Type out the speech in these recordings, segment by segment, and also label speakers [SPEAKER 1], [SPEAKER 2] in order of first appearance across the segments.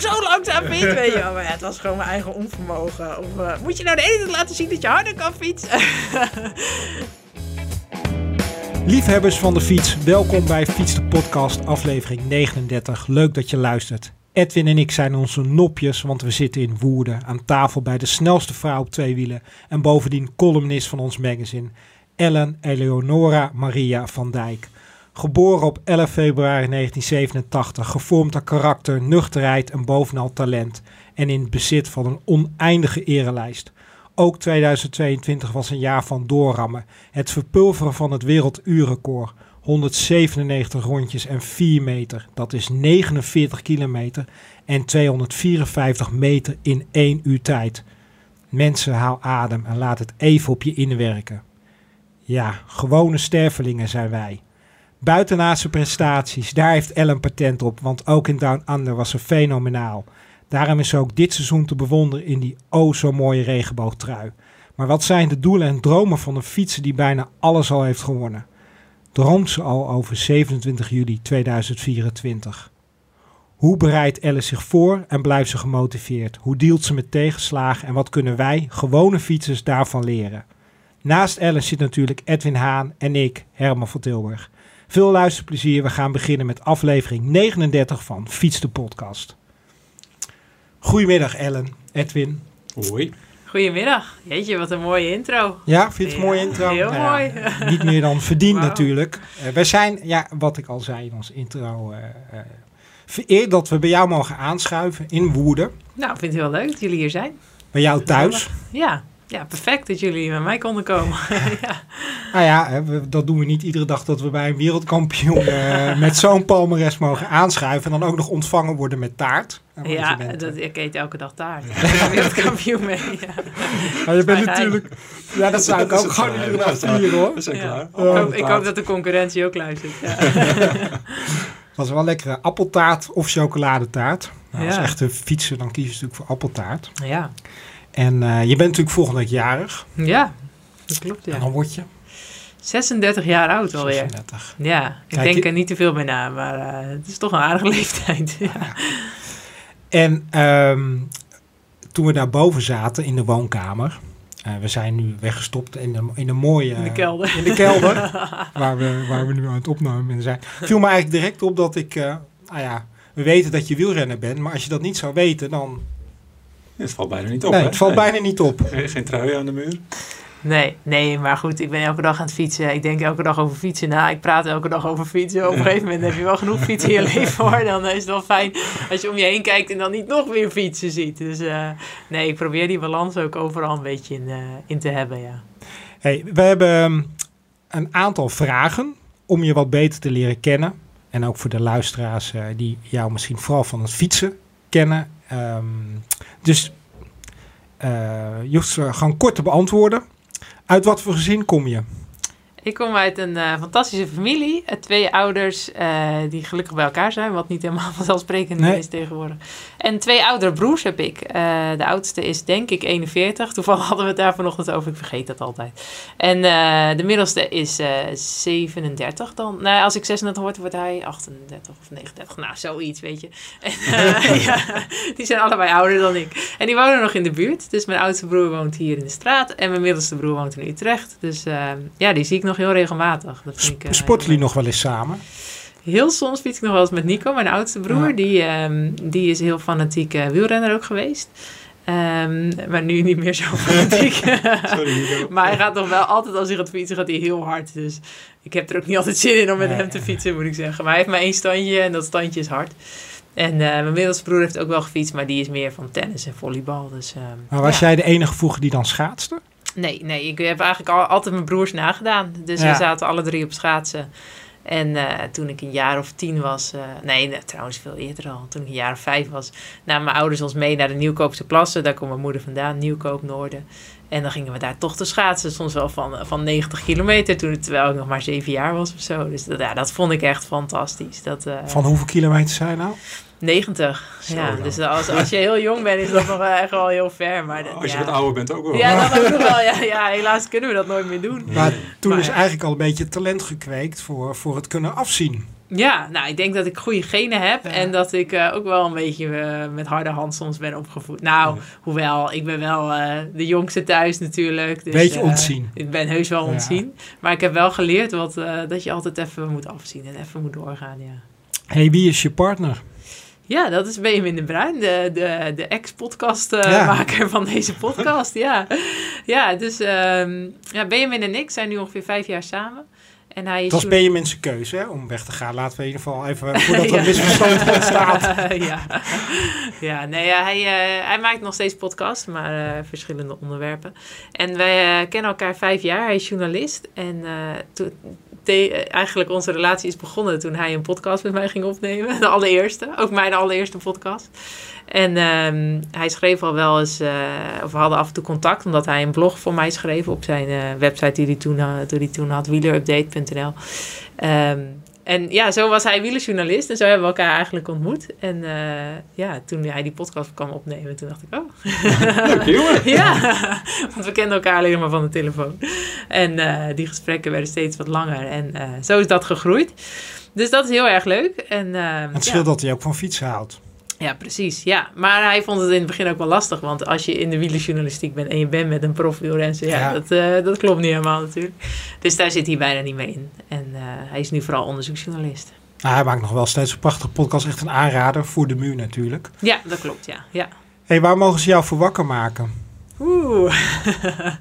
[SPEAKER 1] nou zo langzaam fiets? Weet je het was gewoon mijn eigen onvermogen. Of eh, moet je nou de ene laten zien dat je harder kan fietsen?
[SPEAKER 2] Liefhebbers van de fiets, welkom bij Fiets de Podcast, aflevering 39. Leuk dat je luistert. Edwin en ik zijn onze nopjes, want we zitten in Woerden aan tafel bij de snelste vrouw op twee wielen en bovendien columnist van ons magazine, Ellen Eleonora Maria van Dijk. Geboren op 11 februari 1987, gevormd aan karakter, nuchterheid en bovenal talent en in bezit van een oneindige erelijst. Ook 2022 was een jaar van doorrammen. Het verpulveren van het werelduurrecord. 197 rondjes en 4 meter. Dat is 49 kilometer en 254 meter in 1 uur tijd. Mensen, haal adem en laat het even op je inwerken. Ja, gewone stervelingen zijn wij. Buitenaardse prestaties, daar heeft Ellen patent op, want ook in Down Under was ze fenomenaal. Daarom is ze ook dit seizoen te bewonderen in die o zo mooie regenboogtrui. Maar wat zijn de doelen en dromen van een fietser die bijna alles al heeft gewonnen? Droomt ze al over 27 juli 2024? Hoe bereidt Elle zich voor en blijft ze gemotiveerd? Hoe dealt ze met tegenslagen en wat kunnen wij, gewone fietsers, daarvan leren? Naast Elle zit natuurlijk Edwin Haan en ik, Herman van Tilburg. Veel luisterplezier. We gaan beginnen met aflevering 39 van Fiets de Podcast. Goedemiddag Ellen, Edwin.
[SPEAKER 3] Hoi.
[SPEAKER 1] Goedemiddag. Jeetje, wat een mooie intro.
[SPEAKER 2] Ja, vind je het een mooie intro?
[SPEAKER 1] heel
[SPEAKER 2] Nou ja,
[SPEAKER 1] mooi.
[SPEAKER 2] Niet meer dan verdiend natuurlijk. Eh, wij zijn, ja, wat ik al zei in ons intro, eh, eh, vereerd dat we bij jou mogen aanschuiven in Woerden.
[SPEAKER 1] Nou, ik vind het heel leuk dat jullie hier zijn.
[SPEAKER 2] Bij jou thuis.
[SPEAKER 1] Ja, ja perfect dat jullie met mij konden komen. ja.
[SPEAKER 2] Nou ja, hè, we- dat doen we niet iedere dag dat we bij een wereldkampioen eh, met zo'n palmares mogen aanschuiven. En dan ook nog ontvangen worden met taart.
[SPEAKER 1] Ja,
[SPEAKER 2] bent,
[SPEAKER 1] dat,
[SPEAKER 2] eh,
[SPEAKER 1] ik eet elke dag taart. Ik ben wereldkampioen mee. Ja.
[SPEAKER 2] maar je bent natuurlijk... Ja, dat zou ik ook gewoon iedere dag vieren hoor.
[SPEAKER 3] We zijn
[SPEAKER 1] Ja.
[SPEAKER 3] klaar.
[SPEAKER 1] Ik,
[SPEAKER 2] Oh,
[SPEAKER 1] hoop, ik hoop dat de concurrentie ook luistert. Ja.
[SPEAKER 2] was wel lekkere appeltaart of chocoladetaart. Nou, Als
[SPEAKER 1] Ja.
[SPEAKER 2] echte fietser dan kies je natuurlijk voor appeltaart.
[SPEAKER 1] ja.
[SPEAKER 2] En eh, je bent natuurlijk volgende week jarig.
[SPEAKER 1] ja, dat klopt
[SPEAKER 2] En
[SPEAKER 1] ja.
[SPEAKER 2] dan word je
[SPEAKER 1] 36 jaar oud alweer.
[SPEAKER 2] 36.
[SPEAKER 1] Ja, ik
[SPEAKER 2] Kijk,
[SPEAKER 1] denk er niet te veel bij na, maar eh, het is toch een aardige leeftijd. Ja.
[SPEAKER 2] En ehm, toen we daar boven zaten in de woonkamer. eh, we zijn nu weggestopt in de, in de mooie...
[SPEAKER 1] In de kelder.
[SPEAKER 2] In de kelder. waar, we, waar we nu aan het opnemen zijn. Viel me eigenlijk direct op dat ik... nou ja, we weten dat je wielrenner bent. Maar als je dat niet zou weten, dan...
[SPEAKER 3] Het valt bijna niet op,
[SPEAKER 2] nee,
[SPEAKER 3] hè?
[SPEAKER 2] het valt
[SPEAKER 3] Nee.
[SPEAKER 2] bijna niet op.
[SPEAKER 3] Geen, trui aan de muur.
[SPEAKER 1] Nee, nee, maar goed, ik ben elke dag aan het fietsen. Ik denk elke dag over fietsen na. Ik praat elke dag over fietsen. Op een gegeven moment heb je wel genoeg fietsen in je leven hoor. Dan is het wel fijn als je om je heen kijkt en dan niet nog meer fietsen ziet. Dus eh, nee, ik probeer die balans ook overal een beetje in, eh, in te hebben, ja.
[SPEAKER 2] Hey, we hebben ehm, een aantal vragen om je wat beter te leren kennen. En ook voor de luisteraars eh, die jou misschien vooral van het fietsen kennen. Ehm, dus eh, je hoeft ze gewoon kort te beantwoorden. Uit wat voor gezin kom je?
[SPEAKER 1] Ik kom uit een eh, fantastische familie. Eh, twee ouders eh, die gelukkig bij elkaar zijn, wat niet helemaal vanzelfsprekend
[SPEAKER 2] Nee.
[SPEAKER 1] is tegenwoordig. En twee oudere broers heb ik. Eh, de oudste is denk ik 41. Toevallig hadden we het daar vanochtend over. Ik vergeet dat altijd. En eh, de middelste is eh 37 dan. Nou, als ik 36 word, wordt hij 38 of 39. Nou, zoiets, weet je. En, eh, ja, die zijn allebei ouder dan ik. En die wonen nog in de buurt. Dus mijn oudste broer woont hier in de straat. En mijn middelste broer woont in Utrecht. Dus eh, ja, die zie ik nog heel regelmatig. Dat vind ik, eh,
[SPEAKER 2] Sporten jullie nog wel eens samen?
[SPEAKER 1] Heel soms fiets ik nog wel eens met Nico, mijn oudste broer.
[SPEAKER 2] Ja.
[SPEAKER 1] Die, ehm, die is heel fanatiek wielrenner ook geweest. Ehm, maar nu niet meer zo fanatiek.
[SPEAKER 3] Sorry.
[SPEAKER 1] Maar hij gaat nog wel altijd, als hij gaat fietsen, gaat hij heel hard. Dus ik heb er ook niet altijd zin in om met
[SPEAKER 2] Nee.
[SPEAKER 1] hem te fietsen, moet ik zeggen. Maar hij heeft maar één standje en dat standje is hard. En eh, mijn middelste broer heeft ook wel gefietst, maar die is meer van tennis en volleybal. Dus, ehm,
[SPEAKER 2] Maar was
[SPEAKER 1] ja.
[SPEAKER 2] jij de enige vroeger die dan schaatste?
[SPEAKER 1] Nee, nee, ik heb eigenlijk al, altijd mijn broers nagedaan. Dus
[SPEAKER 2] Ja.
[SPEAKER 1] we zaten alle drie op schaatsen. En eh, toen ik een jaar of tien was, nee, nee, trouwens veel eerder al, toen ik een jaar of vijf was, namen mijn ouders ons mee naar de Nieuwkoopse plassen. Daar komt mijn moeder vandaan, Nieuwkoop, Noorden. En dan gingen we daar toch te schaatsen, soms wel van, van 90 kilometer, toen, terwijl ik nog maar zeven jaar was of zo. Dus dat, ja, dat vond ik echt fantastisch. Dat, eh,
[SPEAKER 2] Van hoeveel kilometer zijn nou?
[SPEAKER 1] 90,
[SPEAKER 3] Zo
[SPEAKER 1] ja.
[SPEAKER 3] dan.
[SPEAKER 1] Dus als, als je heel jong bent, is dat nog echt wel heel ver. Maar, dat-
[SPEAKER 3] Als je
[SPEAKER 1] ja.
[SPEAKER 3] wat ouder bent ook wel.
[SPEAKER 1] Ja, dat ook nog wel. Ja, ja, helaas kunnen we dat nooit meer doen.
[SPEAKER 2] Maar toen
[SPEAKER 1] Maar
[SPEAKER 2] is eigenlijk al een beetje talent gekweekt voor, voor het kunnen afzien.
[SPEAKER 1] Ja, nou, ik denk dat ik goede genen heb
[SPEAKER 2] Ja.
[SPEAKER 1] en dat ik eh, ook wel een beetje eh, met harde hand soms ben opgevoed. Nou,
[SPEAKER 3] Ja.
[SPEAKER 1] hoewel, ik ben wel eh, de jongste thuis natuurlijk. Dus,
[SPEAKER 2] Beetje
[SPEAKER 1] eh,
[SPEAKER 2] ontzien.
[SPEAKER 1] ik ben heus wel
[SPEAKER 2] Ja.
[SPEAKER 1] ontzien. Maar ik heb wel geleerd wat, eh, dat je altijd even moet afzien en even moet doorgaan, ja.
[SPEAKER 2] hey, wie is je partner?
[SPEAKER 1] Ja, dat is Benjamin de Bruin, de, de, de ex-podcastmaker
[SPEAKER 2] Ja.
[SPEAKER 1] maker van deze podcast. ja. ja, dus ehm, ja, Benjamin en ik zijn nu ongeveer vijf jaar samen. En hij is
[SPEAKER 2] Het was Benjamin zijn keuze hè, om weg te gaan. Laten we in ieder geval even, voordat er
[SPEAKER 1] Ja.
[SPEAKER 2] een misverstand ontstaat.
[SPEAKER 1] ja. ja, nee, ja, hij, eh, hij maakt nog steeds podcasts, maar eh, verschillende onderwerpen. En wij eh, kennen elkaar vijf jaar. Hij is journalist. En toen, eigenlijk onze relatie is begonnen toen hij een podcast met mij ging opnemen. De allereerste, ook mijn allereerste podcast. En ehm, hij schreef al wel eens, eh, of we hadden af en toe contact, omdat hij een blog voor mij schreef op zijn eh, website die hij toen, had- die hij toen had, en ja, zo was hij wielerjournalist en zo hebben we elkaar eigenlijk ontmoet. En eh, ja, toen hij die podcast kwam opnemen, toen dacht ik, oh,
[SPEAKER 3] Leuke jongen.
[SPEAKER 1] ja, want we kenden elkaar alleen maar van de telefoon. En eh, die gesprekken werden steeds wat langer en eh, zo is dat gegroeid. Dus dat is heel erg leuk. En,
[SPEAKER 2] Het
[SPEAKER 1] ja.
[SPEAKER 2] scheelt dat hij ook van fietsen houdt.
[SPEAKER 1] Ja, precies. Ja. Maar hij vond het in het begin ook wel lastig. Want als je in de wielerjournalistiek bent en je bent met een profielrenser... Ja,
[SPEAKER 2] Ja.
[SPEAKER 1] Dat, eh, dat klopt niet helemaal natuurlijk. Dus daar zit hij bijna niet mee in. En eh, hij is nu vooral onderzoeksjournalist.
[SPEAKER 2] Nou, hij maakt nog wel steeds een prachtige podcast. Echt een aanrader voor de muur natuurlijk.
[SPEAKER 1] Ja, dat klopt, ja. ja.
[SPEAKER 2] hey, waar mogen ze jou voor wakker maken?
[SPEAKER 1] Oeh.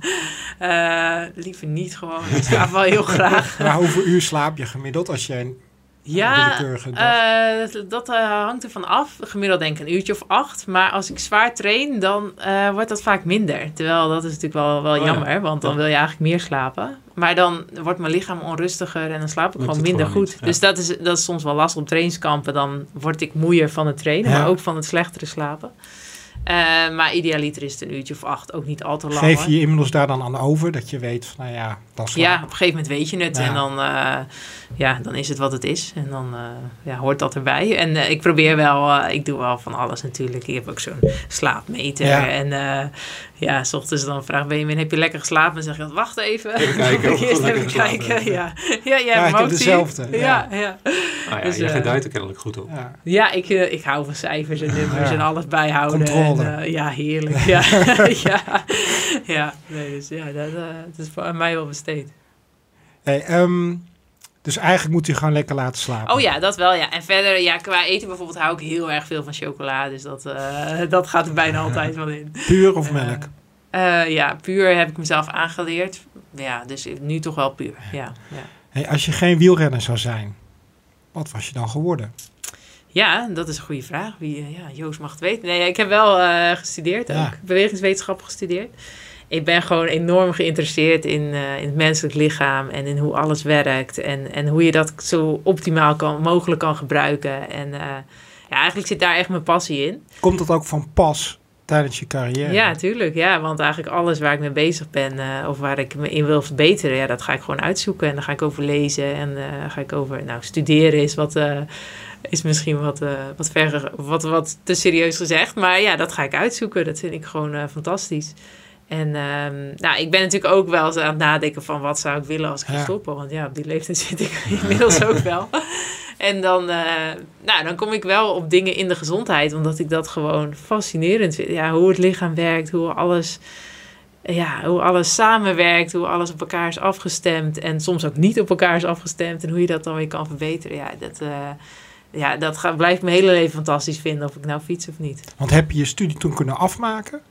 [SPEAKER 1] Eh, liever niet gewoon. Ik slaap wel heel graag.
[SPEAKER 2] Maar hoeveel uur slaap je gemiddeld als een
[SPEAKER 1] Ja, eh, dat, eh, hangt ervan af. Gemiddeld denk ik een uurtje of acht. Maar als ik zwaar train, dan eh, wordt dat vaak minder. Terwijl dat is natuurlijk wel, wel
[SPEAKER 3] Oh ja.
[SPEAKER 1] jammer. Want dan
[SPEAKER 3] Ja.
[SPEAKER 1] wil je eigenlijk meer slapen. Maar dan wordt mijn lichaam onrustiger en dan slaap ik
[SPEAKER 3] Lukt
[SPEAKER 1] gewoon minder
[SPEAKER 3] gewoon
[SPEAKER 1] goed.
[SPEAKER 3] ja.
[SPEAKER 1] Dus dat is, dat is soms wel lastig op trainingskampen. Dan word ik moeier van het trainen, maar ook van het slechtere slapen. Maar idealiter is het een uurtje of acht. Ook niet al te lang.
[SPEAKER 2] Geef je inmiddels daar dan aan over dat je weet van, nou ja, dan
[SPEAKER 1] Ja, op een gegeven moment weet je het.
[SPEAKER 2] Ja.
[SPEAKER 1] En dan, eh, ja, dan is het wat het is. En dan eh, ja, hoort dat erbij. En eh, ik probeer wel, eh, ik doe wel van alles natuurlijk. Ik heb ook zo'n slaapmeter.
[SPEAKER 2] Ja.
[SPEAKER 1] En eh, ja, s ochtends dan vraagt Benjamin, heb je lekker geslapen? En zeg ik, wacht even.
[SPEAKER 3] Even kijken of
[SPEAKER 1] Eerst even kijken. Ja, ja, jij
[SPEAKER 2] Ja, ik heb dezelfde,
[SPEAKER 1] Ja,
[SPEAKER 2] ja.
[SPEAKER 1] ja.
[SPEAKER 3] Nou ja,
[SPEAKER 1] Dus,
[SPEAKER 3] je gedijt er kennelijk goed op.
[SPEAKER 2] Ja.
[SPEAKER 1] Ja, ik, ik hou van cijfers en nummers
[SPEAKER 2] Ja.
[SPEAKER 1] en alles bijhouden.
[SPEAKER 2] Controle.
[SPEAKER 1] En, eh, ja, heerlijk. Ja, ja. ja. Nee, dus ja, dat, dat is voor mij wel besteed.
[SPEAKER 2] Hey, ehm, dus eigenlijk moet hij gewoon lekker laten slapen.
[SPEAKER 1] Oh ja, dat wel, ja. En verder, ja, qua eten bijvoorbeeld hou ik heel erg veel van chocola. Dus dat, eh, dat gaat er bijna altijd wel in.
[SPEAKER 2] Puur of melk?
[SPEAKER 1] Eh, ja, puur heb ik mezelf aangeleerd. Ja, dus nu toch wel puur. Ja, ja.
[SPEAKER 2] Hey, als je geen wielrenner zou zijn, wat was je dan geworden?
[SPEAKER 1] ja dat is een goede vraag. Wie, eh, ja, Joost mag het weten. Nee, ik heb wel eh, gestudeerd ook.
[SPEAKER 2] Ja.
[SPEAKER 1] Bewegingswetenschap gestudeerd. Ik ben gewoon enorm geïnteresseerd in, eh, in het menselijk lichaam en in hoe alles werkt. En, en hoe je dat zo optimaal kan, mogelijk kan gebruiken. En eh, ja, eigenlijk zit daar echt mijn passie in.
[SPEAKER 2] Komt dat ook van pas tijdens je carrière?
[SPEAKER 1] Ja, tuurlijk. Ja, want eigenlijk alles waar ik mee bezig ben eh, of waar ik me in wil verbeteren, ja, dat ga ik gewoon uitzoeken. En daar ga ik over lezen en ga ik over, nou, studeren is wat, is misschien wat, eh, wat, ver, wat, wat te serieus gezegd. Maar ja, dat ga ik uitzoeken. Dat vind ik gewoon fantastisch. En ehm, nou, ik ben natuurlijk ook wel eens aan het nadenken van wat zou ik willen als ik ga
[SPEAKER 2] Ja.
[SPEAKER 1] stoppen. Want ja, op die leeftijd zit ik inmiddels ook wel. En dan, eh, nou, dan kom ik wel op dingen in de gezondheid, omdat ik dat gewoon fascinerend vind. Ja, hoe het lichaam werkt, hoe alles, ja, hoe alles samenwerkt, hoe alles op elkaar is afgestemd en soms ook niet op elkaar is afgestemd en hoe je dat dan weer kan verbeteren. Ja, dat, eh, ja, dat gaat, blijft mijn hele leven fantastisch vinden, of ik nou fiets of niet.
[SPEAKER 2] Want heb je je studie toen kunnen afmaken?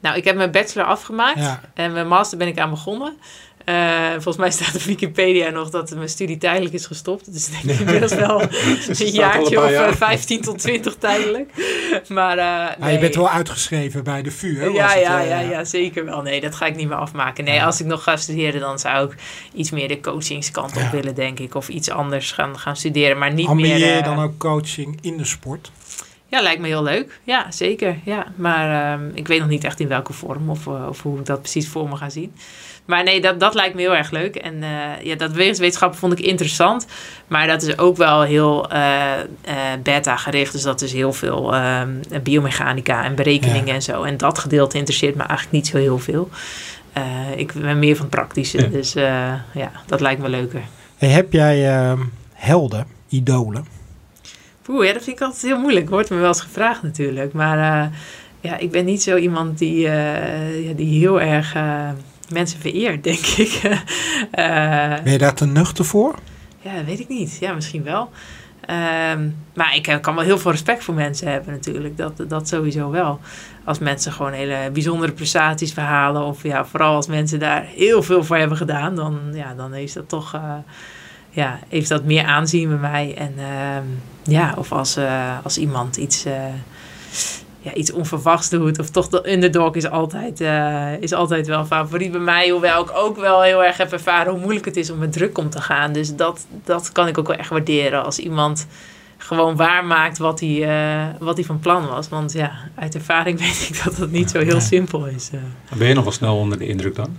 [SPEAKER 1] Nou, ik heb mijn bachelor afgemaakt
[SPEAKER 2] Ja.
[SPEAKER 1] en mijn master ben ik aan begonnen. Eh, volgens mij staat op Wikipedia nog dat mijn studie tijdelijk is gestopt. Dus ik denk inmiddels wel een
[SPEAKER 3] staat al
[SPEAKER 1] jaartje
[SPEAKER 3] een
[SPEAKER 1] of
[SPEAKER 3] paar jaar.
[SPEAKER 1] eh, 15 tot 20 tijdelijk. Maar, eh,
[SPEAKER 2] Maar
[SPEAKER 1] nee.
[SPEAKER 2] je bent wel uitgeschreven bij de VU, hè?
[SPEAKER 1] Ja,
[SPEAKER 2] het,
[SPEAKER 1] ja, ja, ja, zeker wel. Nee, dat ga ik niet meer afmaken. Nee, als ik nog ga studeren, dan zou ik iets meer de coachingskant op
[SPEAKER 2] Ja.
[SPEAKER 1] willen, denk ik. Of iets anders gaan, gaan studeren, maar niet
[SPEAKER 2] Ambieer
[SPEAKER 1] meer...
[SPEAKER 2] je dan ook coaching in de sport?
[SPEAKER 1] Ja, lijkt me heel leuk. Ja, zeker. Ja. Maar ehm, ik weet nog niet echt in welke vorm of, eh, of hoe ik dat precies voor me ga zien. Maar nee, dat, dat lijkt me heel erg leuk. En eh, ja, dat bewegingswetenschap vond ik interessant. Maar dat is ook wel heel eh, beta gericht. Dus dat is heel veel ehm, biomechanica en berekeningen
[SPEAKER 2] Ja.
[SPEAKER 1] en zo. En dat gedeelte interesseert me eigenlijk niet zo heel veel. Ik ben meer van praktische.
[SPEAKER 3] Ja.
[SPEAKER 1] Dus ja, dat lijkt me leuker.
[SPEAKER 2] Hey, heb jij ehm, helden? idolen?
[SPEAKER 1] Oeh, ja, dat vind ik altijd heel moeilijk. Wordt me wel eens gevraagd natuurlijk. Maar uh, ja, ik ben niet zo iemand die, uh, ja, die heel erg uh, mensen vereert, denk ik.
[SPEAKER 2] ben je daar te nuchter voor?
[SPEAKER 1] Ja, dat weet ik niet. Ja, misschien wel. Um, maar ik kan wel heel veel respect voor mensen hebben natuurlijk. Dat, dat sowieso wel. Als mensen gewoon hele bijzondere prestaties verhalen. Of ja, vooral als mensen daar heel veel voor hebben gedaan. Dan, ja, dan is dat toch... Uh, ja, heeft dat meer aanzien bij mij. En uh, ja, of als, uh, als iemand iets, uh, ja, iets onverwachts doet. Of toch de underdog is altijd, is altijd wel favoriet bij mij. Hoewel ik ook wel heel erg heb ervaren hoe moeilijk het is om met druk om te gaan. Dus dat, dat kan ik ook wel echt waarderen. Als iemand gewoon waarmaakt wat hij, uh, wat hij van plan was. Want ja, uit ervaring weet ik dat het niet zo heel simpel is. Uh.
[SPEAKER 3] Ben je nog wel snel onder de indruk dan?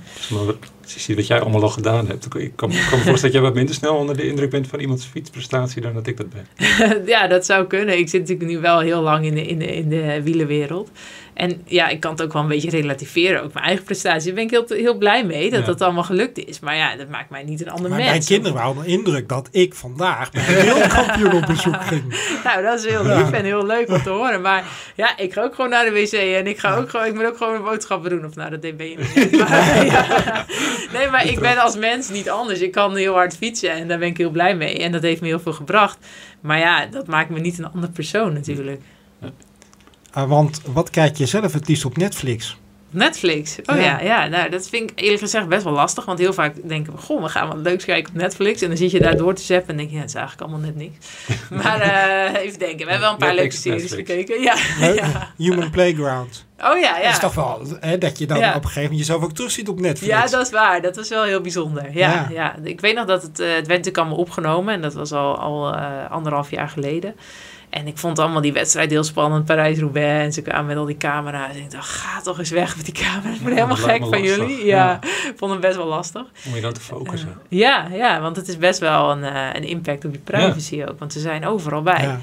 [SPEAKER 3] Als je ziet wat jij allemaal al gedaan hebt. Ik kan, kan me voorstellen dat jij wat minder snel onder de indruk bent van iemands fietsprestatie dan dat ik dat ben.
[SPEAKER 1] ja, dat zou kunnen. Ik zit natuurlijk nu wel heel lang in de, in de, in de wielenwereld. En ja, ik kan het ook wel een beetje relativeren. Ook mijn eigen prestatie. Daar ben ik heel, heel blij mee dat ja. dat allemaal gelukt is. Maar ja, dat maakt mij niet een ander
[SPEAKER 2] maar
[SPEAKER 1] mens.
[SPEAKER 2] Mijn kinderen hadden de indruk dat ik vandaag bij een wereldkampioen op bezoek ging.
[SPEAKER 1] Nou, dat is heel lief en heel leuk om te horen. Maar ja, ik ga ook gewoon naar de wc. En ik, ga ook gewoon, ik moet ook gewoon boodschappen doen. Of nou, dat ben je niet. Maar, ja. Nee, maar ik ben als mens niet anders. Ik kan heel hard fietsen en daar ben ik heel blij mee. En dat heeft me heel veel gebracht. Maar ja, dat maakt me niet een andere persoon natuurlijk.
[SPEAKER 2] Uh, want wat kijk je zelf het liefst op Netflix?
[SPEAKER 1] Netflix? Oh ja, ja, ja. Nou, dat vind ik eerlijk gezegd best wel lastig. Want heel vaak denken we, goh, we gaan wat leuks kijken op Netflix. En dan zit je daar door te zappen en denk je, ja, het is eigenlijk allemaal net niks. maar uh, even denken, we hebben wel een paar Netflix, leuke series Netflix. gekeken. Ja, ja.
[SPEAKER 2] Human Playground.
[SPEAKER 1] Oh ja, ja.
[SPEAKER 2] Dat is toch wel hè, dat je dan ja. op een gegeven moment jezelf ook terugziet op Netflix.
[SPEAKER 1] Ja, dat is waar. Dat was wel heel bijzonder. Ja, ja. ja. Ik weet nog dat het, uh, het werd natuurlijk allemaal opgenomen. En dat was al, al uh, anderhalf jaar geleden. En ik vond allemaal die wedstrijd heel spannend, Parijs-Roubaix. En ze kwamen met al die camera's. En ik dacht, ga toch eens weg met die camera's. Ik ben helemaal gek van jullie. Ja, ik vond het best wel lastig.
[SPEAKER 3] Om je dan te focussen.
[SPEAKER 1] Uh, ja, ja, want het is best wel een, uh, een impact op je privacy ook. Want ze zijn overal bij.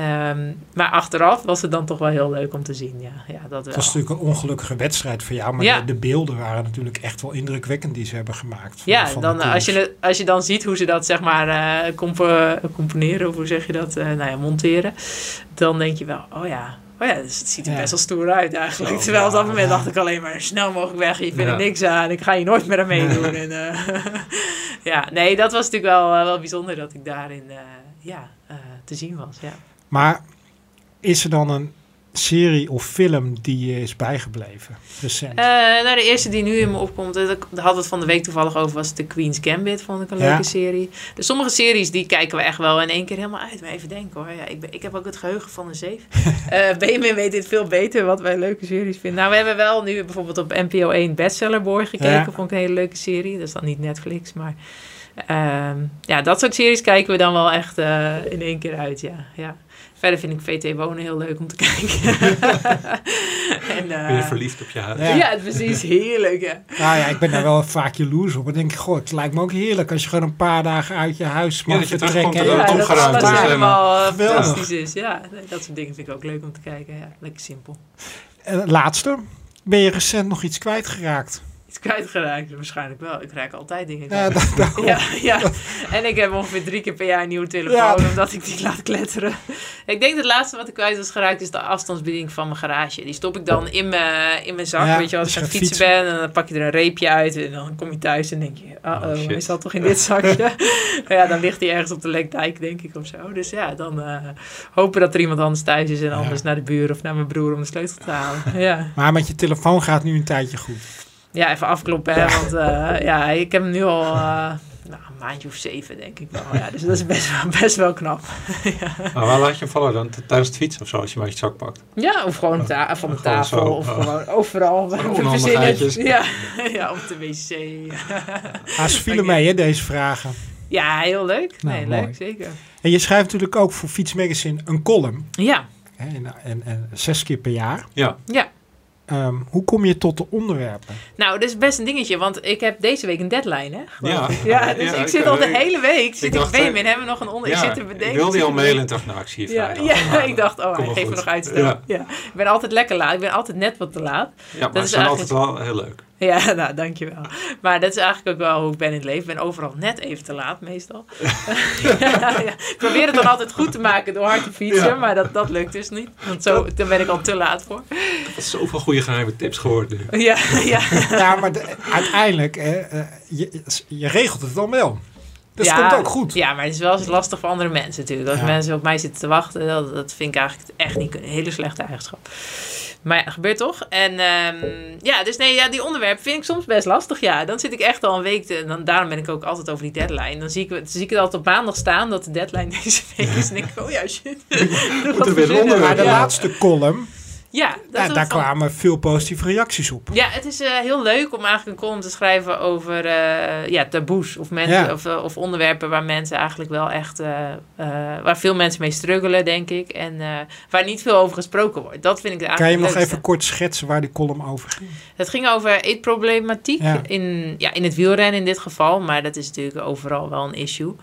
[SPEAKER 1] Um, maar achteraf was het dan toch wel heel leuk om te zien. Ja, ja, dat
[SPEAKER 2] het was natuurlijk een ongelukkige wedstrijd voor jou. Maar ja. de, de, beelden waren natuurlijk echt wel indrukwekkend die ze hebben gemaakt.
[SPEAKER 1] Van, ja, van dan, als, je, als je dan ziet hoe ze dat zeg maar uh, compo componeren. Of hoe zeg je dat? Uh, nou ja, monteren. Dan denk je wel, oh ja, Oh ja, dus het ziet er ja. best wel stoer uit eigenlijk. Oh, Terwijl op dat moment ja. dacht ik alleen maar snel mogelijk weg. Je vindt er niks aan. Ik ga hier nooit meer aan meedoen. en, uh, ja, nee, dat was natuurlijk wel, uh, wel bijzonder dat ik daarin uh, ja, te zien was. Ja.
[SPEAKER 2] Maar is er dan een serie of film die je is bijgebleven recent?
[SPEAKER 1] Uh, nou, de eerste die nu in me opkomt, daar had het van de week toevallig over, was de Queen's Gambit, vond ik een leuke serie. Dus sommige series die kijken we echt wel in één keer helemaal uit. Maar even denken hoor, ja, ik, ben, ik heb ook het geheugen van een zeef. uh, Benjamin weet dit veel beter, wat wij leuke series vinden. Nou, we hebben wel nu bijvoorbeeld op NPO 1 Bestseller Boy gekeken, ja. vond ik een hele leuke serie. Dat is dan niet Netflix, maar... Um, ja, dat soort series kijken we dan wel echt uh, in één keer uit, ja. ja. Verder vind ik VT Wonen heel leuk om te kijken.
[SPEAKER 3] en, uh, ben je verliefd op je huis?
[SPEAKER 1] Ja, ja precies. Heerlijk, ja.
[SPEAKER 2] Nou ja, ik ben daar wel vaak jaloers op. Ik denk, goh, het lijkt me ook heerlijk als je gewoon een paar dagen uit je huis mag
[SPEAKER 3] ja,
[SPEAKER 2] vertrekken.
[SPEAKER 3] Ja,
[SPEAKER 1] dat, dat, dat
[SPEAKER 3] is.
[SPEAKER 1] helemaal fantastisch is. Ja, dat soort dingen vind ik ook leuk om te kijken. Ja, lekker simpel.
[SPEAKER 2] En laatste, ben je recent nog iets kwijtgeraakt?
[SPEAKER 1] kwijtgeraakt? Waarschijnlijk wel. Ik raak altijd dingen kwijt. Ja, dat, ja, ja, en ik heb ongeveer drie keer per jaar een nieuwe telefoon, ja. omdat ik die laat kletteren. Ik denk dat het laatste wat ik kwijt was geraakt is de afstandsbediening van mijn garage. Die stop ik dan in mijn, in mijn zak, ja, weet je, als ik aan het fietsen, fietsen ben. En dan pak je er een reepje uit en dan kom je thuis en denk je, uh oh, hij zat toch in dit zakje? ja, dan ligt hij ergens op de lekdijk, denk ik, of zo. Dus ja, dan uh, hopen dat er iemand anders thuis is en anders naar de buur of naar mijn broer om de sleutel te halen. Ja.
[SPEAKER 2] Maar met je telefoon gaat nu een tijdje goed.
[SPEAKER 1] Ja, even afkloppen, hè, want uh, ja, ik heb hem nu al uh, nou, een maandje of zeven, denk ik wel. Ja, dus dat is best wel, best wel knap. ja.
[SPEAKER 3] Maar waar laat je hem vallen dan? Tijdens het fietsen of zo, als je maar je zak pakt?
[SPEAKER 1] Ja, of gewoon ta van de tafel, zo, of oh. gewoon overal. Ja, ja, op de wc.
[SPEAKER 2] ah, ze vielen mee, hè, deze vragen.
[SPEAKER 1] Ja, heel leuk. Nou, nee, mooi. leuk, zeker.
[SPEAKER 2] En je schrijft natuurlijk ook voor Fiets Magazine een column.
[SPEAKER 1] Ja.
[SPEAKER 2] Hè, en, en, en zes keer per jaar.
[SPEAKER 3] Ja.
[SPEAKER 1] Ja.
[SPEAKER 2] Um, hoe kom je tot de onderwerpen?
[SPEAKER 1] Nou, dat is best een dingetje, want ik heb deze week een deadline, hè? Ja, ja dus ja, ik zit al de hele week, zit ik, ik ben hebben we nog een onder... Ja, ik zit te bedenken.
[SPEAKER 3] Ik wilde je al mailen en dacht, nou, ik zie je
[SPEAKER 1] ja, ja, ik dacht, oh, hij geeft me nog uitstel. Ja. ja. Ik ben altijd lekker laat, ik ben altijd net wat te laat.
[SPEAKER 3] Ja, maar dat is eigenlijk... altijd wel heel leuk.
[SPEAKER 1] Ja, nou, dankjewel. Maar dat is eigenlijk ook wel hoe ik ben in het leven. Ik ben overal net even te laat, meestal. ja, ja. Ik probeer het dan altijd goed te maken door hard te fietsen,
[SPEAKER 3] Ja.
[SPEAKER 1] maar dat, dat lukt dus niet. Want zo, dan ben ik al te laat voor.
[SPEAKER 3] Dat is zoveel goede geheime tips geworden.
[SPEAKER 1] Ja, ja.
[SPEAKER 2] Ja, maar de- uiteindelijk, hè, eh, je, je regelt het dan wel. Dus
[SPEAKER 1] ja,
[SPEAKER 2] het komt ook goed.
[SPEAKER 1] Ja, maar het is wel eens lastig voor andere mensen natuurlijk. Als
[SPEAKER 2] Ja.
[SPEAKER 1] mensen op mij zitten te wachten, dat, dat vind ik eigenlijk echt niet een hele slechte eigenschap. Maar ja, dat gebeurt toch. En ehm, ja, dus nee, ja, die onderwerpen vind ik soms best lastig. Ja, dan zit ik echt al een week. Te, dan, daarom ben ik ook altijd over die deadline. Dan zie ik, zie ik het altijd op maandag staan dat de deadline deze week is. En denk ik, oh ja, shit. Doe
[SPEAKER 3] er weer onder.
[SPEAKER 2] Maar de
[SPEAKER 1] ja.
[SPEAKER 2] laatste column,
[SPEAKER 1] Ja, dat
[SPEAKER 2] ja,
[SPEAKER 1] is
[SPEAKER 2] daar
[SPEAKER 1] van-
[SPEAKER 2] kwamen veel positieve reacties op.
[SPEAKER 1] Ja, het is eh, heel leuk om eigenlijk een column te schrijven over eh, ja, taboes of, mensen,
[SPEAKER 2] Ja.
[SPEAKER 1] of, eh, of onderwerpen waar mensen eigenlijk wel echt, waar veel mensen mee struggelen, denk ik. En waar niet veel over gesproken wordt. Dat vind ik eigenlijk
[SPEAKER 2] Kan je nog
[SPEAKER 1] leukste.
[SPEAKER 2] even kort schetsen waar die column over ging?
[SPEAKER 1] Het ging over eetproblematiek
[SPEAKER 2] Ja.
[SPEAKER 1] in, ja, in het wielrennen in dit geval. Maar dat is natuurlijk overal wel een issue.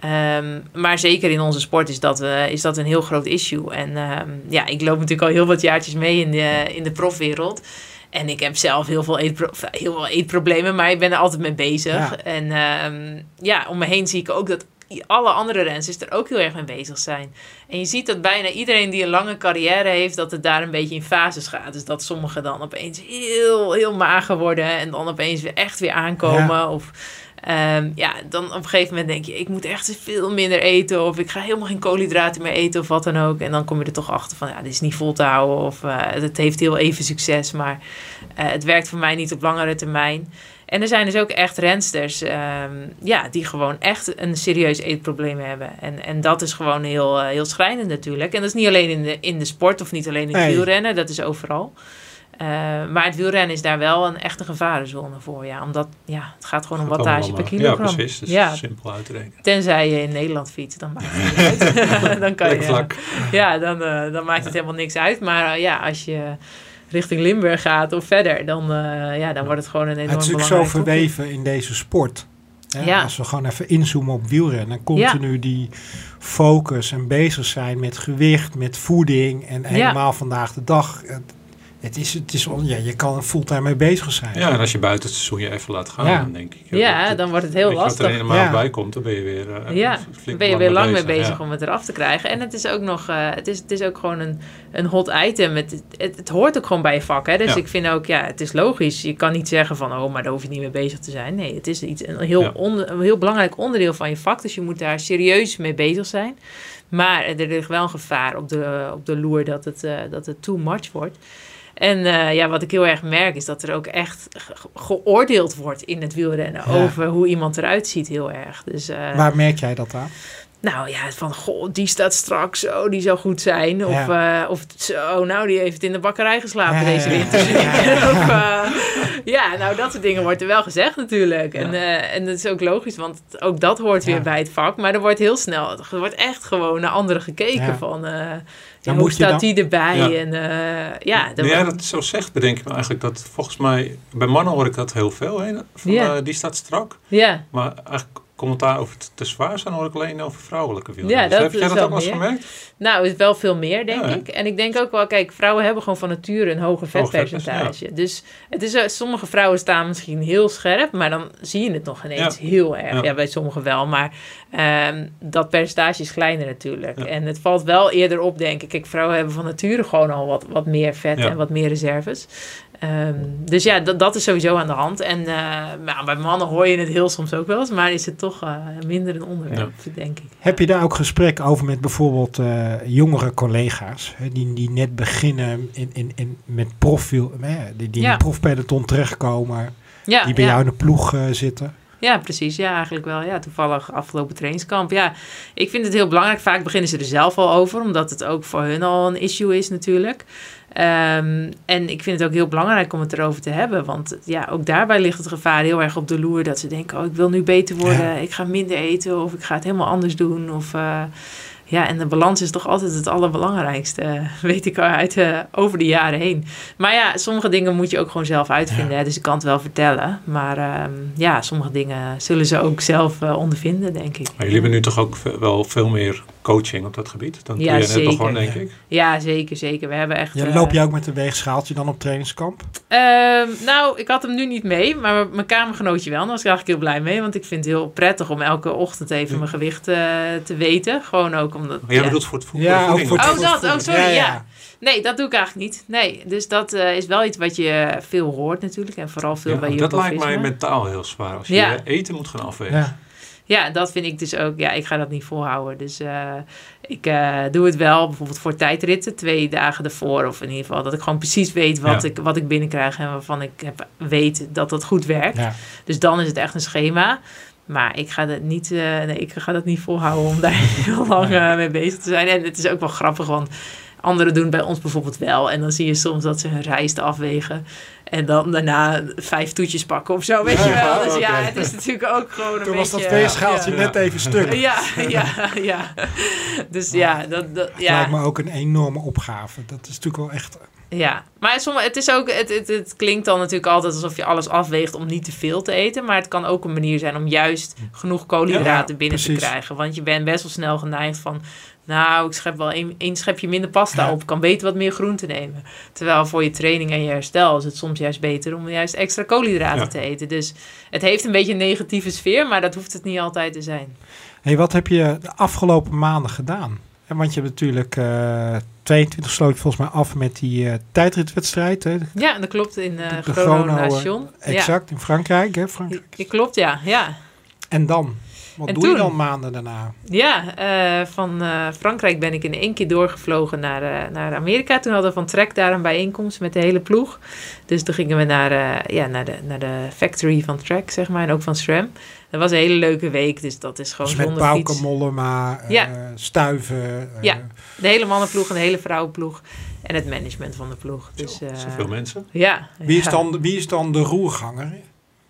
[SPEAKER 1] Ehm, maar zeker in onze sport is dat, eh, is dat een heel groot issue. En ehm, ja, ik loop natuurlijk al heel wat jaartjes mee in de, in de profwereld. En ik heb zelf heel veel, eetpro heel veel eetproblemen, maar ik ben er altijd mee bezig.
[SPEAKER 2] Ja.
[SPEAKER 1] En ehm, ja, om me heen zie ik ook dat alle andere renners er ook heel erg mee bezig zijn. En je ziet dat bijna iedereen die een lange carrière heeft, dat het daar een beetje in fases gaat. Dus dat sommigen dan opeens heel, heel mager worden en dan opeens weer echt weer aankomen. Of ehm, ja, dan op een gegeven moment denk je, ik moet echt veel minder eten. Of ik ga helemaal geen koolhydraten meer eten of wat dan ook. En dan kom je er toch achter van, ja, dit is niet vol te houden. Of eh, het heeft heel even succes, maar eh, het werkt voor mij niet op langere termijn. En er zijn dus ook echt rensters ehm, ja, die gewoon echt een serieus eetprobleem hebben. En, en dat is gewoon heel, eh, heel schrijnend natuurlijk. En dat is niet alleen in de, in de sport of niet alleen in het wielrennen, dat is overal. Eh, maar het wielrennen is daar wel een echte gevarenzone voor. Ja, omdat ja, het gaat gewoon om wattage per kilogram.
[SPEAKER 3] Ja, precies.
[SPEAKER 1] Ja.
[SPEAKER 3] simpel uit te rekenen.
[SPEAKER 1] Tenzij je in Nederland fietst, dan maakt het niet uit. dan kan je, ja, dan, eh, dan maakt het helemaal niks uit. Maar eh, ja, als je richting Limburg gaat of verder, dan, eh, ja, dan wordt het gewoon een enorm
[SPEAKER 2] Het is natuurlijk zo
[SPEAKER 1] belangrijk topic.
[SPEAKER 2] verweven in deze sport. Hè?
[SPEAKER 1] Ja.
[SPEAKER 2] Als we gewoon even inzoomen op wielrennen. Continu die focus en bezig zijn met gewicht, met voeding. En helemaal vandaag de dag. Het, het is, het is, on- ja, je kan er fulltime mee bezig zijn.
[SPEAKER 3] Ja, en als je buiten het seizoen je even laat gaan,
[SPEAKER 2] Ja.
[SPEAKER 3] dan denk ik.
[SPEAKER 1] Ja,
[SPEAKER 3] dat-
[SPEAKER 1] dan wordt het heel
[SPEAKER 3] je Wat er
[SPEAKER 1] lastig.
[SPEAKER 3] helemaal
[SPEAKER 2] Ja.
[SPEAKER 3] bij komt, dan ben je weer. eh,
[SPEAKER 1] Ja,
[SPEAKER 3] flink
[SPEAKER 1] ben je weer lang mee bezig
[SPEAKER 3] ja.
[SPEAKER 1] om het eraf te krijgen. En het is ook nog, eh, het, is, het is ook gewoon een, een hot item. Het, het, het hoort ook gewoon bij je vak. Hè? Dus
[SPEAKER 3] Ja.
[SPEAKER 1] ik vind ook, ja, het is logisch. Je kan niet zeggen van, oh, maar daar hoef je niet mee bezig te zijn. Nee, het is iets, een, heel
[SPEAKER 3] Ja.
[SPEAKER 1] onder- een heel belangrijk onderdeel van je vak. Dus je moet daar serieus mee bezig zijn. Maar er ligt wel een gevaar op de, op de loer dat het, eh, dat het too much wordt. En eh, ja, wat ik heel erg merk is dat er ook echt ge- geoordeeld wordt in het wielrennen
[SPEAKER 2] Ja.
[SPEAKER 1] over hoe iemand eruit ziet heel erg. Dus, eh,
[SPEAKER 2] Waar merk jij dat aan?
[SPEAKER 1] nou ja, van goh, die staat straks, zo, die zou goed zijn. Of, eh, of zo, nou, die heeft in de bakkerij geslapen
[SPEAKER 2] Ja,
[SPEAKER 1] deze
[SPEAKER 2] ja,
[SPEAKER 1] winter.
[SPEAKER 2] ja, ja.
[SPEAKER 1] Of, ja, nou, dat soort dingen wordt er wel gezegd natuurlijk. En, en dat is ook logisch, want ook dat hoort weer
[SPEAKER 2] Ja.
[SPEAKER 1] bij het vak. Maar er wordt heel snel, er wordt echt gewoon naar anderen gekeken
[SPEAKER 2] Ja.
[SPEAKER 1] van... ja,
[SPEAKER 2] Dan
[SPEAKER 1] hoe staat
[SPEAKER 2] dan-
[SPEAKER 1] die erbij?
[SPEAKER 3] Ja.
[SPEAKER 1] En eh, ja,
[SPEAKER 3] Nu jij dat zo zegt, bedenk ik me eigenlijk dat volgens mij, bij mannen hoor ik dat heel veel. Hè? Van, eh, die staat strak.
[SPEAKER 1] ja,
[SPEAKER 3] Maar eigenlijk commentaar over te, te zwaar zijn hoor ik alleen over vrouwelijke
[SPEAKER 1] Ja,
[SPEAKER 3] wielrenners.
[SPEAKER 1] dat
[SPEAKER 3] Heb jij dat ook wel eens gemerkt?
[SPEAKER 1] Nou, het is wel veel meer, denk
[SPEAKER 3] Ja,
[SPEAKER 1] ik. En ik denk ook wel, kijk, vrouwen hebben gewoon van nature een hoger vetpercentage. Dus het is, eh, sommige vrouwen staan misschien heel scherp, maar dan zie je het nog ineens heel erg. Ja. Bij sommigen wel, maar ehm, dat percentage is kleiner natuurlijk. En het valt wel eerder op, denk ik. Kijk, vrouwen hebben van nature gewoon al wat, wat meer vet en wat meer reserves. Ehm, dus ja, dat, dat is sowieso aan de hand. En eh, maar bij mannen hoor je het heel soms ook wel eens, maar is het toch eh, minder een onderwerp, denk ik.
[SPEAKER 2] Heb je daar ook gesprek over met bijvoorbeeld eh, jongere collega's hè, die, die net beginnen in, in, in, met profiel, eh, die, die in het profpeloton terechtkomen,
[SPEAKER 1] Ja,
[SPEAKER 2] die bij
[SPEAKER 1] ja.
[SPEAKER 2] jou in de ploeg eh, zitten?
[SPEAKER 1] Ja, precies. Ja, eigenlijk wel. Ja, toevallig afgelopen trainingskamp. Ja, ik vind het heel belangrijk. Vaak beginnen ze er zelf al over, omdat het ook voor hun al een issue is natuurlijk. Ehm, en ik vind het ook heel belangrijk om het erover te hebben. Want ja, ook daarbij ligt het gevaar heel erg op de loer. Dat ze denken, oh, ik wil nu beter worden.
[SPEAKER 2] Ja.
[SPEAKER 1] Ik ga minder eten of ik ga het helemaal anders doen. Of, eh, ja, en de balans is toch altijd het allerbelangrijkste. Weet ik al uit eh, over de jaren heen. Maar ja, sommige dingen moet je ook gewoon zelf uitvinden. Hè? Dus ik kan het wel vertellen. Maar ehm, ja, sommige dingen zullen ze ook zelf eh, ondervinden, denk ik.
[SPEAKER 3] Maar jullie hebben nu toch ook wel veel meer coaching op dat gebied. Dan
[SPEAKER 1] Ja,
[SPEAKER 3] ben je net
[SPEAKER 1] zeker.
[SPEAKER 3] begonnen, denk ik.
[SPEAKER 1] Ja, zeker, zeker. We hebben echt...
[SPEAKER 2] Ja,
[SPEAKER 1] eh,
[SPEAKER 2] loop je ook met een weegschaaltje dan op trainingskamp?
[SPEAKER 1] Ehm, nou, ik had hem nu niet mee, maar mijn kamergenootje wel. Daar was ik eigenlijk heel blij mee, want ik vind het heel prettig om elke ochtend even mijn gewicht eh, te weten. Gewoon ook omdat...
[SPEAKER 3] Maar jij
[SPEAKER 1] ja.
[SPEAKER 3] bedoelt voor het voeden?
[SPEAKER 2] Ja,
[SPEAKER 3] voor
[SPEAKER 2] ook
[SPEAKER 3] voeding.
[SPEAKER 1] Oh, dat. Oh, sorry, ja. Nee, dat doe ik eigenlijk niet. Nee, dus dat eh, is wel iets wat je veel hoort natuurlijk. En vooral veel
[SPEAKER 3] Ja,
[SPEAKER 1] bij
[SPEAKER 3] dat lijkt mij mentaal heel zwaar. Als je
[SPEAKER 1] Ja.
[SPEAKER 3] je eten moet gaan afwegen.
[SPEAKER 2] Ja.
[SPEAKER 1] Dat vind ik dus ook. Ja, ik ga dat niet volhouden. Dus eh, ik eh, doe het wel bijvoorbeeld voor tijdritten, twee dagen ervoor. Of in ieder geval dat ik gewoon precies weet wat,
[SPEAKER 3] Ja.
[SPEAKER 1] ik, wat ik binnenkrijg en waarvan ik heb, weet dat dat goed werkt.
[SPEAKER 2] Ja.
[SPEAKER 1] Dus dan is het echt een schema. Maar ik ga dat niet, eh, nee, ik ga dat niet volhouden om daar heel lang mee bezig te zijn. En het is ook wel grappig, want anderen doen bij ons bijvoorbeeld wel. En dan zie je soms dat ze hun rijst afwegen. En dan daarna vijf toetjes pakken of zo, weet je
[SPEAKER 2] Ja,
[SPEAKER 1] wel. Dus ja, het is natuurlijk ook gewoon een
[SPEAKER 2] Toen was dat
[SPEAKER 1] beetje...
[SPEAKER 2] weegschaaltje
[SPEAKER 3] ja.
[SPEAKER 2] net even stuk.
[SPEAKER 1] Ja, ja, ja. Dus ja, dat, dat,
[SPEAKER 2] Het lijkt
[SPEAKER 1] ja,
[SPEAKER 2] me ook een enorme opgave. Dat is natuurlijk wel echt...
[SPEAKER 1] ja. Maar sommige, het, is ook, het, het, het klinkt dan natuurlijk altijd alsof je alles afweegt om niet te veel te eten. Maar het kan ook een manier zijn om juist genoeg koolhydraten
[SPEAKER 2] Ja,
[SPEAKER 1] binnen te krijgen. Want je bent best wel snel geneigd van... Nou, ik schep wel één, één schepje minder pasta
[SPEAKER 2] Ja.
[SPEAKER 1] op. Ik kan beter wat meer groente nemen. Terwijl voor je training en je herstel is het soms juist beter om juist extra koolhydraten
[SPEAKER 3] Ja.
[SPEAKER 1] te eten. Dus het heeft een beetje een negatieve sfeer, maar dat hoeft het niet altijd te zijn.
[SPEAKER 2] Hey, wat heb je de afgelopen maanden gedaan? Want je hebt natuurlijk eh 22 sloot je volgens mij af met die eh, tijdritwedstrijd. Hè?
[SPEAKER 1] Ja, dat klopt. In uh,
[SPEAKER 2] De- de eh.
[SPEAKER 1] Ja.
[SPEAKER 2] Exact, in Frankrijk. Hè? Frankrijk.
[SPEAKER 1] Klopt, ja. Ja,
[SPEAKER 2] En dan? Wat
[SPEAKER 1] En
[SPEAKER 2] doe je
[SPEAKER 1] toen?
[SPEAKER 2] dan maanden daarna?
[SPEAKER 1] ja eh, van eh, Frankrijk ben ik in één keer doorgevlogen naar, eh, naar Amerika. Toen hadden we van Trek daar een bijeenkomst met de hele ploeg. Dus toen gingen we naar, eh, ja, naar, de, naar de factory van Trek, zeg maar. En ook van SRAM. Dat was een hele leuke week, dus dat is gewoon
[SPEAKER 2] Dus met
[SPEAKER 1] fiets.
[SPEAKER 2] Mollema, eh,
[SPEAKER 1] Ja.
[SPEAKER 2] Stuiven. eh,
[SPEAKER 1] Ja. De hele mannenploeg en de hele vrouwenploeg. En het management van de ploeg. Dus,
[SPEAKER 3] Zo, Zoveel mensen.
[SPEAKER 1] Ja.
[SPEAKER 2] Wie, is dan, wie is dan de roerganger?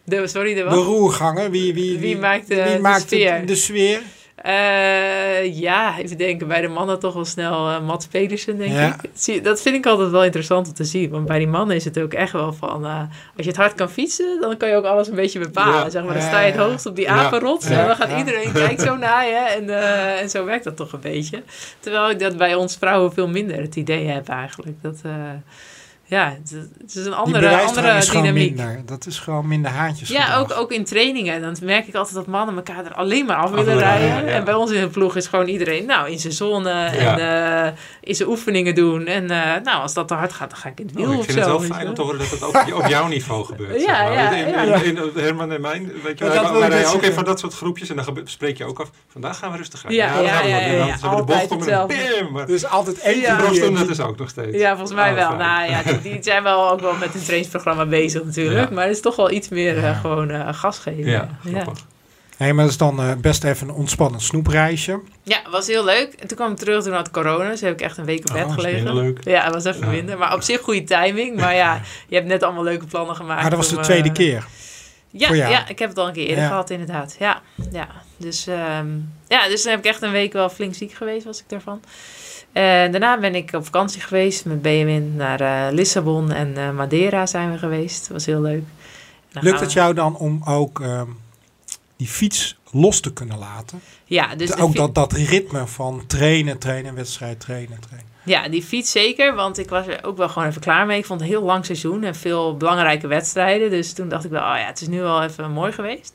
[SPEAKER 1] De, sorry, de
[SPEAKER 2] De roerganger? Wie, wie,
[SPEAKER 1] Wie maakt de-
[SPEAKER 2] wie
[SPEAKER 1] de sfeer?
[SPEAKER 2] de sfeer?
[SPEAKER 1] Eh, ja, even denken. Bij de mannen toch wel snel eh Mats Pedersen, denk
[SPEAKER 2] Ja.
[SPEAKER 1] ik. Zie, dat vind ik altijd wel interessant om te zien. Want bij die mannen is het ook echt wel van... eh, als je het hard kan fietsen, dan kan je ook alles een beetje bepalen.
[SPEAKER 3] Ja.
[SPEAKER 1] Zeg maar, dan sta je het hoogst op die apenrots.
[SPEAKER 2] Ja.
[SPEAKER 1] En dan gaat iedereen kijkt zo naar je. En, eh, en zo werkt dat toch een beetje. Terwijl ik dat bij ons vrouwen veel minder het idee heb eigenlijk. Dat... ja, het, is een andere, andere
[SPEAKER 2] is
[SPEAKER 1] dynamiek.
[SPEAKER 2] minder. Dat is gewoon minder haantjes.
[SPEAKER 1] Ja, ook, ook in trainingen. Dan merk ik altijd dat mannen elkaar er alleen maar af willen rijden.
[SPEAKER 3] ja.
[SPEAKER 1] En bij ons in de ploeg is gewoon iedereen nou, in zijn zone en eh, in zijn oefeningen doen. En eh, nou, als dat te hard gaat, dan ga ik in het wiel
[SPEAKER 3] Oh, ik vind
[SPEAKER 1] zo.
[SPEAKER 3] het wel fijn om
[SPEAKER 1] wel.
[SPEAKER 3] te horen dat het ook op jouw niveau gebeurt.
[SPEAKER 1] Ja,
[SPEAKER 3] zeg maar.
[SPEAKER 1] ja,
[SPEAKER 3] in,
[SPEAKER 1] ja.
[SPEAKER 3] in, in, in Herman en mijn, weet je, wij, wij rijden ook even dat soort groepjes en dan spreek je ook af. Vandaag gaan we rustig aan.
[SPEAKER 1] Ja,
[SPEAKER 3] dan
[SPEAKER 1] ja,
[SPEAKER 3] gaan we
[SPEAKER 1] ja, ja,
[SPEAKER 3] Dan
[SPEAKER 1] ja.
[SPEAKER 3] hebben we de
[SPEAKER 1] Altijd
[SPEAKER 3] bocht om en
[SPEAKER 2] Dus altijd één
[SPEAKER 1] Ja.
[SPEAKER 3] dat is ook nog steeds.
[SPEAKER 1] Ja, volgens mij
[SPEAKER 3] Oh,
[SPEAKER 1] wel. Nou ja, die, die zijn wel ook wel met een trainingsprogramma bezig natuurlijk.
[SPEAKER 3] Ja.
[SPEAKER 1] Maar het is toch wel iets meer eh, gewoon eh, gas geven.
[SPEAKER 3] Ja, grappig.
[SPEAKER 2] Hey, maar dat is dan eh, best even een ontspannend snoepreisje.
[SPEAKER 1] Ja, was heel leuk. En toen kwam ik terug, toen had corona. Dus heb ik echt een week op bed
[SPEAKER 3] Oh,
[SPEAKER 1] gelegen.
[SPEAKER 3] minder leuk.
[SPEAKER 1] Ja, het was even
[SPEAKER 3] Ja.
[SPEAKER 1] minder. Maar op zich goede timing. Maar ja, je hebt net allemaal leuke plannen gemaakt.
[SPEAKER 2] Maar dat was
[SPEAKER 1] om,
[SPEAKER 2] de tweede keer.
[SPEAKER 1] Ja, ja, ik heb het al een keer eerder
[SPEAKER 2] Ja.
[SPEAKER 1] gehad, inderdaad. Ja, ja. Dus, ehm, ja, dus dan heb ik echt een week wel flink ziek geweest, was ik daarvan. En daarna ben ik op vakantie geweest met BMN naar eh, Lissabon en eh, Madeira zijn we geweest. Dat was heel leuk.
[SPEAKER 2] Lukt het
[SPEAKER 1] we-
[SPEAKER 2] jou dan om ook ehm, die fiets los te kunnen laten?
[SPEAKER 1] Ja, dus de
[SPEAKER 2] ook dat, dat ritme van trainen, trainen, wedstrijd, trainen, trainen.
[SPEAKER 1] Ja, die fiets zeker, want ik was er ook wel gewoon even klaar mee. Ik vond het een heel lang seizoen en veel belangrijke wedstrijden. Dus toen dacht ik wel, oh ja, het is nu wel even mooi geweest.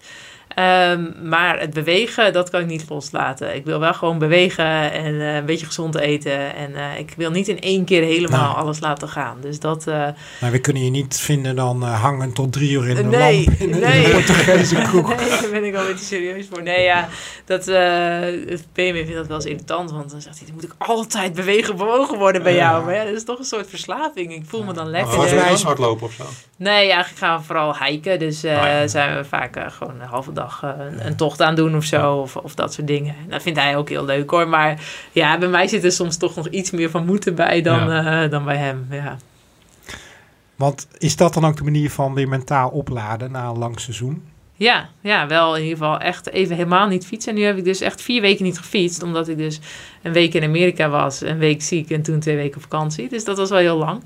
[SPEAKER 1] Ehm, maar het bewegen, dat kan ik niet loslaten. Ik wil wel gewoon bewegen en eh, een beetje gezond eten. En eh, ik wil niet in één keer helemaal
[SPEAKER 2] Nou.
[SPEAKER 1] alles laten gaan. Dus dat, eh,
[SPEAKER 2] Maar we kunnen je niet vinden dan eh, hangen tot drie uur in de
[SPEAKER 1] Nee,
[SPEAKER 2] lamp in,
[SPEAKER 1] nee.
[SPEAKER 2] de Portugese kroeg.
[SPEAKER 1] Nee, daar ben ik al een beetje serieus voor. Nee, ja, dat, eh BMW vindt dat wel eens irritant, want dan zegt hij, dan moet ik altijd bewegen, bewogen worden bij jou. Maar ja, dat is toch een soort verslaving. Ik voel me dan lekker.
[SPEAKER 3] Volgens mij
[SPEAKER 2] mij
[SPEAKER 3] is
[SPEAKER 2] is-
[SPEAKER 3] hardlopen of zo.
[SPEAKER 1] Nee, eigenlijk gaan we vooral hiken. Dus eh,
[SPEAKER 3] Ah, ja.
[SPEAKER 1] zijn we vaak gewoon een halve dag eh, een, een tocht aan doen of zo. Of, of dat soort dingen. Dat vindt hij ook heel leuk hoor. Maar ja, bij mij zit er soms toch nog iets meer van moeten bij dan, eh, dan bij hem. Ja.
[SPEAKER 2] Want is dat dan ook de manier van weer mentaal opladen na een lang seizoen?
[SPEAKER 1] Ja, ja, wel in ieder geval echt even helemaal niet fietsen. En nu heb ik dus echt vier weken niet gefietst. Omdat ik dus een week in Amerika was, een week ziek en toen twee weken op vakantie. Dus dat was wel heel lang.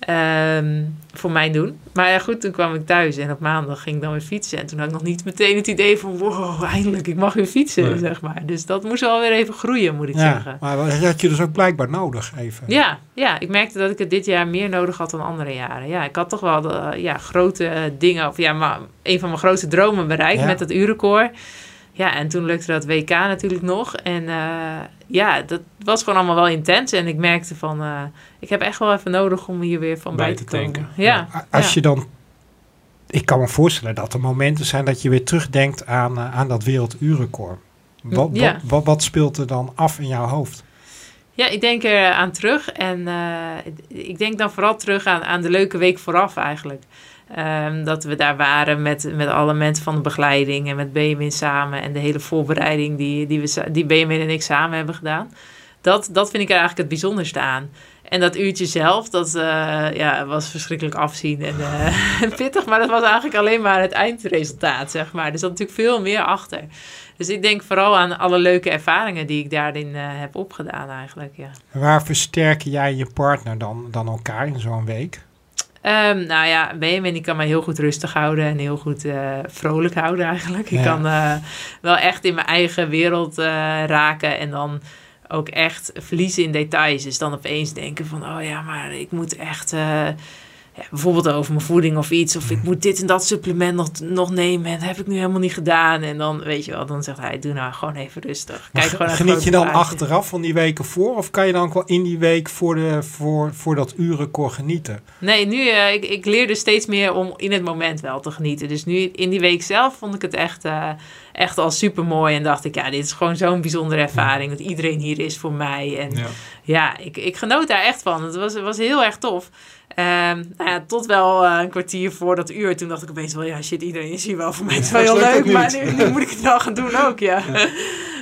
[SPEAKER 1] Ehm, voor mijn doen. Maar ja, goed, toen kwam ik thuis en op maandag ging ik dan weer fietsen. En toen had ik nog niet meteen het idee van, wow, eindelijk, ik mag weer fietsen,
[SPEAKER 3] Nee.
[SPEAKER 1] zeg maar. Dus dat moest wel weer even groeien, moet ik
[SPEAKER 2] Ja,
[SPEAKER 1] zeggen.
[SPEAKER 2] maar dat had je dus ook blijkbaar nodig even.
[SPEAKER 1] Ja, ja, ik merkte dat ik het dit jaar meer nodig had dan andere jaren. Ja, ik had toch wel de, ja, grote eh, dingen, of ja, maar een van mijn grote dromen bereikt
[SPEAKER 2] Ja.
[SPEAKER 1] met dat uurrecord. Ja, en toen lukte dat WK natuurlijk nog. En eh, ja, dat was gewoon allemaal wel intens. En ik merkte van, eh, ik heb echt wel even nodig om hier weer van bij,
[SPEAKER 3] Bij
[SPEAKER 1] te
[SPEAKER 3] te
[SPEAKER 1] komen.
[SPEAKER 3] tanken.
[SPEAKER 1] Ja,
[SPEAKER 2] Als
[SPEAKER 1] ja.
[SPEAKER 2] je dan... Ik kan me voorstellen dat er momenten zijn dat je weer terugdenkt aan, eh, aan dat werelduurrecord. Wat,
[SPEAKER 1] Ja.
[SPEAKER 2] wat, wat, wat speelt er dan af in jouw hoofd?
[SPEAKER 1] Ja, ik denk er aan terug. En eh, ik denk dan vooral terug aan, aan de leuke week vooraf eigenlijk. Ehm, dat we daar waren met, met alle mensen van de begeleiding en met Benjamin samen. En de hele voorbereiding die, die, we, die Benjamin en ik samen hebben gedaan. Dat, dat vind ik er eigenlijk het bijzonderste aan. En dat uurtje zelf, dat eh, ja, was verschrikkelijk afzien en eh, pittig. Maar dat was eigenlijk alleen maar het eindresultaat, zeg maar. Er zat natuurlijk veel meer achter. Dus ik denk vooral aan alle leuke ervaringen die ik daarin eh, heb opgedaan eigenlijk, ja.
[SPEAKER 2] Waar versterken jij je partner dan, dan elkaar in zo'n week?
[SPEAKER 1] Ehm, nou ja, Benjamin die kan mij heel goed rustig houden en heel goed eh, vrolijk houden eigenlijk. Ik kan eh, wel echt in mijn eigen wereld eh, raken en dan ook echt verliezen in details. Dus dan opeens denken van, oh ja, maar ik moet echt... ja, bijvoorbeeld over mijn voeding of iets. Of ik moet dit en dat supplement nog, nog nemen. En dat heb ik nu helemaal niet gedaan. En dan, weet je wel, dan zegt hij, doe nou gewoon even rustig. Kijk gewoon
[SPEAKER 2] Geniet je dan
[SPEAKER 1] plaatje.
[SPEAKER 2] achteraf van die weken voor? Of kan je dan ook wel in die week voor, de, voor, voor dat uurrecord genieten?
[SPEAKER 1] Nee, nu, eh, ik, ik leerde steeds meer om in het moment wel te genieten. Dus nu in die week zelf vond ik het echt, eh, echt al super mooi. En dacht ik, ja, dit is gewoon zo'n bijzondere ervaring. Dat iedereen hier is voor mij. En ja,
[SPEAKER 3] Ja.
[SPEAKER 1] ik, ik genoot daar echt van. Het was, het was heel erg tof. Ehm, nou ja, tot wel eh, een kwartier voor dat uur. Toen dacht ik opeens wel, ja shit, iedereen is hier wel. Voor mij is het wel
[SPEAKER 3] Ja,
[SPEAKER 1] heel leuk. Maar nu moet ik het wel gaan doen ook, ja.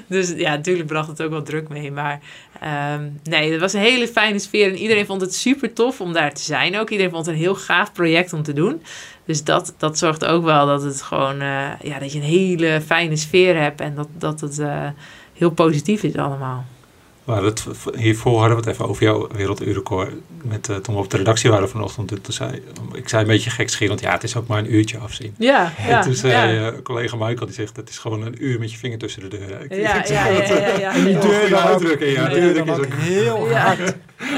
[SPEAKER 1] Dus ja, natuurlijk bracht het ook wel druk mee. Maar ehm, nee, het was een hele fijne sfeer. En iedereen vond het super tof om daar te zijn ook. Iedereen vond het een heel gaaf project om te doen. Dus dat, dat zorgt ook wel dat het gewoon... eh, ja, dat je een hele fijne sfeer hebt. En dat, dat het eh, heel positief is allemaal.
[SPEAKER 3] Maar het, hiervoor hadden we het even over jouw werelduurrecord. Met, eh, toen we op de redactie waren vanochtend. Toen zei, ik zei een beetje gekscherend, ja, het is ook maar een uurtje afzien.
[SPEAKER 1] Ja, ja.
[SPEAKER 3] en toen zei
[SPEAKER 1] ja.
[SPEAKER 3] eh, collega Michael, die zegt, het is gewoon een uur met je vinger tussen de deuren. Ik,
[SPEAKER 1] Ja,
[SPEAKER 3] ik zeg,
[SPEAKER 1] ja, ja,
[SPEAKER 3] dat,
[SPEAKER 1] ja,
[SPEAKER 3] eh,
[SPEAKER 1] ja,
[SPEAKER 2] En die
[SPEAKER 1] ja.
[SPEAKER 2] deur
[SPEAKER 3] uitdrukking, ja.
[SPEAKER 2] die deur
[SPEAKER 3] is
[SPEAKER 2] ook heel
[SPEAKER 1] Ja.
[SPEAKER 2] hard.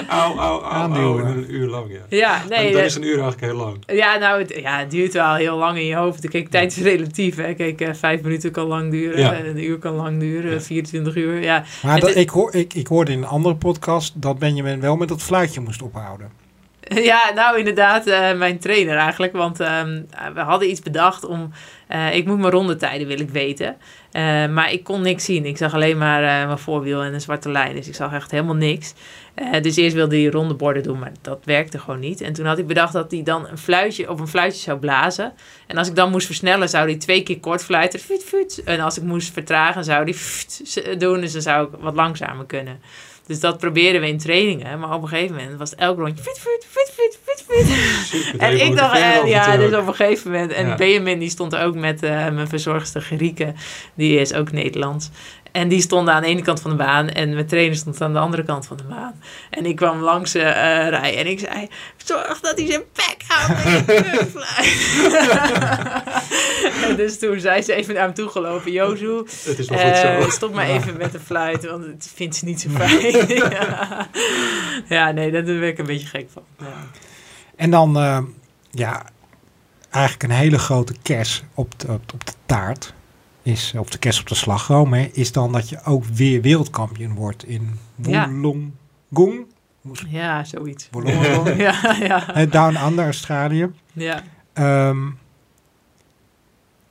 [SPEAKER 3] Auw, auw, auw,
[SPEAKER 2] Aanduwen.
[SPEAKER 3] auw, een uur lang, ja.
[SPEAKER 1] Ja, nee.
[SPEAKER 3] en
[SPEAKER 1] dat-
[SPEAKER 3] is een uur eigenlijk heel lang.
[SPEAKER 1] Ja, nou, het, ja, het duurt wel heel lang in je hoofd. Kijk, tijd is relatief. Hè. Kijk, eh, vijf minuten kan lang duren.
[SPEAKER 3] Ja.
[SPEAKER 1] eh, Een uur kan lang duren.
[SPEAKER 3] Ja.
[SPEAKER 1] 24 uur. Ja,
[SPEAKER 2] Maar dat, ik, hoor, ik, ik hoorde in een andere podcast dat Benjamin wel met dat fluitje moest ophouden.
[SPEAKER 1] Ja, nou inderdaad, eh, mijn trainer eigenlijk. Want ehm, we hadden iets bedacht om... eh, ik moet mijn rondetijden, wil ik weten. Eh, maar ik kon niks zien. Ik zag alleen maar eh, mijn voorwiel en een zwarte lijn. Dus ik zag echt helemaal niks. Eh, dus eerst wilde hij rondeborden doen, maar dat werkte gewoon niet. En toen had ik bedacht dat hij dan een fluitje op een fluitje zou blazen. En als ik dan moest versnellen, zou hij twee keer kort fluiten. En als ik moest vertragen, zou hij doen. Dus dan zou ik wat langzamer kunnen. Dus dat probeerden we in trainingen. Maar op een gegeven moment was elk rondje... Fuut, fuut, fuut, fuut.
[SPEAKER 3] Super
[SPEAKER 1] En ik dacht, eh, ja, dus op een gegeven moment. En
[SPEAKER 3] Ja.
[SPEAKER 1] Benjamin die stond ook met eh, mijn verzorgster Gerieke. Die is ook Nederlands. En die stonden aan de ene kant van de baan. En mijn trainer stond aan de andere kant van de baan. En ik kwam langs eh rijden. En ik zei, zorg dat hij zijn bek houdt. met die kutfluit." en dus toen zei ze even naar hem toe gelopen. Jozu,
[SPEAKER 3] Het is wel goed
[SPEAKER 1] eh,
[SPEAKER 3] zo.
[SPEAKER 1] stop maar even met de fluit. Want het vindt ze niet zo fijn. ja. ja, nee, daar ben ik een beetje gek van. Ja.
[SPEAKER 2] En dan, eh, ja, eigenlijk een hele grote kers op de, op de taart. Is, of de kers op de slagroom, hè, is dan dat je ook weer wereldkampioen wordt in. Wollongong.
[SPEAKER 1] Ja, zoiets.
[SPEAKER 2] Wollongong.
[SPEAKER 1] Ja, ja,
[SPEAKER 2] Down Under, Australië.
[SPEAKER 1] ja.
[SPEAKER 2] Ehm,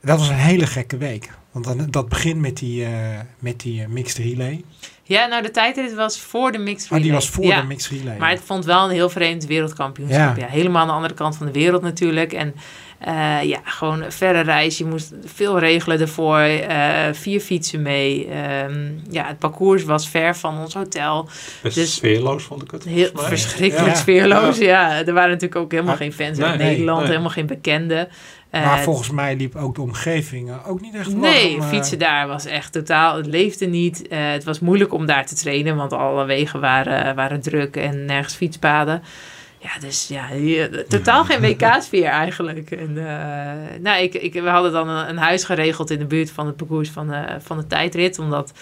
[SPEAKER 2] dat was een hele gekke week. Want dan, dat begint met die, eh, met die eh, mixed relay.
[SPEAKER 1] Ja, nou de tijdrit was voor de mixed
[SPEAKER 2] Maar die
[SPEAKER 1] relay.
[SPEAKER 2] was voor
[SPEAKER 1] ja.
[SPEAKER 2] de mixed relay.
[SPEAKER 1] Maar het vond wel een heel vreemd wereldkampioenschap.
[SPEAKER 2] Ja.
[SPEAKER 1] Ja. helemaal aan de andere kant van de wereld natuurlijk. En eh, ja, gewoon een verre reis. Je moest veel regelen ervoor. eh, vier fietsen mee. Ehm, ja, het parcours was ver van ons hotel.
[SPEAKER 3] Best
[SPEAKER 1] dus-
[SPEAKER 3] sfeerloos vond ik het.
[SPEAKER 1] Heel verschrikkelijk
[SPEAKER 2] Ja.
[SPEAKER 1] sfeerloos. Ja. er waren natuurlijk ook helemaal geen fans uit
[SPEAKER 3] nee,
[SPEAKER 1] Nederland.
[SPEAKER 3] nee.
[SPEAKER 1] Helemaal geen bekenden. Eh,
[SPEAKER 2] maar volgens mij liep ook de omgeving eh, ook niet echt
[SPEAKER 1] Nee,
[SPEAKER 2] warm, eh.
[SPEAKER 1] fietsen daar was echt totaal. Het leefde niet. Eh, het was moeilijk om daar te trainen, want alle wegen waren, waren druk en nergens fietspaden. Ja, dus ja, hier- totaal geen WK-sfeer eigenlijk. En, eh, nou, ik, ik, we hadden dan een, een huis geregeld in de buurt van het parcours van de, van de tijdrit. Omdat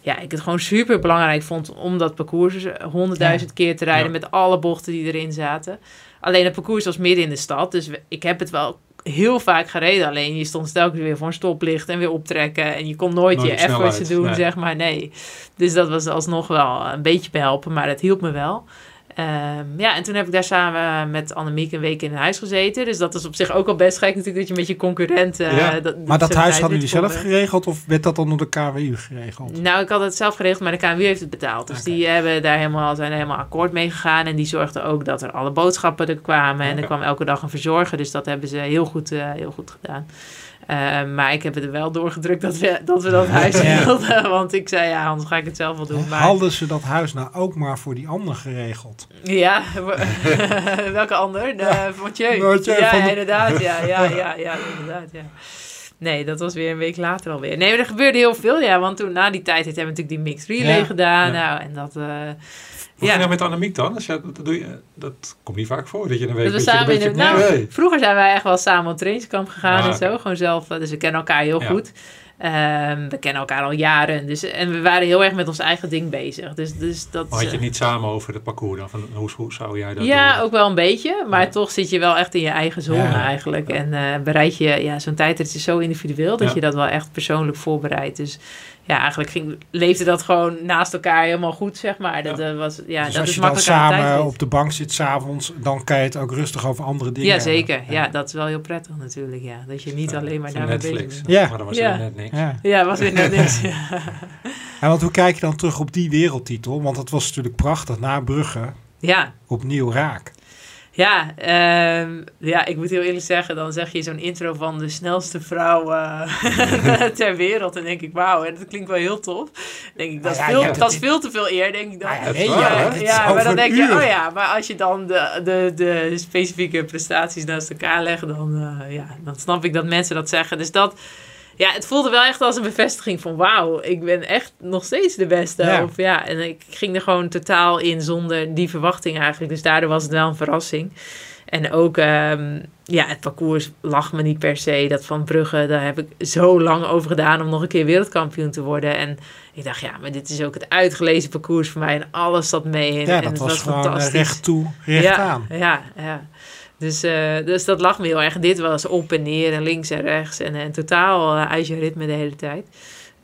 [SPEAKER 1] ja, ik het gewoon super belangrijk vond om dat parcours honderdduizend keer te rijden
[SPEAKER 3] Ja.
[SPEAKER 1] met alle bochten die erin zaten. Alleen het parcours was midden in de stad, dus we- ik heb het wel heel vaak gereden. Alleen je stond telkens weer voor een stoplicht en weer optrekken. En je kon nooit,
[SPEAKER 3] Nooit
[SPEAKER 1] je efforts doen,
[SPEAKER 3] nee.
[SPEAKER 1] zeg maar. Nee. Dus dat was alsnog wel een beetje behelpen, maar dat hielp me wel. Ehm, ja, en toen heb ik daar samen met Annemiek een week in een huis gezeten. Dus dat is op zich ook al best gek natuurlijk dat je met je concurrent... eh,
[SPEAKER 3] Ja.
[SPEAKER 1] dat,
[SPEAKER 2] Maar dat huis hadden jullie zelf
[SPEAKER 1] eh.
[SPEAKER 2] geregeld of werd dat dan door de KWU geregeld?
[SPEAKER 1] Nou, ik had het zelf geregeld, maar de KNWU heeft het betaald. Dus die hebben daar helemaal, zijn er helemaal akkoord mee gegaan. En die zorgden ook dat er alle boodschappen er kwamen. En er kwam elke dag een verzorger. Dus dat hebben ze heel goed, eh, heel goed gedaan. Eh, maar ik heb het er wel doorgedrukt dat we dat, we dat huis
[SPEAKER 2] Ja.
[SPEAKER 1] wilden. Want ik zei, ja, anders ga ik het zelf wel doen. Maar,
[SPEAKER 2] Hadden ze dat huis nou ook maar voor die ander geregeld?
[SPEAKER 1] Ja, welke ander? De Mathieu.
[SPEAKER 2] Mathieu
[SPEAKER 1] ja,
[SPEAKER 2] van de-
[SPEAKER 1] inderdaad. Ja, ja, ja, ja, inderdaad, ja. Nee, dat was weer een week later alweer. Nee, maar er gebeurde heel veel, ja. Want toen, na die tijd, hebben we natuurlijk die mixed relay
[SPEAKER 2] Ja,
[SPEAKER 1] gedaan.
[SPEAKER 3] ja.
[SPEAKER 1] Nou, en dat... eh,
[SPEAKER 3] Hoe
[SPEAKER 1] Ja.
[SPEAKER 3] dat met Annemiek dan? Je, dat, doe je, dat komt niet vaak voor, dat je een week
[SPEAKER 1] Dat we
[SPEAKER 3] je
[SPEAKER 1] samen
[SPEAKER 3] een
[SPEAKER 1] in
[SPEAKER 3] beetje...
[SPEAKER 1] de, nou,
[SPEAKER 3] nee.
[SPEAKER 1] Vroeger zijn wij echt wel samen op trainingskamp gegaan
[SPEAKER 3] Ah,
[SPEAKER 1] en zo.
[SPEAKER 3] oké.
[SPEAKER 1] Gewoon zelf. eh, Dus we kennen elkaar heel
[SPEAKER 3] Ja.
[SPEAKER 1] goed. Ehm, we kennen elkaar al jaren. Dus, en we waren heel erg met ons eigen ding bezig. Dus, dus dat,
[SPEAKER 3] Maar had je
[SPEAKER 1] eh,
[SPEAKER 3] het niet samen over het parcours dan? Van, hoe, hoe zou jij dat
[SPEAKER 1] ja,
[SPEAKER 3] doen?
[SPEAKER 1] ook wel een beetje. Maar
[SPEAKER 3] Ja.
[SPEAKER 1] toch zit je wel echt in je eigen zone
[SPEAKER 2] Ja.
[SPEAKER 1] eigenlijk. En eh, bereid je... Ja, zo'n tijdrit is zo individueel... dat je dat wel echt persoonlijk voorbereidt. Dus ja, eigenlijk ging, leefde dat gewoon naast elkaar helemaal goed, zeg maar. Dat, eh, was, ja,
[SPEAKER 2] dus
[SPEAKER 1] dat
[SPEAKER 2] als
[SPEAKER 1] is
[SPEAKER 2] je dan samen op de bank zit s'avonds, dan kan je het ook rustig over andere dingen
[SPEAKER 1] Ja, zeker. Ja, dat is wel heel prettig natuurlijk. Ja. Dat je niet alleen maar
[SPEAKER 3] Van
[SPEAKER 1] daarmee bezig
[SPEAKER 3] Netflix.
[SPEAKER 1] bent.
[SPEAKER 2] Ja.
[SPEAKER 3] Maar dan was
[SPEAKER 1] Ja.
[SPEAKER 3] er net niks.
[SPEAKER 2] Ja.
[SPEAKER 1] Ja, was weer net niks.
[SPEAKER 2] En want hoe kijk je dan terug op die wereldtitel? Want het was natuurlijk prachtig na Brugge
[SPEAKER 1] ja,
[SPEAKER 2] opnieuw raak.
[SPEAKER 1] Ja, ehm, ja, ik moet heel eerlijk zeggen, dan zeg je zo'n intro van de snelste vrouw eh, ter wereld. En denk ik, wauw, dat klinkt wel heel tof. denk ik, dat, is,
[SPEAKER 2] Nou ja,
[SPEAKER 1] veel, dat is veel te veel eer, denk ik dan.
[SPEAKER 2] Nou ja, nee,
[SPEAKER 3] is
[SPEAKER 2] is
[SPEAKER 1] maar dan denk je, oh ja, maar als je dan de, de, de specifieke prestaties naast elkaar legt, dan, eh, ja, dan snap ik dat mensen dat zeggen. Dus dat, ja, het voelde wel echt als een bevestiging van, wauw, ik ben echt nog steeds de beste.
[SPEAKER 2] Ja.
[SPEAKER 1] Of, ja, en ik ging er gewoon totaal in zonder die verwachting eigenlijk. Dus daardoor was het wel een verrassing. En ook, ehm, ja, het parcours lag me niet per se. Dat van Brugge, daar heb ik zo lang over gedaan om nog een keer wereldkampioen te worden. En ik dacht, ja, maar dit is ook het uitgelezen parcours voor mij. En alles zat mee. En,
[SPEAKER 2] Ja, dat
[SPEAKER 1] het
[SPEAKER 2] was, gewoon eh,
[SPEAKER 1] fantastisch.
[SPEAKER 2] recht toe, recht
[SPEAKER 1] ja,
[SPEAKER 2] aan.
[SPEAKER 1] Ja, ja. Dus, eh, dus dat lag me heel erg. Dit was op en neer en links en rechts. En, en totaal uh, ijzerritme de hele tijd.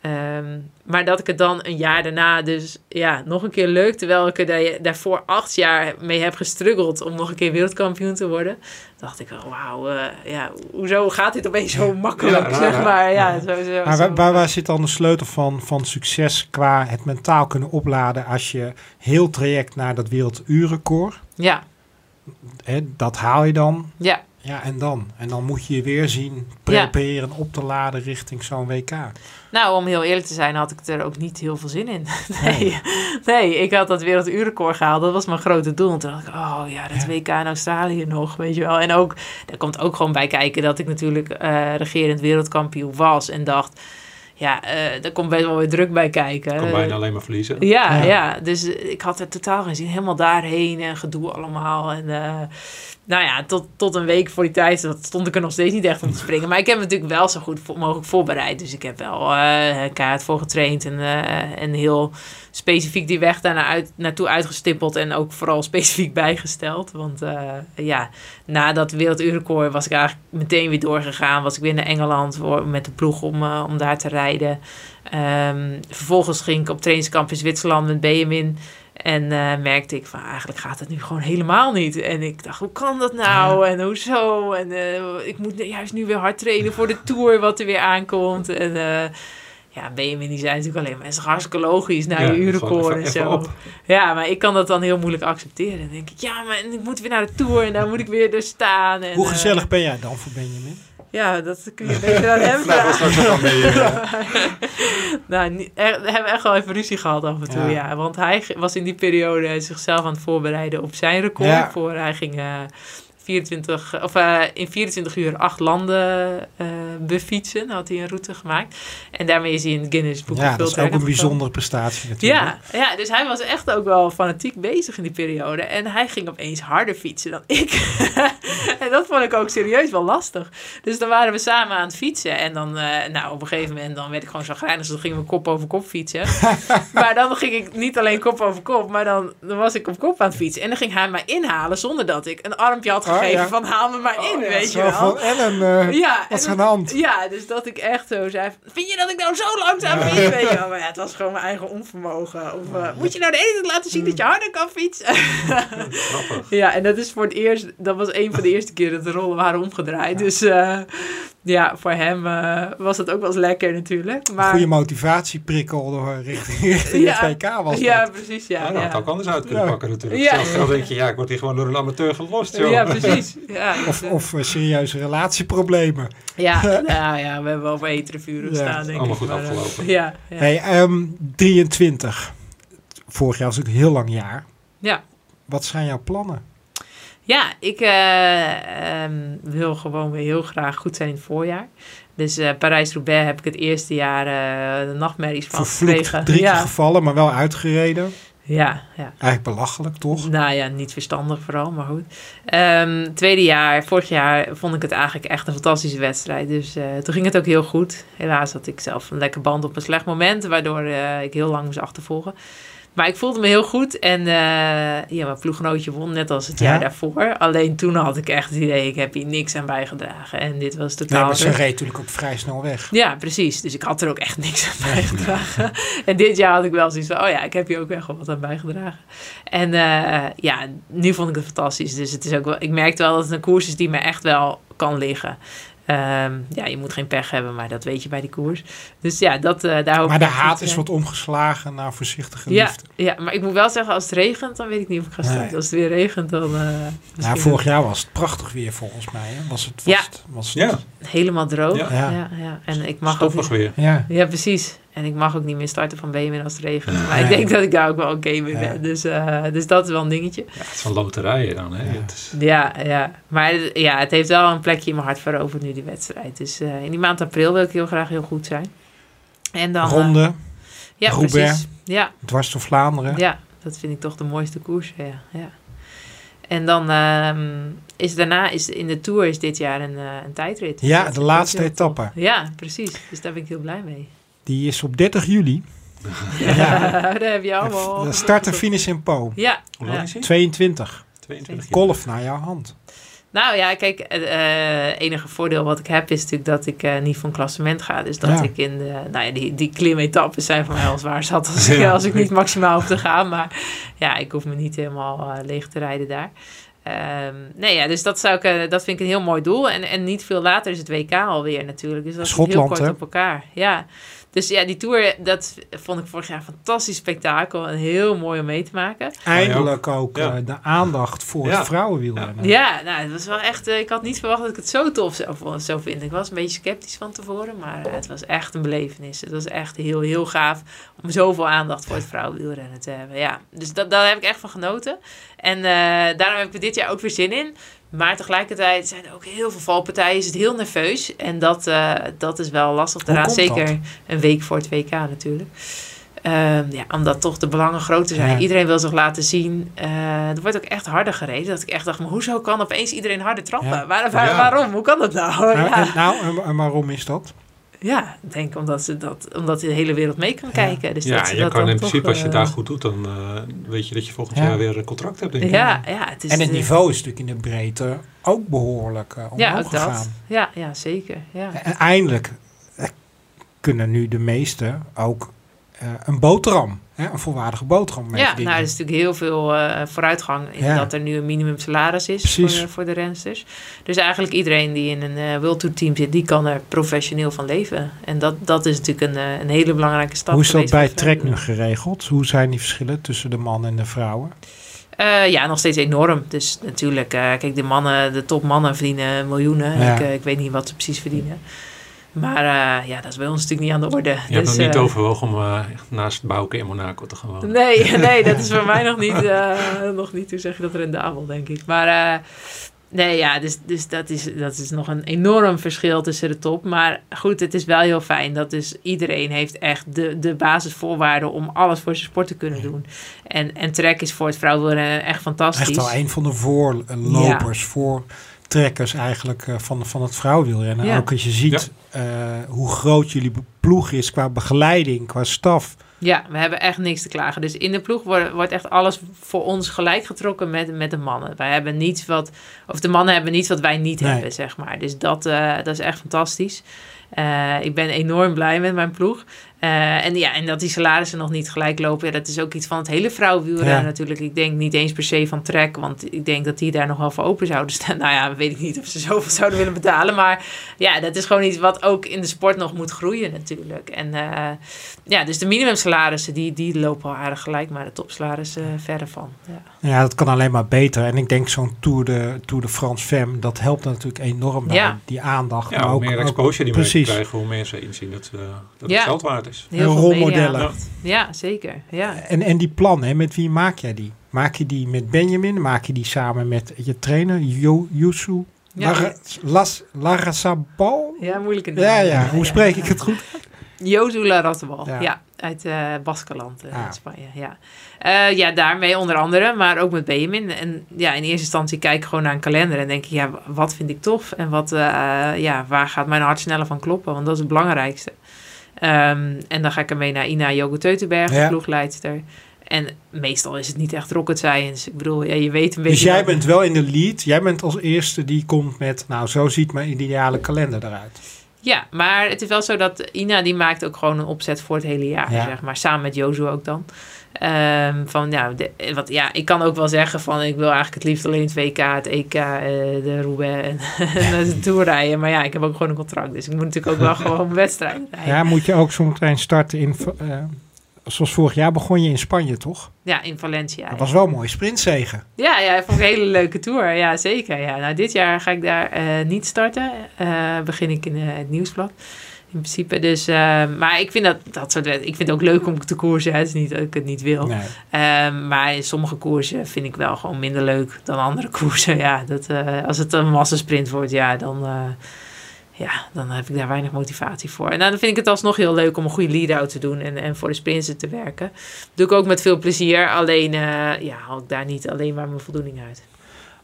[SPEAKER 1] Ehm, maar dat ik het dan een jaar daarna dus ja, nog een keer leuk... terwijl ik er daar- daarvoor acht jaar mee heb gestruggeld... om nog een keer wereldkampioen te worden... dacht ik wel, wauw, eh, ja, hoezo gaat dit opeens zo makkelijk,
[SPEAKER 3] Ja,
[SPEAKER 1] zeg maar. Ja, zo, zo,
[SPEAKER 2] Maar
[SPEAKER 1] zo.
[SPEAKER 2] waar, waar, waar zit dan de sleutel van, van succes qua het mentaal kunnen opladen als je heel traject naar dat werelduurrecord,
[SPEAKER 1] Ja,
[SPEAKER 2] hè, dat haal je dan.
[SPEAKER 1] ja.
[SPEAKER 2] Ja, en dan? En dan moet je je weer zien prepareren op te laden richting zo'n WK.
[SPEAKER 1] Nou, om heel eerlijk te zijn, had ik er ook niet heel veel zin in. Nee, nee ik had dat werelduurrecord gehaald. Dat was mijn grote doel. En toen dacht ik, oh ja, dat
[SPEAKER 2] Ja.
[SPEAKER 1] WK in Australië nog, weet je wel. En ook, daar komt ook gewoon bij kijken dat ik natuurlijk eh, regerend wereldkampioen was. En dacht, ja, eh daar komt best wel weer druk bij kijken.
[SPEAKER 3] Ik kon bijna alleen maar verliezen.
[SPEAKER 1] Ja,
[SPEAKER 2] Ja.
[SPEAKER 1] ja. dus eh, ik had er totaal geen zin. Helemaal daarheen en gedoe allemaal. En eh, nou ja, tot, tot een week voor die tijd dat stond ik er nog steeds niet echt om te springen. Maar ik heb me natuurlijk wel zo goed mogelijk voorbereid. Dus ik heb wel eh kaart voor getraind en, eh, en heel specifiek die weg daar uit, naartoe uitgestippeld. En ook vooral specifiek bijgesteld. Want eh, ja, na dat werelduurrecord was ik eigenlijk meteen weer doorgegaan. Was ik weer naar Engeland voor, met de ploeg om, eh, om daar te rijden. Ehm, vervolgens ging ik op trainingskamp in Zwitserland met Benjamin. En eh, merkte ik van eigenlijk gaat het nu gewoon helemaal niet. En ik dacht, hoe kan dat nou? En hoezo? En ik moet juist nu weer hard trainen voor de tour wat er weer aankomt. En ja, Benjamin die zei natuurlijk alleen maar, het is hartstikke logisch na
[SPEAKER 3] Ja,
[SPEAKER 1] je
[SPEAKER 3] even-
[SPEAKER 1] en zo.
[SPEAKER 3] op.
[SPEAKER 1] Ja, maar ik kan dat dan heel moeilijk accepteren. Dan denk ik, ja, maar ik moet weer naar de tour en daar moet ik weer dus staan. En,
[SPEAKER 2] Hoe
[SPEAKER 1] eh,
[SPEAKER 2] gezellig ben jij dan voor Benjamin?
[SPEAKER 1] ja, dat kun je beetje aan hem
[SPEAKER 3] Nou, dat
[SPEAKER 1] vragen. nou, er- we hebben echt wel even ruzie gehad af en toe,
[SPEAKER 2] Ja.
[SPEAKER 1] ja. Want hij was in die periode zichzelf aan het voorbereiden op zijn record.
[SPEAKER 2] Ja.
[SPEAKER 1] Voor hij ging eh, 24, of, eh, in 24 uur acht landen eh befietsen. Had hij een route gemaakt. En daarmee is hij in het Guinness Book
[SPEAKER 2] Ja, dat is ook een bijzondere prestatie natuurlijk.
[SPEAKER 1] ja, ja, dus hij was echt ook wel fanatiek bezig in die periode. En hij ging opeens harder fietsen dan ik. en dat vond ik ook serieus wel lastig. Dus dan waren we samen aan het fietsen. En dan, eh, nou, op een gegeven moment dan werd ik gewoon zo grijnig. Dus dan gingen we kop over kop fietsen. maar dan ging ik niet alleen kop over kop, maar dan, dan was ik op kop aan het fietsen. En dan ging hij mij inhalen zonder dat ik een armpje had gegeven
[SPEAKER 2] ja.
[SPEAKER 1] van haal me maar in,
[SPEAKER 2] Oh, ja,
[SPEAKER 1] weet je wel.
[SPEAKER 2] van, Ellen, eh,
[SPEAKER 1] Ja,
[SPEAKER 2] wat is
[SPEAKER 1] en
[SPEAKER 2] aan de hand?
[SPEAKER 1] ja, dus dat ik echt zo zei, vind je dat ik nou zo langzaam fiets? Weet je wel? Maar ja, het was gewoon mijn eigen onvermogen. Of, eh, moet je nou de tijd laten zien dat je harder kan fietsen?
[SPEAKER 3] Grappig.
[SPEAKER 1] ja, en dat is voor het eerst, dat was een van de eerste keren dat de rollen waren omgedraaid. Dus eh, ja, voor hem eh, was dat ook wel eens lekker natuurlijk. Maar,
[SPEAKER 2] Goede motivatieprikkel door richting, richting
[SPEAKER 1] Ja.
[SPEAKER 2] het WK was
[SPEAKER 1] ja,
[SPEAKER 2] dat.
[SPEAKER 1] precies,
[SPEAKER 3] Ja,
[SPEAKER 1] ja.
[SPEAKER 3] dat had
[SPEAKER 1] Ja,
[SPEAKER 3] ook anders uit kunnen
[SPEAKER 2] Ja.
[SPEAKER 3] pakken natuurlijk.
[SPEAKER 1] Ja.
[SPEAKER 3] Zelfs dan denk je, ja, ik word hier gewoon door een amateur gelost, joh.
[SPEAKER 1] ja precies. Ja,
[SPEAKER 2] Of, of eh, serieuze relatieproblemen.
[SPEAKER 1] ja, nou ja, we hebben wel voor
[SPEAKER 2] Ja,
[SPEAKER 1] staan, denk
[SPEAKER 3] allemaal
[SPEAKER 1] ik.
[SPEAKER 3] goed
[SPEAKER 1] maar, eh,
[SPEAKER 3] afgelopen.
[SPEAKER 1] ja, ja.
[SPEAKER 2] Hey, ehm, 23. Vorig jaar was ook een heel lang jaar.
[SPEAKER 1] ja.
[SPEAKER 2] Wat zijn jouw plannen?
[SPEAKER 1] Ja, ik eh, ehm, wil gewoon weer heel graag goed zijn in het voorjaar. Dus eh, Parijs-Roubaix heb ik het eerste jaar eh, de nachtmerries van
[SPEAKER 2] Vervloekt
[SPEAKER 1] gekregen.
[SPEAKER 2] drie keer
[SPEAKER 1] ja,
[SPEAKER 2] gevallen, maar wel uitgereden.
[SPEAKER 1] ja, ja.
[SPEAKER 2] Eigenlijk belachelijk, toch?
[SPEAKER 1] Nou ja, niet verstandig vooral, maar goed. Ehm, tweede jaar, vorig jaar, vond ik het eigenlijk echt een fantastische wedstrijd. Dus toen ging het ook heel goed. Helaas had ik zelf een lekker band op een slecht moment, waardoor ik heel lang moest achtervolgen. Maar ik voelde me heel goed en eh, ja, mijn ploeggenootje won net als het
[SPEAKER 2] Ja.
[SPEAKER 1] jaar daarvoor. Alleen toen had ik echt het idee, ik heb hier niks aan bijgedragen. En dit was
[SPEAKER 2] Nee,
[SPEAKER 1] totaal...
[SPEAKER 2] maar ze reed natuurlijk ook vrij snel weg.
[SPEAKER 1] Ja, precies. Dus ik had er ook echt niks aan bijgedragen. en dit jaar had ik wel zoiets van, oh ja, ik heb hier ook echt wel wat aan bijgedragen. En eh, ja, nu vond ik het fantastisch. Dus het is ook wel, ik merkte wel dat het een koers is die me echt wel kan liggen. Ehm, ja, je moet geen pech hebben, maar dat weet je bij die koers. Dus ja, dat, eh, daar hoop
[SPEAKER 2] Maar
[SPEAKER 1] ik
[SPEAKER 2] de haat is wat omgeslagen naar voorzichtige
[SPEAKER 1] ja,
[SPEAKER 2] liefde.
[SPEAKER 1] ja, maar ik moet wel zeggen, als het regent, dan weet ik niet of ik ga starten.
[SPEAKER 2] Nee.
[SPEAKER 1] Als het weer regent, dan eh
[SPEAKER 2] Ja,
[SPEAKER 1] misschien
[SPEAKER 2] vorig jaar was het prachtig weer volgens mij. Hè? Was het, was
[SPEAKER 1] Ja.
[SPEAKER 2] het, was het,
[SPEAKER 3] Ja,
[SPEAKER 1] helemaal droog.
[SPEAKER 3] Ja.
[SPEAKER 1] Ja. En ik mag ook
[SPEAKER 3] stoppig
[SPEAKER 1] niet,
[SPEAKER 3] weer.
[SPEAKER 2] Ja.
[SPEAKER 1] Ja, precies. En ik mag ook niet meer starten van BMN als het regent. Maar ik denk dat ik daar ook wel oké mee
[SPEAKER 2] Ja.
[SPEAKER 1] ben. Dus, eh, dus dat is wel een dingetje.
[SPEAKER 3] Ja, het is van loterijen dan, hè.
[SPEAKER 2] Ja.
[SPEAKER 3] Het is,
[SPEAKER 1] Ja, ja. Maar ja, het heeft wel een plekje in mijn hart veroverd nu, die wedstrijd. Dus eh, in die maand april wil ik heel graag heel goed zijn. En dan... eh,
[SPEAKER 2] Ronde,
[SPEAKER 1] ja,
[SPEAKER 2] Roubaix.
[SPEAKER 1] precies. Ja,
[SPEAKER 2] dwars door Vlaanderen.
[SPEAKER 1] ja, dat vind ik toch de mooiste koers. Ja, ja. En dan ehm, is daarna, is in de Tour is dit jaar een, een tijdrit.
[SPEAKER 2] Ja,
[SPEAKER 1] Dat
[SPEAKER 2] de laatste etappe.
[SPEAKER 1] Ja, precies. Dus daar ben ik heel blij mee.
[SPEAKER 2] Die is op 30 juli.
[SPEAKER 1] Ja,
[SPEAKER 2] Ja.
[SPEAKER 1] daar heb je allemaal...
[SPEAKER 2] De start en finish in Po.
[SPEAKER 1] Ja.
[SPEAKER 3] hoe lang
[SPEAKER 1] ja.
[SPEAKER 3] is hij?
[SPEAKER 2] 22.
[SPEAKER 3] 22 jaar.
[SPEAKER 2] Golf naar jouw hand.
[SPEAKER 1] Nou ja, kijk, het eh, enige voordeel wat ik heb is natuurlijk dat ik eh, niet van klassement ga. Dus dat
[SPEAKER 2] Ja.
[SPEAKER 1] ik in de, nou ja, die, die klimetappes zijn voor mij al zwaar zat als, ik,
[SPEAKER 3] Ja.
[SPEAKER 1] als ik niet maximaal hoef te gaan. Maar ja, ik hoef me niet helemaal eh, leeg te rijden daar. Ehm, nee, ja, dus dat, zou ik, eh, dat vind ik een heel mooi doel. En, en niet veel later is het WK alweer natuurlijk. Dus dat is
[SPEAKER 2] Schotland,
[SPEAKER 1] heel kort
[SPEAKER 2] hè?
[SPEAKER 1] op elkaar. Ja. Dus ja, die Tour, dat vond ik vorig jaar een fantastisch spektakel. En heel mooi om mee te maken.
[SPEAKER 2] Eindelijk ook
[SPEAKER 3] Ja.
[SPEAKER 2] eh, de aandacht voor
[SPEAKER 3] Ja.
[SPEAKER 2] het vrouwenwielrennen.
[SPEAKER 1] Ja, nou, het was wel echt. eh, ik had niet verwacht dat ik het zo tof zou, zou vinden. Ik was een beetje sceptisch van tevoren, maar het was echt een belevenis. Het was echt heel, heel gaaf om zoveel aandacht voor het vrouwenwielrennen te hebben. Ja, dus dat, daar heb ik echt van genoten. En eh, daarom heb ik er dit jaar ook weer zin in. Maar tegelijkertijd zijn er ook heel veel valpartijen. Is het heel nerveus. En dat, eh, dat is wel lastig
[SPEAKER 2] komt
[SPEAKER 1] Zeker
[SPEAKER 2] dat?
[SPEAKER 1] een week voor het WK natuurlijk. Ehm, ja, omdat toch de belangen groter zijn.
[SPEAKER 2] Ja.
[SPEAKER 1] Iedereen wil zich laten zien. Eh, er wordt ook echt harder gereden. Dat ik echt dacht, maar hoezo kan opeens iedereen harder trappen?
[SPEAKER 2] Ja.
[SPEAKER 1] Waar, waar-
[SPEAKER 3] Ja.
[SPEAKER 1] Waarom? Hoe kan dat nou?
[SPEAKER 2] Nou, en, nou, en- en waarom is dat?
[SPEAKER 1] Ja ik denk omdat, ze dat, omdat de hele wereld mee kan
[SPEAKER 2] Ja.
[SPEAKER 1] kijken. Dus
[SPEAKER 3] Ja,
[SPEAKER 1] dat
[SPEAKER 3] je
[SPEAKER 1] dat
[SPEAKER 3] kan
[SPEAKER 1] dan
[SPEAKER 3] in
[SPEAKER 1] toch,
[SPEAKER 3] principe, als je
[SPEAKER 1] eh,
[SPEAKER 3] daar goed doet, dan eh, weet je dat je volgend
[SPEAKER 2] Ja.
[SPEAKER 3] jaar weer een contract hebt, denk ik.
[SPEAKER 1] Ja, ja, het is
[SPEAKER 2] En het
[SPEAKER 1] de-
[SPEAKER 2] niveau is natuurlijk in de breedte ook behoorlijk eh, omhoog
[SPEAKER 1] Ja, ook dat. Ja, ja, zeker. Ja.
[SPEAKER 2] En eindelijk eh, kunnen nu de meesten ook eh, een boterham, hè, een volwaardige boterham
[SPEAKER 1] Ja, nou, er is natuurlijk heel veel eh, vooruitgang in
[SPEAKER 2] Ja.
[SPEAKER 1] dat er nu een minimum salaris is voor, voor de rensters. Dus eigenlijk iedereen die in een eh World Tour team zit, die kan er professioneel van leven. En dat, dat is natuurlijk een, eh, een hele belangrijke stap.
[SPEAKER 2] Hoe is dat bij Trek nu geregeld? Hoe zijn die verschillen tussen de mannen en de vrouwen?
[SPEAKER 1] Eh, ja, nog steeds enorm. Dus natuurlijk, eh, kijk, de mannen, de topmannen verdienen miljoenen.
[SPEAKER 2] Ja.
[SPEAKER 1] Ik, eh, ik weet niet wat ze precies verdienen. Maar eh, ja, dat is bij ons natuurlijk niet aan de orde.
[SPEAKER 3] Je hebt
[SPEAKER 1] Dus,
[SPEAKER 3] nog niet
[SPEAKER 1] eh,
[SPEAKER 3] overwogen om eh, naast Bouke in Monaco te gaan wonen.
[SPEAKER 1] Nee, nee, dat is voor mij nog niet, eh, nog niet, hoe zeg je dat, rendabel, denk ik. Maar eh, Nee, ja, dus, dus dat, is, dat is nog een enorm verschil tussen de top. Maar goed, het is wel heel fijn dat dus iedereen heeft echt de, de basisvoorwaarden om alles voor zijn sport te kunnen doen. En, en trek is voor het vrouwenwielrennen echt fantastisch.
[SPEAKER 2] Echt wel een van de voorlopers, voortrekkers eigenlijk uh, van, van het vrouwenwielrennen. Ja. Ook als je ziet uh, hoe groot jullie ploeg is qua begeleiding, qua staf.
[SPEAKER 1] Ja, we hebben echt niks te klagen. Dus in de ploeg wordt, wordt echt alles voor ons gelijk getrokken met, met de mannen. Wij hebben niets wat, of de mannen hebben niets wat wij niet nee. hebben, zeg maar. Dus dat, uh, dat is echt fantastisch. Uh, ik ben enorm blij met mijn ploeg. Uh, en, ja, en dat die salarissen nog niet gelijk lopen, ja, dat is ook iets van het hele vrouwenwielrennen ja. natuurlijk. Ik denk niet eens per se van Trek, want ik denk dat die daar nog wel voor open zouden staan. Nou ja, weet ik niet of ze zoveel zouden willen betalen. Maar ja, dat is gewoon iets wat ook in de sport nog moet groeien natuurlijk. En uh, ja, dus de minimumsalarissen, die, die lopen al aardig gelijk, maar de topsalarissen uh, verder van. Ja.
[SPEAKER 2] ja, dat kan alleen maar beter. En ik denk zo'n Tour de, Tour de France Femme, dat helpt natuurlijk enorm bij die aandacht.
[SPEAKER 3] Ja, maar ook, meer exposure die precies. krijgen, hoe meer ze inzien dat, dat het geld waard is.
[SPEAKER 1] Heel
[SPEAKER 2] rolmodellen.
[SPEAKER 1] Ja. ja, zeker. Ja.
[SPEAKER 2] En, en die plannen, met wie maak jij die? Maak je die met Benjamin? Maak je die samen met je trainer, jo, Yusu? Ja. Las, Larrazabal?
[SPEAKER 1] Ja, moeilijke
[SPEAKER 2] naam. Ja, ja. Hoe spreek ik het goed?
[SPEAKER 1] Josu Larrazabal, ja. ja. uit uh, Baskeland uh, ah. in Spanje, ja. Uh, ja, daarmee onder andere, maar ook met Benjamin. En ja, in eerste instantie kijk ik gewoon naar een kalender en denk ik, ja, wat vind ik tof? En wat, ja, waar gaat mijn hart sneller van kloppen? Want dat is het belangrijkste. Um, en dan ga ik ermee naar Ina Jogo Teutenberg, ja. de ploegleidster. En meestal is het niet echt rocket science. Ik bedoel, ja, je weet een beetje...
[SPEAKER 2] Dus jij bent wel in de lead. Jij bent als eerste die komt met... Nou, zo ziet mijn ideale kalender eruit.
[SPEAKER 1] Ja, maar het is wel zo dat Ina die maakt ook gewoon een opzet voor het hele jaar, ja. zeg maar. Samen met Jozu ook dan. Um, van, ja, de, wat, ja, ik kan ook wel zeggen van ik wil eigenlijk het liefst alleen het WK, het EK, uh, de Roubaix en, en de Tour rijden. Maar ja, ik heb ook gewoon een contract, dus ik moet natuurlijk ook wel gewoon wedstrijden rijden.
[SPEAKER 2] Ja, moet je ook klein starten in... Uh, zoals vorig jaar begon je in Spanje, toch?
[SPEAKER 1] Ja, in Valencia.
[SPEAKER 2] Dat was wel een mooie sprintzegen.
[SPEAKER 1] Ja, ja, vond ik een hele leuke tour. Ja, zeker. Ja. Nou, dit jaar ga ik daar uh, niet starten. Uh, begin ik in uh, het nieuwsblad. In principe. Dus, maar ik vind dat, dat soort Ik vind het ook leuk om te koersen. Het is niet dat ik het niet wil. Nee. maar sommige koersen vind ik wel gewoon minder leuk dan andere koersen. Ja, dat, als het een massasprint wordt, ja, dan ja, dan heb ik daar weinig motivatie voor. En dan vind ik het alsnog heel leuk om een goede lead-out te doen en, en voor de sprinten te werken. doe ik ook met veel plezier, alleen uh, ja, haal ik daar niet alleen maar mijn voldoening uit.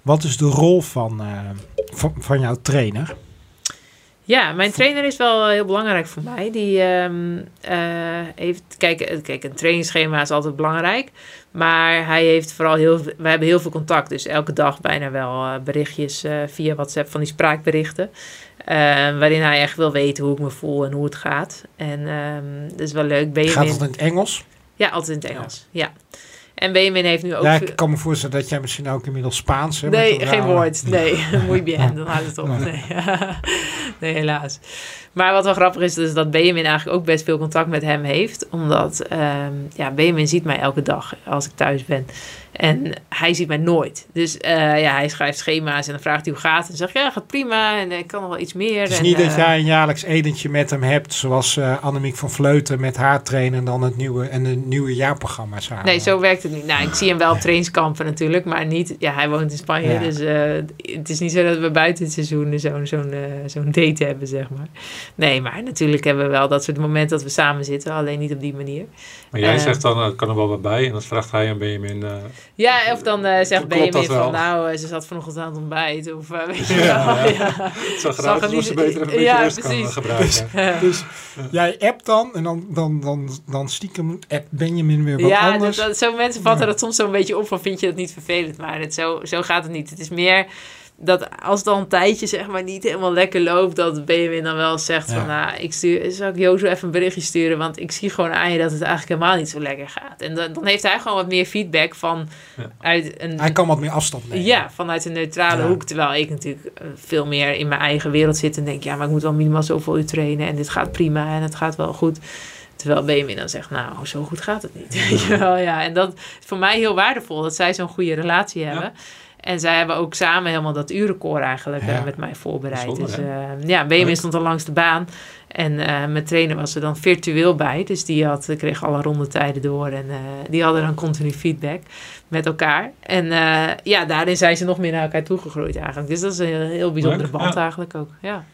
[SPEAKER 2] Wat is de rol van, uh, van, van, jouw trainer?
[SPEAKER 1] Ja, mijn trainer is wel heel belangrijk voor mij. Die um, uh, heeft, kijk, kijk, een trainingsschema is altijd belangrijk. Maar hij heeft vooral heel, we hebben heel veel contact. Dus elke dag bijna wel berichtjes via WhatsApp van die spraakberichten. Uh, waarin hij echt wil weten hoe ik me voel en hoe het gaat. En um, dat is wel leuk.
[SPEAKER 2] Benjamin... Gaat het in het Engels?
[SPEAKER 1] Ja, altijd in het Engels. Ja. En Benjamin heeft nu ook...
[SPEAKER 2] Ja, ik kan me voorstellen dat jij misschien ook inmiddels Spaans hebt.
[SPEAKER 1] Nee, geen woord. Nee, muy bien. Dan houdt het op. Nee. nee, helaas. Maar wat wel grappig is, is dat Benjamin eigenlijk ook best veel contact met hem heeft. Omdat um, ja, Benjamin ziet mij elke dag als ik thuis ben. En hij ziet mij nooit. Dus uh, ja, hij schrijft schema's en dan vraagt hij hoe gaat. En dan zeg ja, gaat prima en ik kan nog wel iets meer.
[SPEAKER 2] Het is
[SPEAKER 1] en,
[SPEAKER 2] niet uh, dat jij een jaarlijks edentje met hem hebt, zoals uh, Annemiek van Vleuten met haar trainen en dan het nieuwe en een nieuwe jaarprogramma samen.
[SPEAKER 1] Nee, zo werkt het niet. Nou, ik zie hem wel op trainingskampen natuurlijk, maar niet. Ja, hij woont in Spanje, ja. dus het is niet zo dat we buiten het seizoen zo'n zo'n zo'n date hebben, zeg maar. Nee, maar natuurlijk hebben we wel dat soort momenten dat we samen zitten, alleen niet op die manier.
[SPEAKER 3] Maar jij zegt dan, het kan er wel wat bij en dan vraagt hij aan Benjamin...
[SPEAKER 1] Ja, of dan uh, zegt Benjamin van nou, ze zat vanochtend aan het ontbijt. Of uh, weet je ja, wel. Ja. ja.
[SPEAKER 3] Zo graag ze beter een beetje ja, rust kan gebruiken.
[SPEAKER 2] Ja. Dus jij appt dan en dan, dan, dan, dan stiekem app Benjamin weer wat
[SPEAKER 1] ja,
[SPEAKER 2] anders.
[SPEAKER 1] Ja, zo mensen vatten dat soms zo'n beetje op van vind je dat niet vervelend. Maar het, zo, zo gaat het niet. Het is meer dat als het al een tijdje zeg maar niet helemaal lekker loopt, dat Benjamin dan wel zegt ja. van nou, ik stuur, zou ik Jozo even een berichtje sturen, want ik zie gewoon aan je dat het eigenlijk helemaal niet zo lekker gaat. En dan, dan heeft hij gewoon wat meer feedback van
[SPEAKER 2] ja.
[SPEAKER 1] uit een...
[SPEAKER 2] Hij kan wat meer afstand nemen.
[SPEAKER 1] Ja, vanuit een neutrale ja. hoek, terwijl ik natuurlijk veel meer in mijn eigen wereld zit en denk, ja, maar ik moet wel minimaal zoveel uur trainen en dit gaat prima en het gaat wel goed. Terwijl Benjamin dan zegt, nou, zo goed gaat het niet. ja. ja, en dat is voor mij heel waardevol, dat zij zo'n goede relatie hebben. En zij hebben ook samen helemaal dat urenkoor eigenlijk
[SPEAKER 2] Ja.
[SPEAKER 1] eh, met mij voorbereid. Dus eh, ja, Benjamin stond al langs de baan. En eh mijn trainer was er dan virtueel bij. Dus die had, kreeg alle rondetijden door. En eh, die hadden dan continu feedback met elkaar. En eh, ja, daarin zijn ze nog meer naar elkaar toegegroeid eigenlijk. Dus dat is een heel, heel bijzondere
[SPEAKER 3] Leuk,
[SPEAKER 1] band
[SPEAKER 3] ja.
[SPEAKER 1] eigenlijk ook. Ja.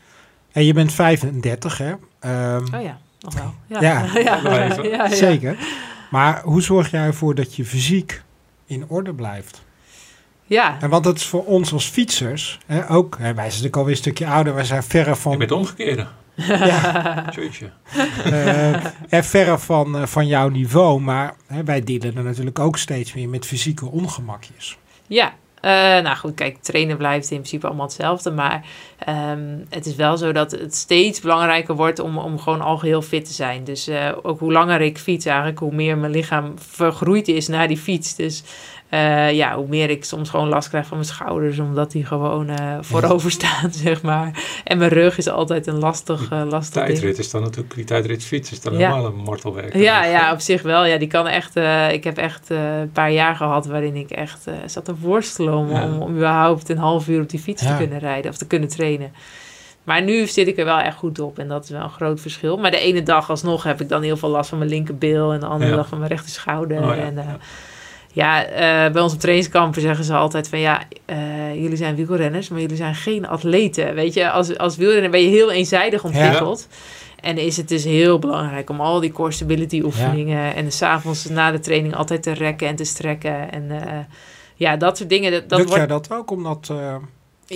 [SPEAKER 2] En je bent 35, hè? Ehm,
[SPEAKER 1] Oh ja, nog wel. Ja,
[SPEAKER 2] Ja.
[SPEAKER 1] ja,
[SPEAKER 3] Nog even.
[SPEAKER 1] ja, ja.
[SPEAKER 2] Zeker. Maar hoe zorg jij ervoor dat je fysiek in orde blijft?
[SPEAKER 1] Ja,
[SPEAKER 2] En want dat is voor ons als fietsers, hè, ook, hè, wij zijn natuurlijk alweer een stukje ouder, wij zijn verre
[SPEAKER 3] Ik
[SPEAKER 2] van,
[SPEAKER 3] ben het omgekeerde.
[SPEAKER 2] ja, eh, eh, verre van, eh, van jouw niveau, maar hè, wij dealen er natuurlijk ook steeds meer met fysieke ongemakjes.
[SPEAKER 1] Ja, eh, nou goed, kijk, trainen blijft in principe allemaal hetzelfde. Maar ehm, het is wel zo dat het steeds belangrijker wordt om, om gewoon algeheel fit te zijn. Dus eh, ook hoe langer ik fiets eigenlijk, hoe meer mijn lichaam vergroeid is naar die fiets. Dus eh, ja, hoe meer ik soms gewoon last krijg van mijn schouders, omdat die gewoon eh, voorover staan, zeg maar. En mijn rug is altijd een lastig, eh lastig ding.
[SPEAKER 3] Tijdrit is dan natuurlijk, die tijdritfiets is dan
[SPEAKER 1] Ja.
[SPEAKER 3] helemaal een martelwerk.
[SPEAKER 1] Ja, ja, op zich wel. Ja, die kan echt. eh, ik heb echt eh, een paar jaar gehad waarin ik echt eh, zat te worstelen om,
[SPEAKER 3] Ja.
[SPEAKER 1] om, om überhaupt een half uur op die fiets
[SPEAKER 2] Ja.
[SPEAKER 1] te kunnen rijden of te kunnen trainen. Maar nu zit ik er wel echt goed op en dat is wel een groot verschil. Maar de ene dag alsnog heb ik dan heel veel last van mijn linkerbil en de andere
[SPEAKER 3] Ja.
[SPEAKER 1] dag van mijn rechter schouder.
[SPEAKER 3] Oh ja,
[SPEAKER 1] en, eh,
[SPEAKER 3] ja.
[SPEAKER 1] ja, eh, bij ons op trainingskampen zeggen ze altijd van ja, eh, jullie zijn wielrenners, maar jullie zijn geen atleten. Weet je, als, als wielrenner ben je heel eenzijdig ontwikkeld. En is het dus heel belangrijk om al die core stability oefeningen en s'avonds na de training altijd te rekken en te strekken. En eh, ja, dat soort dingen. Dat, dat
[SPEAKER 2] Lukt
[SPEAKER 1] wordt,
[SPEAKER 2] jij dat ook om dat eh,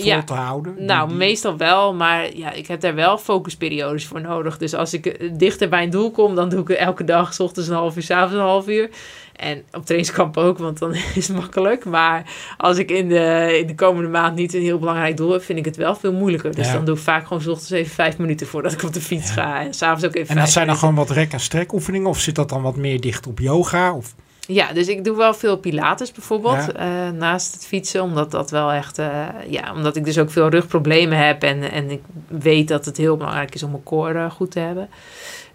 [SPEAKER 2] vol
[SPEAKER 1] ja,
[SPEAKER 2] te houden?
[SPEAKER 1] Nou,
[SPEAKER 2] die-
[SPEAKER 1] meestal wel, maar ja, ik heb daar wel focusperiodes voor nodig. Dus als ik eh, dichter bij een doel kom, dan doe ik elke dag, s ochtends een half uur, s avonds een half uur. En op trainingskamp ook, want dan is het makkelijk. Maar als ik in de, in de komende maand niet een heel belangrijk doel heb, vind ik het wel veel moeilijker. Dus
[SPEAKER 2] Ja.
[SPEAKER 1] dan doe ik vaak gewoon s ochtends even vijf minuten voordat ik op de fiets
[SPEAKER 2] Ja.
[SPEAKER 1] ga. En s'avonds ook even
[SPEAKER 2] En dat zijn dan gewoon wat rek- en strekoefeningen of zit dat dan wat meer dicht op yoga? Of,
[SPEAKER 1] Ja, dus ik doe wel veel pilates bijvoorbeeld
[SPEAKER 2] Ja.
[SPEAKER 1] eh, naast het fietsen. Omdat dat wel echt, eh, ja, omdat ik dus ook veel rugproblemen heb. En, en ik weet dat het heel belangrijk is om mijn core eh, goed te hebben.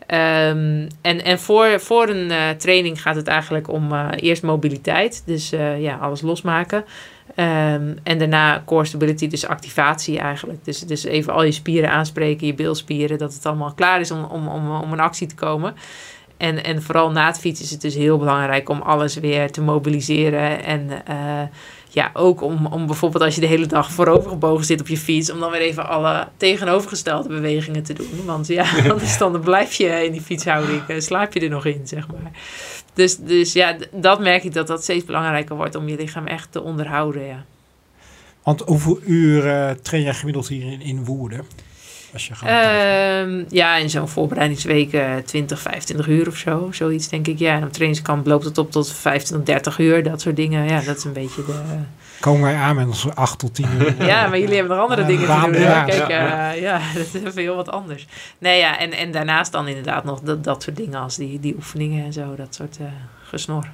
[SPEAKER 1] Ehm, en en voor, voor een training gaat het eigenlijk om eerst mobiliteit. Dus ja, alles losmaken. Ehm, en daarna core stability, dus activatie eigenlijk. Dus, dus even al je spieren aanspreken, je bilspieren. Dat het allemaal klaar is om, om, om, om een actie te komen. En, en vooral na het fietsen is het dus heel belangrijk om alles weer te mobiliseren. En eh, ja, ook om, om bijvoorbeeld als je de hele dag voorover gebogen zit op je fiets, om dan weer even alle tegenovergestelde bewegingen te doen. Want ja, anders dan blijf je in die fietshouding, eh, slaap je er nog in, zeg maar. Dus, dus ja, dat merk ik dat dat steeds belangrijker wordt om je lichaam echt te onderhouden, ja.
[SPEAKER 2] want hoeveel uur eh, train jij gemiddeld hier in, in Woerden? Als je gaat kijken.
[SPEAKER 1] Ehm, ja, in zo'n voorbereidingsweek eh 20, 25 uur of zo. Zoiets denk ik. Ja, en op trainingskamp loopt het op tot 25, 30 uur. Dat soort dingen. Ja, dat is een beetje de...
[SPEAKER 2] Komen wij aan met onze 8 tot 10 uur?
[SPEAKER 1] Ja, maar jullie hebben nog andere dingen te doen.
[SPEAKER 2] ja.
[SPEAKER 1] Kijk,
[SPEAKER 3] Ja,
[SPEAKER 1] ja, ja, dat is even heel wat anders. Nee, ja, en, en daarnaast dan inderdaad nog dat, dat soort dingen als die, die oefeningen en zo. Dat soort eh gesnor.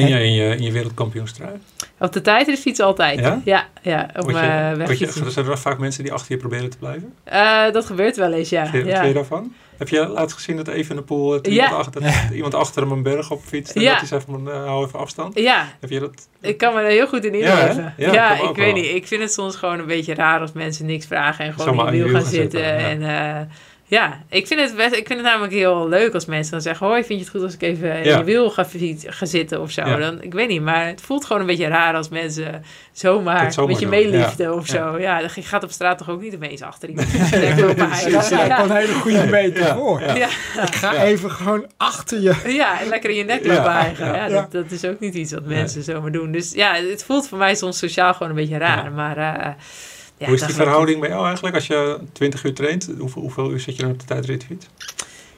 [SPEAKER 3] Train jij in je, in je wereldkampioenstrui?
[SPEAKER 1] Op de tijd is fiets altijd.
[SPEAKER 3] Ja?
[SPEAKER 1] Ja, ja, op
[SPEAKER 3] Word je,
[SPEAKER 1] wegfietsen.
[SPEAKER 3] zijn er wel vaak mensen die achter je proberen te blijven?
[SPEAKER 1] Eh, dat gebeurt wel eens, ja.
[SPEAKER 3] Wat
[SPEAKER 1] ja.
[SPEAKER 3] je daarvan? Heb je laatst gezien dat even in de pool eh,
[SPEAKER 1] Ja.
[SPEAKER 3] iemand, achter, dat iemand achter hem een berg op fietst en
[SPEAKER 1] Ja.
[SPEAKER 3] dat hij zei van eh, hou even afstand?
[SPEAKER 1] Ja,
[SPEAKER 3] Heb je dat?
[SPEAKER 1] Ik kan me er heel goed in inleven.
[SPEAKER 3] Ja,
[SPEAKER 1] Ja,
[SPEAKER 3] ik
[SPEAKER 1] weet
[SPEAKER 3] wel.
[SPEAKER 1] niet. Ik vind het soms gewoon een beetje raar als mensen niks vragen en gewoon in
[SPEAKER 3] aan
[SPEAKER 1] wiel gaan zitten.
[SPEAKER 3] zitten, ja.
[SPEAKER 1] En eh, ja, ik vind, het best, ik vind het namelijk heel leuk als mensen dan zeggen: Hoi, vind je het goed als ik even in
[SPEAKER 3] Ja.
[SPEAKER 1] je wiel ga, zitten of zo?
[SPEAKER 3] Ja.
[SPEAKER 1] Dan, ik weet niet, maar het voelt gewoon een beetje raar als mensen zomaar,
[SPEAKER 3] zomaar
[SPEAKER 1] met je
[SPEAKER 3] doen,
[SPEAKER 1] meeliften
[SPEAKER 3] ja.
[SPEAKER 1] of
[SPEAKER 3] Ja.
[SPEAKER 1] zo. Ja, je gaat op straat toch ook niet opeens achter iemand
[SPEAKER 2] is eigenlijk wel een hele goede metafoor.
[SPEAKER 3] Ja.
[SPEAKER 1] Ja,
[SPEAKER 2] Ik ga
[SPEAKER 3] Ja.
[SPEAKER 2] even gewoon achter je.
[SPEAKER 1] ja, en lekker in je nek
[SPEAKER 3] Ja,
[SPEAKER 1] lopen
[SPEAKER 3] ja.
[SPEAKER 1] Ja,
[SPEAKER 2] Ja.
[SPEAKER 1] Dat, dat is ook niet iets wat mensen zomaar doen. Dus ja, het voelt voor mij soms sociaal gewoon een beetje raar.
[SPEAKER 3] Ja.
[SPEAKER 1] Maar, eh, ja,
[SPEAKER 3] Hoe is die verhouding bij jou eigenlijk als je 20 uur traint? Hoeveel, hoeveel uur zit je dan op de tijdritfiets?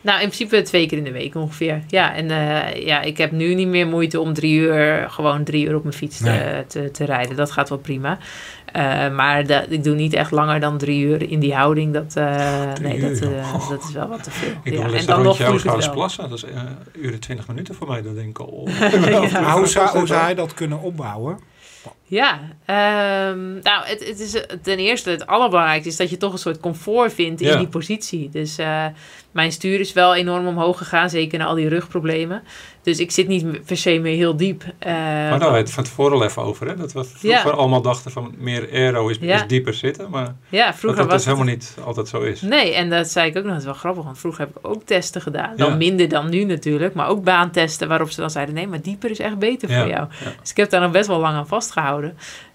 [SPEAKER 1] Nou, in principe twee keer in de week ongeveer. Ja, en eh, ja, ik heb nu niet meer moeite om drie uur, gewoon drie uur op mijn fiets te,
[SPEAKER 2] Nee.
[SPEAKER 1] te, te rijden. Dat gaat wel prima. Eh, maar dat, ik doe niet echt langer dan drie uur in die houding. Dat, eh, nee, dat, eh, dat is wel wat te veel.
[SPEAKER 3] Ik
[SPEAKER 1] ja, en dan nog ik het
[SPEAKER 3] plassen. Dat is eh uren 20 minuten voor mij. Dan denk ik al...
[SPEAKER 1] Ja.
[SPEAKER 2] Maar hoe zou, hoe zou hij dat kunnen opbouwen?
[SPEAKER 1] Ja, ehm, nou, het, het is eh, ten eerste het allerbelangrijkste is dat je toch een soort comfort vindt in
[SPEAKER 3] Ja.
[SPEAKER 1] die positie. Dus eh, mijn stuur is wel enorm omhoog gegaan, zeker na al die rugproblemen. Dus ik zit niet per se meer heel diep. eh,
[SPEAKER 3] Maar daar het van tevoren al even over, hè? Dat we vroeger
[SPEAKER 1] Ja.
[SPEAKER 3] allemaal dachten van meer aero is,
[SPEAKER 1] Ja.
[SPEAKER 3] is dieper zitten. Maar
[SPEAKER 1] ja,
[SPEAKER 3] dat
[SPEAKER 1] vroeger
[SPEAKER 3] dat
[SPEAKER 1] was
[SPEAKER 3] dus
[SPEAKER 1] het-
[SPEAKER 3] helemaal niet altijd zo is.
[SPEAKER 1] Nee, en dat zei ik ook nog, het is wel grappig, want vroeger heb ik ook testen gedaan. Dan minder dan nu natuurlijk, maar ook baantesten waarop ze dan zeiden, nee, maar dieper is echt beter voor jou. Dus ik heb daar nog best wel lang aan vastgehouden.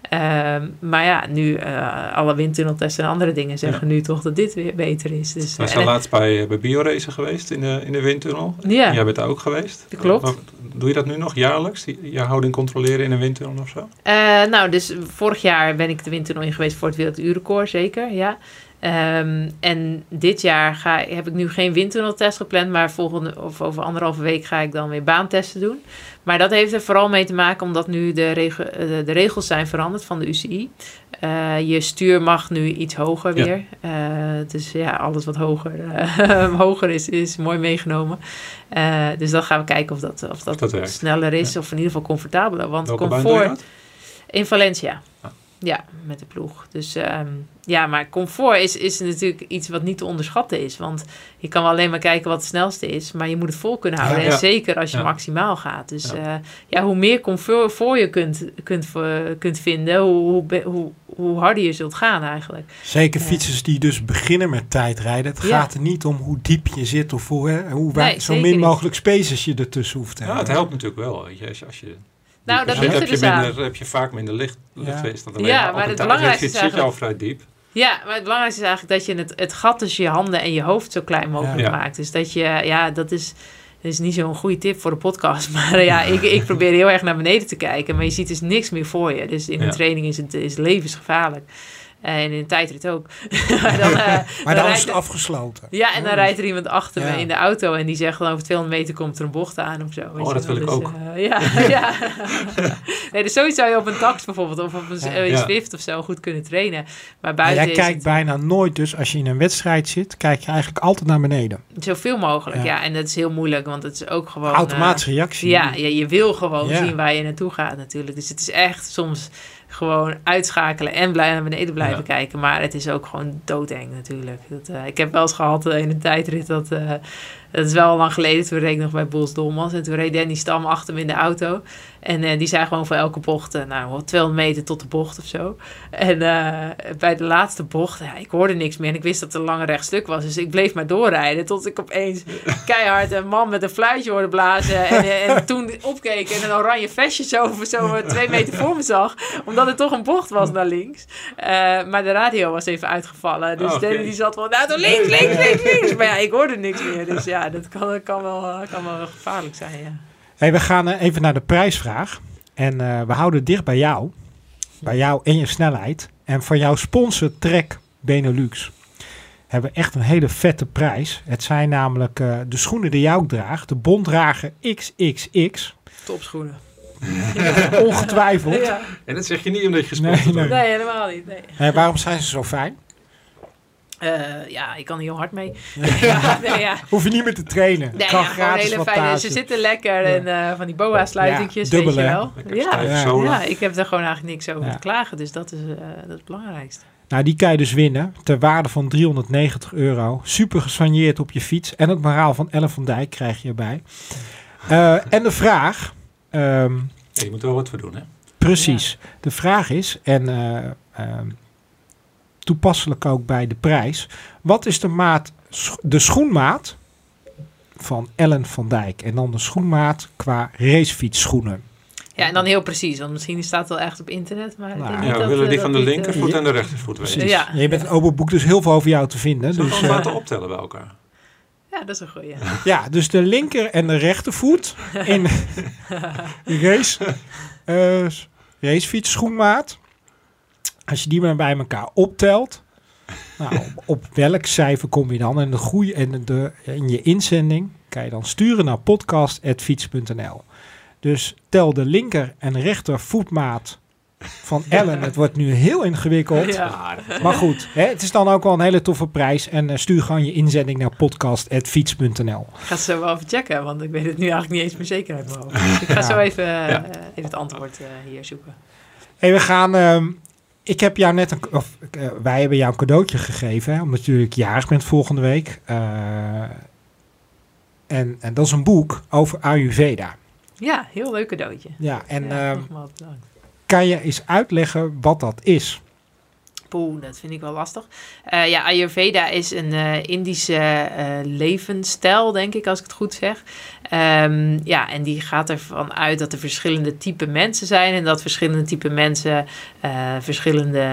[SPEAKER 1] Ehm, maar ja, nu eh, alle windtunneltesten en andere dingen zeggen nu toch dat dit weer beter is. Dus,
[SPEAKER 3] Wij
[SPEAKER 1] eh,
[SPEAKER 3] zijn
[SPEAKER 1] en-
[SPEAKER 3] laatst bij, eh, bij Bioracen geweest in de, in de windtunnel.
[SPEAKER 1] ja,
[SPEAKER 3] Jij bent daar ook geweest.
[SPEAKER 1] Dat klopt.
[SPEAKER 3] Doe je dat nu nog jaarlijks? Je houding controleren in een windtunnel of zo?
[SPEAKER 1] Eh, nou, dus vorig jaar ben ik de windtunnel in geweest voor het werelduurrecord, zeker, ja. Ehm, en dit jaar ga, heb ik nu geen windtunneltest gepland, maar volgende of over anderhalve week ga ik dan weer baantesten doen. Maar dat heeft er vooral mee te maken omdat nu de, eh, de, de regels zijn veranderd van de UCI. Eh, je stuur mag nu iets hoger
[SPEAKER 3] Ja.
[SPEAKER 1] weer. Dus ja, alles wat hoger, hoger is, is mooi meegenomen. Dus dan gaan we kijken of dat, of dat, sneller is of in ieder geval comfortabeler. Want
[SPEAKER 3] Welke
[SPEAKER 1] comfort... In Valencia.
[SPEAKER 3] Ah.
[SPEAKER 1] Ja, met de ploeg. Dus ehm, ja, maar comfort is, is natuurlijk iets wat niet te onderschatten is. Want je kan wel alleen maar kijken wat het snelste is. Maar je moet het vol kunnen houden.
[SPEAKER 3] Ja.
[SPEAKER 1] En zeker als je
[SPEAKER 3] Ja.
[SPEAKER 1] maximaal gaat. Dus
[SPEAKER 3] Ja.
[SPEAKER 1] ja, ja hoe meer comfort voor je kunt, kunt, voor- kunt vinden, hoe, hoe, hoe, hoe harder je zult gaan eigenlijk.
[SPEAKER 2] Zeker
[SPEAKER 1] Ja.
[SPEAKER 2] fietsers die dus beginnen met tijdrijden. Het
[SPEAKER 1] Ja.
[SPEAKER 2] gaat er niet om hoe diep je zit of hoe, hè, hoe
[SPEAKER 1] Nee,
[SPEAKER 2] zo min
[SPEAKER 1] niet.
[SPEAKER 2] mogelijk spaces je ertussen hoeft te
[SPEAKER 3] Ja,
[SPEAKER 2] hebben.
[SPEAKER 3] het helpt natuurlijk wel. Weet je, als je, als je
[SPEAKER 1] Nou, dat
[SPEAKER 3] zit,
[SPEAKER 1] ligt
[SPEAKER 3] heb
[SPEAKER 1] er
[SPEAKER 3] je,
[SPEAKER 1] dus
[SPEAKER 3] minder, heb je vaak minder licht, lichtweerstand. Alleen
[SPEAKER 1] Ja,
[SPEAKER 3] op
[SPEAKER 1] maar het belangrijkste
[SPEAKER 3] zit,
[SPEAKER 1] is
[SPEAKER 3] zit je al vrij diep.
[SPEAKER 1] Ja, maar het belangrijkste is eigenlijk dat je het, het gat tussen je handen en je hoofd zo klein mogelijk
[SPEAKER 3] Ja.
[SPEAKER 1] maakt. Dus dat je, ja, dat is, dat is niet zo'n goede tip voor de podcast. Maar ja, ik, ik probeer heel erg naar beneden te kijken, maar je ziet dus niks meer voor je. Dus in
[SPEAKER 3] Ja.
[SPEAKER 1] een training is het is levensgevaarlijk. En in een tijdrit ook. maar dan, eh,
[SPEAKER 2] Maar dan is het afgesloten.
[SPEAKER 1] ja, en dan
[SPEAKER 2] Oh.
[SPEAKER 1] rijdt er iemand achter
[SPEAKER 2] Ja.
[SPEAKER 1] me in de auto en die zegt dan over 200 meter komt er een bocht aan of zo.
[SPEAKER 3] Oh, dat wil ik
[SPEAKER 1] Dus,
[SPEAKER 3] ook.
[SPEAKER 1] eh, ja, ja. nee, dus zoiets zou je op een tax bijvoorbeeld of op een eh. Zwift of zo goed kunnen trainen. Maar
[SPEAKER 2] Maar
[SPEAKER 1] buiten
[SPEAKER 2] jij
[SPEAKER 1] is
[SPEAKER 2] kijkt
[SPEAKER 1] het-
[SPEAKER 2] bijna nooit dus, als je in een wedstrijd zit, kijk je eigenlijk altijd naar beneden.
[SPEAKER 1] Zoveel mogelijk,
[SPEAKER 2] Ja.
[SPEAKER 1] ja. En dat is heel moeilijk, want het is ook gewoon...
[SPEAKER 2] Automatische
[SPEAKER 1] eh,
[SPEAKER 2] reactie.
[SPEAKER 1] ja, je, je wil gewoon
[SPEAKER 2] Ja.
[SPEAKER 1] zien waar je naartoe gaat natuurlijk. Dus het is echt soms gewoon uitschakelen en blij naar beneden blijven
[SPEAKER 3] Ja.
[SPEAKER 1] kijken. Maar het is ook gewoon doodeng natuurlijk. Dat, eh, ik heb wel eens gehad eh, in een tijdrit dat... eh, dat is wel lang geleden, toen reed ik nog bij Bols Dolmas. En toen reed Danny Stam achter me in de auto. En eh, die zei gewoon voor elke bocht, eh, nou, wat 200 meter tot de bocht of zo. En eh, bij de laatste bocht, ja, ik hoorde niks meer. En ik wist dat het een lange rechtstuk was. Dus ik bleef maar doorrijden. Tot ik opeens keihard een man met een fluitje hoorde blazen. En, en toen opkeek en een oranje vestje zo, zo twee meter voor me zag. Omdat het toch een bocht was naar links. Maar de radio was even uitgevallen. Dus
[SPEAKER 3] Oh,
[SPEAKER 1] die zat wel, nou, links, links, links, links. Maar ja, ik hoorde niks meer. Dus ja, dat kan, kan, wel, kan wel gevaarlijk zijn, ja.
[SPEAKER 2] Hey, we gaan eh, even naar de prijsvraag. En eh, we houden het dicht bij jou. Bij jou en je snelheid. En van jouw sponsor Trek Benelux hebben we echt een hele vette prijs. Het zijn namelijk eh, de schoenen die jij ook draagt. De Bonddrager XXX.
[SPEAKER 1] Topschoenen.
[SPEAKER 2] Ongetwijfeld.
[SPEAKER 1] Ja.
[SPEAKER 3] En dat zeg je niet omdat je gesponsord
[SPEAKER 2] Nee,
[SPEAKER 3] wordt.
[SPEAKER 1] Nee, helemaal niet. Nee.
[SPEAKER 2] Waarom zijn ze zo fijn?
[SPEAKER 1] Eh, ja, ik kan heel hard mee. ja, nee, ja.
[SPEAKER 2] Hoef je niet meer te trainen.
[SPEAKER 1] Nee,
[SPEAKER 2] kan
[SPEAKER 1] ja,
[SPEAKER 2] gratis
[SPEAKER 1] hele fijne. Ze zitten lekker en eh, van die boa-sluitingjes,
[SPEAKER 2] Ja,
[SPEAKER 1] weet je wel. Ja, ik heb er gewoon eigenlijk niks over
[SPEAKER 2] Ja.
[SPEAKER 1] te klagen. Dus dat is, eh, dat is het belangrijkste.
[SPEAKER 2] Nou, die kan je dus winnen. Ter waarde van 390 euro. Super gesoigneerd op je fiets. En het moraal van Ellen van Dijk krijg je erbij. Eh, en de vraag... ehm,
[SPEAKER 3] Ja, je moet er wel wat voor doen, hè?
[SPEAKER 2] Precies. De vraag is, en eh, ehm, toepasselijk ook bij de prijs, wat is de maat, de schoenmaat van Ellen van Dijk? En dan de schoenmaat qua racefietsschoenen.
[SPEAKER 1] Ja, en dan heel precies. Want misschien staat het wel echt op internet. Maar ik
[SPEAKER 2] Nou,
[SPEAKER 3] Ja, we willen die van de
[SPEAKER 1] eh,
[SPEAKER 3] linkervoet en de rechtervoet weten.
[SPEAKER 2] Precies.
[SPEAKER 1] Ja.
[SPEAKER 2] Je bent een open boek, dus heel veel over jou te vinden.
[SPEAKER 3] Zullen we
[SPEAKER 2] Dus,
[SPEAKER 3] gewoon
[SPEAKER 2] eh,
[SPEAKER 3] laten optellen bij elkaar?
[SPEAKER 1] Ja, dat is een goeie.
[SPEAKER 2] ja, dus de linker en de rechtervoet in race, eh racefietsschoenmaat. Als je die maar bij elkaar optelt, nou, op, op welk cijfer kom je dan? En de groei en de, in je inzending kan je dan sturen naar podcast.fiets.nl. Dus tel de linker en rechter voetmaat van Ellen. Het wordt nu heel ingewikkeld.
[SPEAKER 1] Ja.
[SPEAKER 2] Maar goed, hè, het is dan ook wel een hele toffe prijs. En eh, stuur gewoon je inzending naar podcast.fiets.nl.
[SPEAKER 1] Ik ga zo wel even checken, want ik weet het nu eigenlijk niet eens meer zeker uit mijn hoofd. Dus ik ga
[SPEAKER 2] Ja.
[SPEAKER 1] zo even, eh,
[SPEAKER 3] Ja.
[SPEAKER 1] even het antwoord eh, hier zoeken.
[SPEAKER 2] Hey, we gaan. Ik heb jou net een. Of, eh, wij hebben jou een cadeautje gegeven. Hè, omdat je natuurlijk jarig bent volgende week. Eh, en, en dat is een boek over Ayurveda.
[SPEAKER 1] Ja, heel leuk cadeautje.
[SPEAKER 2] Ja, en
[SPEAKER 1] ja,
[SPEAKER 2] ehm,
[SPEAKER 1] nogmaals bedankt.
[SPEAKER 2] kan je eens uitleggen wat dat is?
[SPEAKER 1] Poeh, dat vind ik wel lastig. Eh, ja, Ayurveda is een eh, Indische levensstijl, denk ik, als ik het goed zeg. Ehm, ja, en die gaat ervan uit dat er verschillende type mensen zijn en dat verschillende type mensen eh, verschillende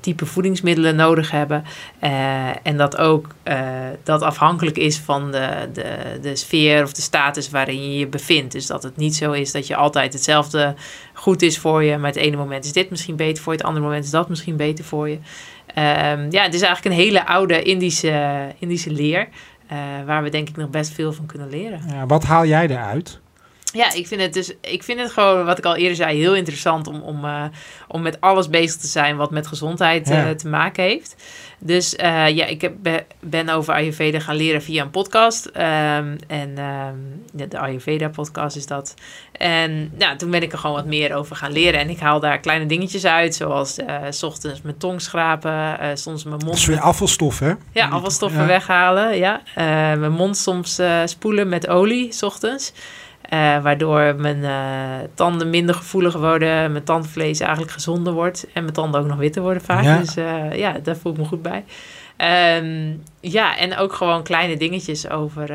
[SPEAKER 1] type voedingsmiddelen nodig hebben. Eh, en dat ook eh, dat afhankelijk is van de, de, de sfeer of de status waarin je je bevindt. Dus dat het niet zo is dat je altijd hetzelfde goed is voor je, maar het ene moment is dit misschien beter voor je, het andere moment is dat misschien beter voor je. Ehm, ja, het is eigenlijk een hele oude Indische, Indische leer. Eh, waar we denk ik nog best veel van kunnen leren.
[SPEAKER 2] Ja, wat haal jij eruit?
[SPEAKER 1] Ja, ik vind het dus, ik vind het gewoon, wat ik al eerder zei, heel interessant om, om, eh, om met alles bezig te zijn wat met gezondheid eh, te maken heeft. Dus eh, ja, ik heb, be- ben over Ayurveda gaan leren via een podcast. Ehm, en ja, de Ayurveda podcast is dat. En ja, toen ben ik er gewoon wat meer over gaan leren. En ik haal daar kleine dingetjes uit, zoals s ochtends mijn tong schrapen, soms mijn
[SPEAKER 2] Dat
[SPEAKER 1] mond
[SPEAKER 2] is weer afvalstof, hè?
[SPEAKER 1] ja, afvalstoffen
[SPEAKER 2] Ja.
[SPEAKER 1] weghalen. Ja. Mijn mond soms spoelen met olie, s ochtends. Eh, waardoor mijn eh, tanden minder gevoelig worden. Mijn tandvlees eigenlijk gezonder wordt. En mijn tanden ook nog witter worden vaak.
[SPEAKER 2] Ja.
[SPEAKER 1] Dus eh, ja, daar voel ik me goed bij. Ehm, ja, en ook gewoon kleine dingetjes over,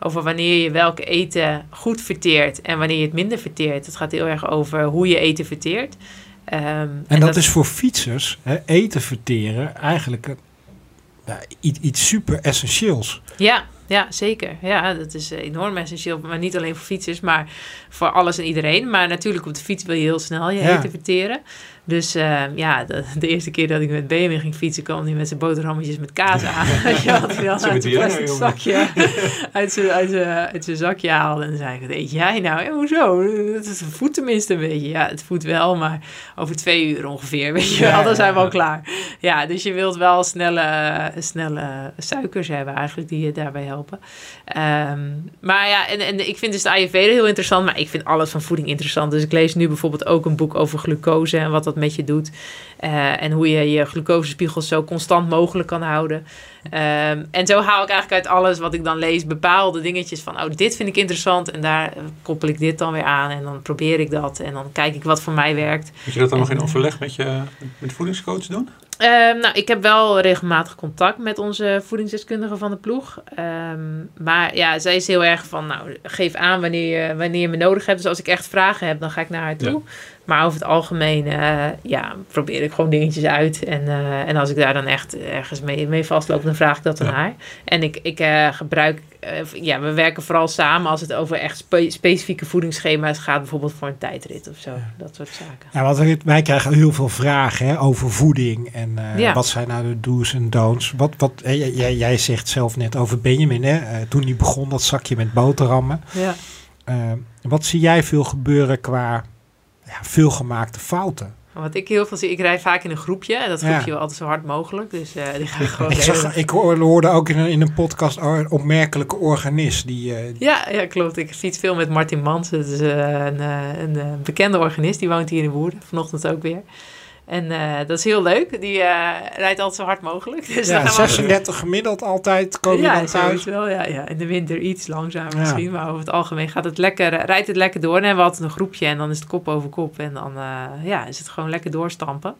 [SPEAKER 1] over wanneer je welk eten goed verteert. En wanneer je het minder verteert. Het gaat heel erg over hoe je eten verteert. Ehm,
[SPEAKER 2] En, dat, is voor fietsers, hè, eten verteren, eigenlijk ja, iets, iets super essentieels.
[SPEAKER 1] Ja, ja, zeker. Ja, dat is eh, enorm essentieel. Maar niet alleen voor fietsers, maar voor alles en iedereen. Maar natuurlijk op de fiets wil je heel snel je
[SPEAKER 2] Ja.
[SPEAKER 1] eten verteren. Dus eh, ja, de, de eerste keer dat ik met BMW ging fietsen, kwam hij met zijn boterhammetjes met kaas aan. Je, hij dan uit zijn plastic zakje, uit zijn, uit, zijn, uit zijn zakje haalde. En dan zei ik, eet jij nou? Ja, hoezo? Het voedt tenminste een beetje. Ja, het voedt wel, maar over twee uur ongeveer, weet je wel. Dan zijn we al klaar. Ja, dus je wilt wel snelle, snelle suikers hebben eigenlijk die je daarbij helpen. Ehm, maar ja, en, en ik vind dus de Ayurveda heel interessant, maar ik vind alles van voeding interessant. Dus ik lees nu bijvoorbeeld ook een boek over glucose en wat dat met je doet. Eh, en hoe je je glucosespiegels zo constant mogelijk kan houden. Ehm, en zo haal ik eigenlijk uit alles wat ik dan lees bepaalde dingetjes van, oh, dit vind ik interessant en daar koppel ik dit dan weer aan en dan probeer ik dat en dan kijk ik wat voor mij werkt.
[SPEAKER 3] Moet je dat dan nog in overleg met je met voedingscoach doen?
[SPEAKER 1] Ehm, nou, ik heb wel regelmatig contact met onze voedingsdeskundige van de ploeg. Ehm, maar ja, zij is heel erg van, nou, geef aan wanneer je, wanneer je me nodig hebt. Dus als ik echt vragen heb, dan ga ik naar haar toe.
[SPEAKER 3] Ja.
[SPEAKER 1] Maar over het algemeen, eh, ja, probeer ik gewoon dingetjes uit. En, eh, en als ik daar dan echt ergens mee, mee vastloop, dan vraag ik dat aan
[SPEAKER 3] Ja.
[SPEAKER 1] haar. En ik, ik eh, gebruik, ja, we werken vooral samen als het over echt spe- specifieke voedingsschema's gaat. Bijvoorbeeld voor een tijdrit of zo. Dat soort zaken.
[SPEAKER 2] Ja, want wij- krijgen heel veel vragen hè, over voeding en
[SPEAKER 1] Ja.
[SPEAKER 2] wat zijn nou de do's en don'ts. Wat, wat, hè, jij- jij, zegt zelf net over Benjamin, hè, toen hij begon dat zakje met boterhammen.
[SPEAKER 1] Ja.
[SPEAKER 2] Wat zie jij veel gebeuren qua ja, veelgemaakte fouten?
[SPEAKER 1] Wat ik heel veel zie, ik rijd vaak in een groepje. En dat
[SPEAKER 2] Ja.
[SPEAKER 1] groepje wil altijd zo hard mogelijk. Dus eh, die ga ik gewoon
[SPEAKER 2] Ik, zag, ik hoor- hoorde ook in een, in een podcast een opmerkelijke organist. Die, eh,
[SPEAKER 1] Ja, ja, klopt. Ik fiets veel met Martin Mans. Is eh, een, een, bekende organist. Die woont hier in Woerden. Vanochtend ook weer. En eh, dat is heel leuk. Die eh, rijdt altijd zo hard mogelijk. Dus
[SPEAKER 2] ja,
[SPEAKER 1] dan gaan we-
[SPEAKER 2] 36 gemiddeld altijd komen je
[SPEAKER 1] ja,
[SPEAKER 2] dan thuis.
[SPEAKER 1] wel. Ja, ja. In de winter iets langzamer
[SPEAKER 2] Ja.
[SPEAKER 1] misschien. Maar over het algemeen gaat het lekker, eh, rijdt het lekker door. En dan hebben we altijd een groepje. En dan is het kop over kop. En dan ja, is het gewoon lekker doorstampen.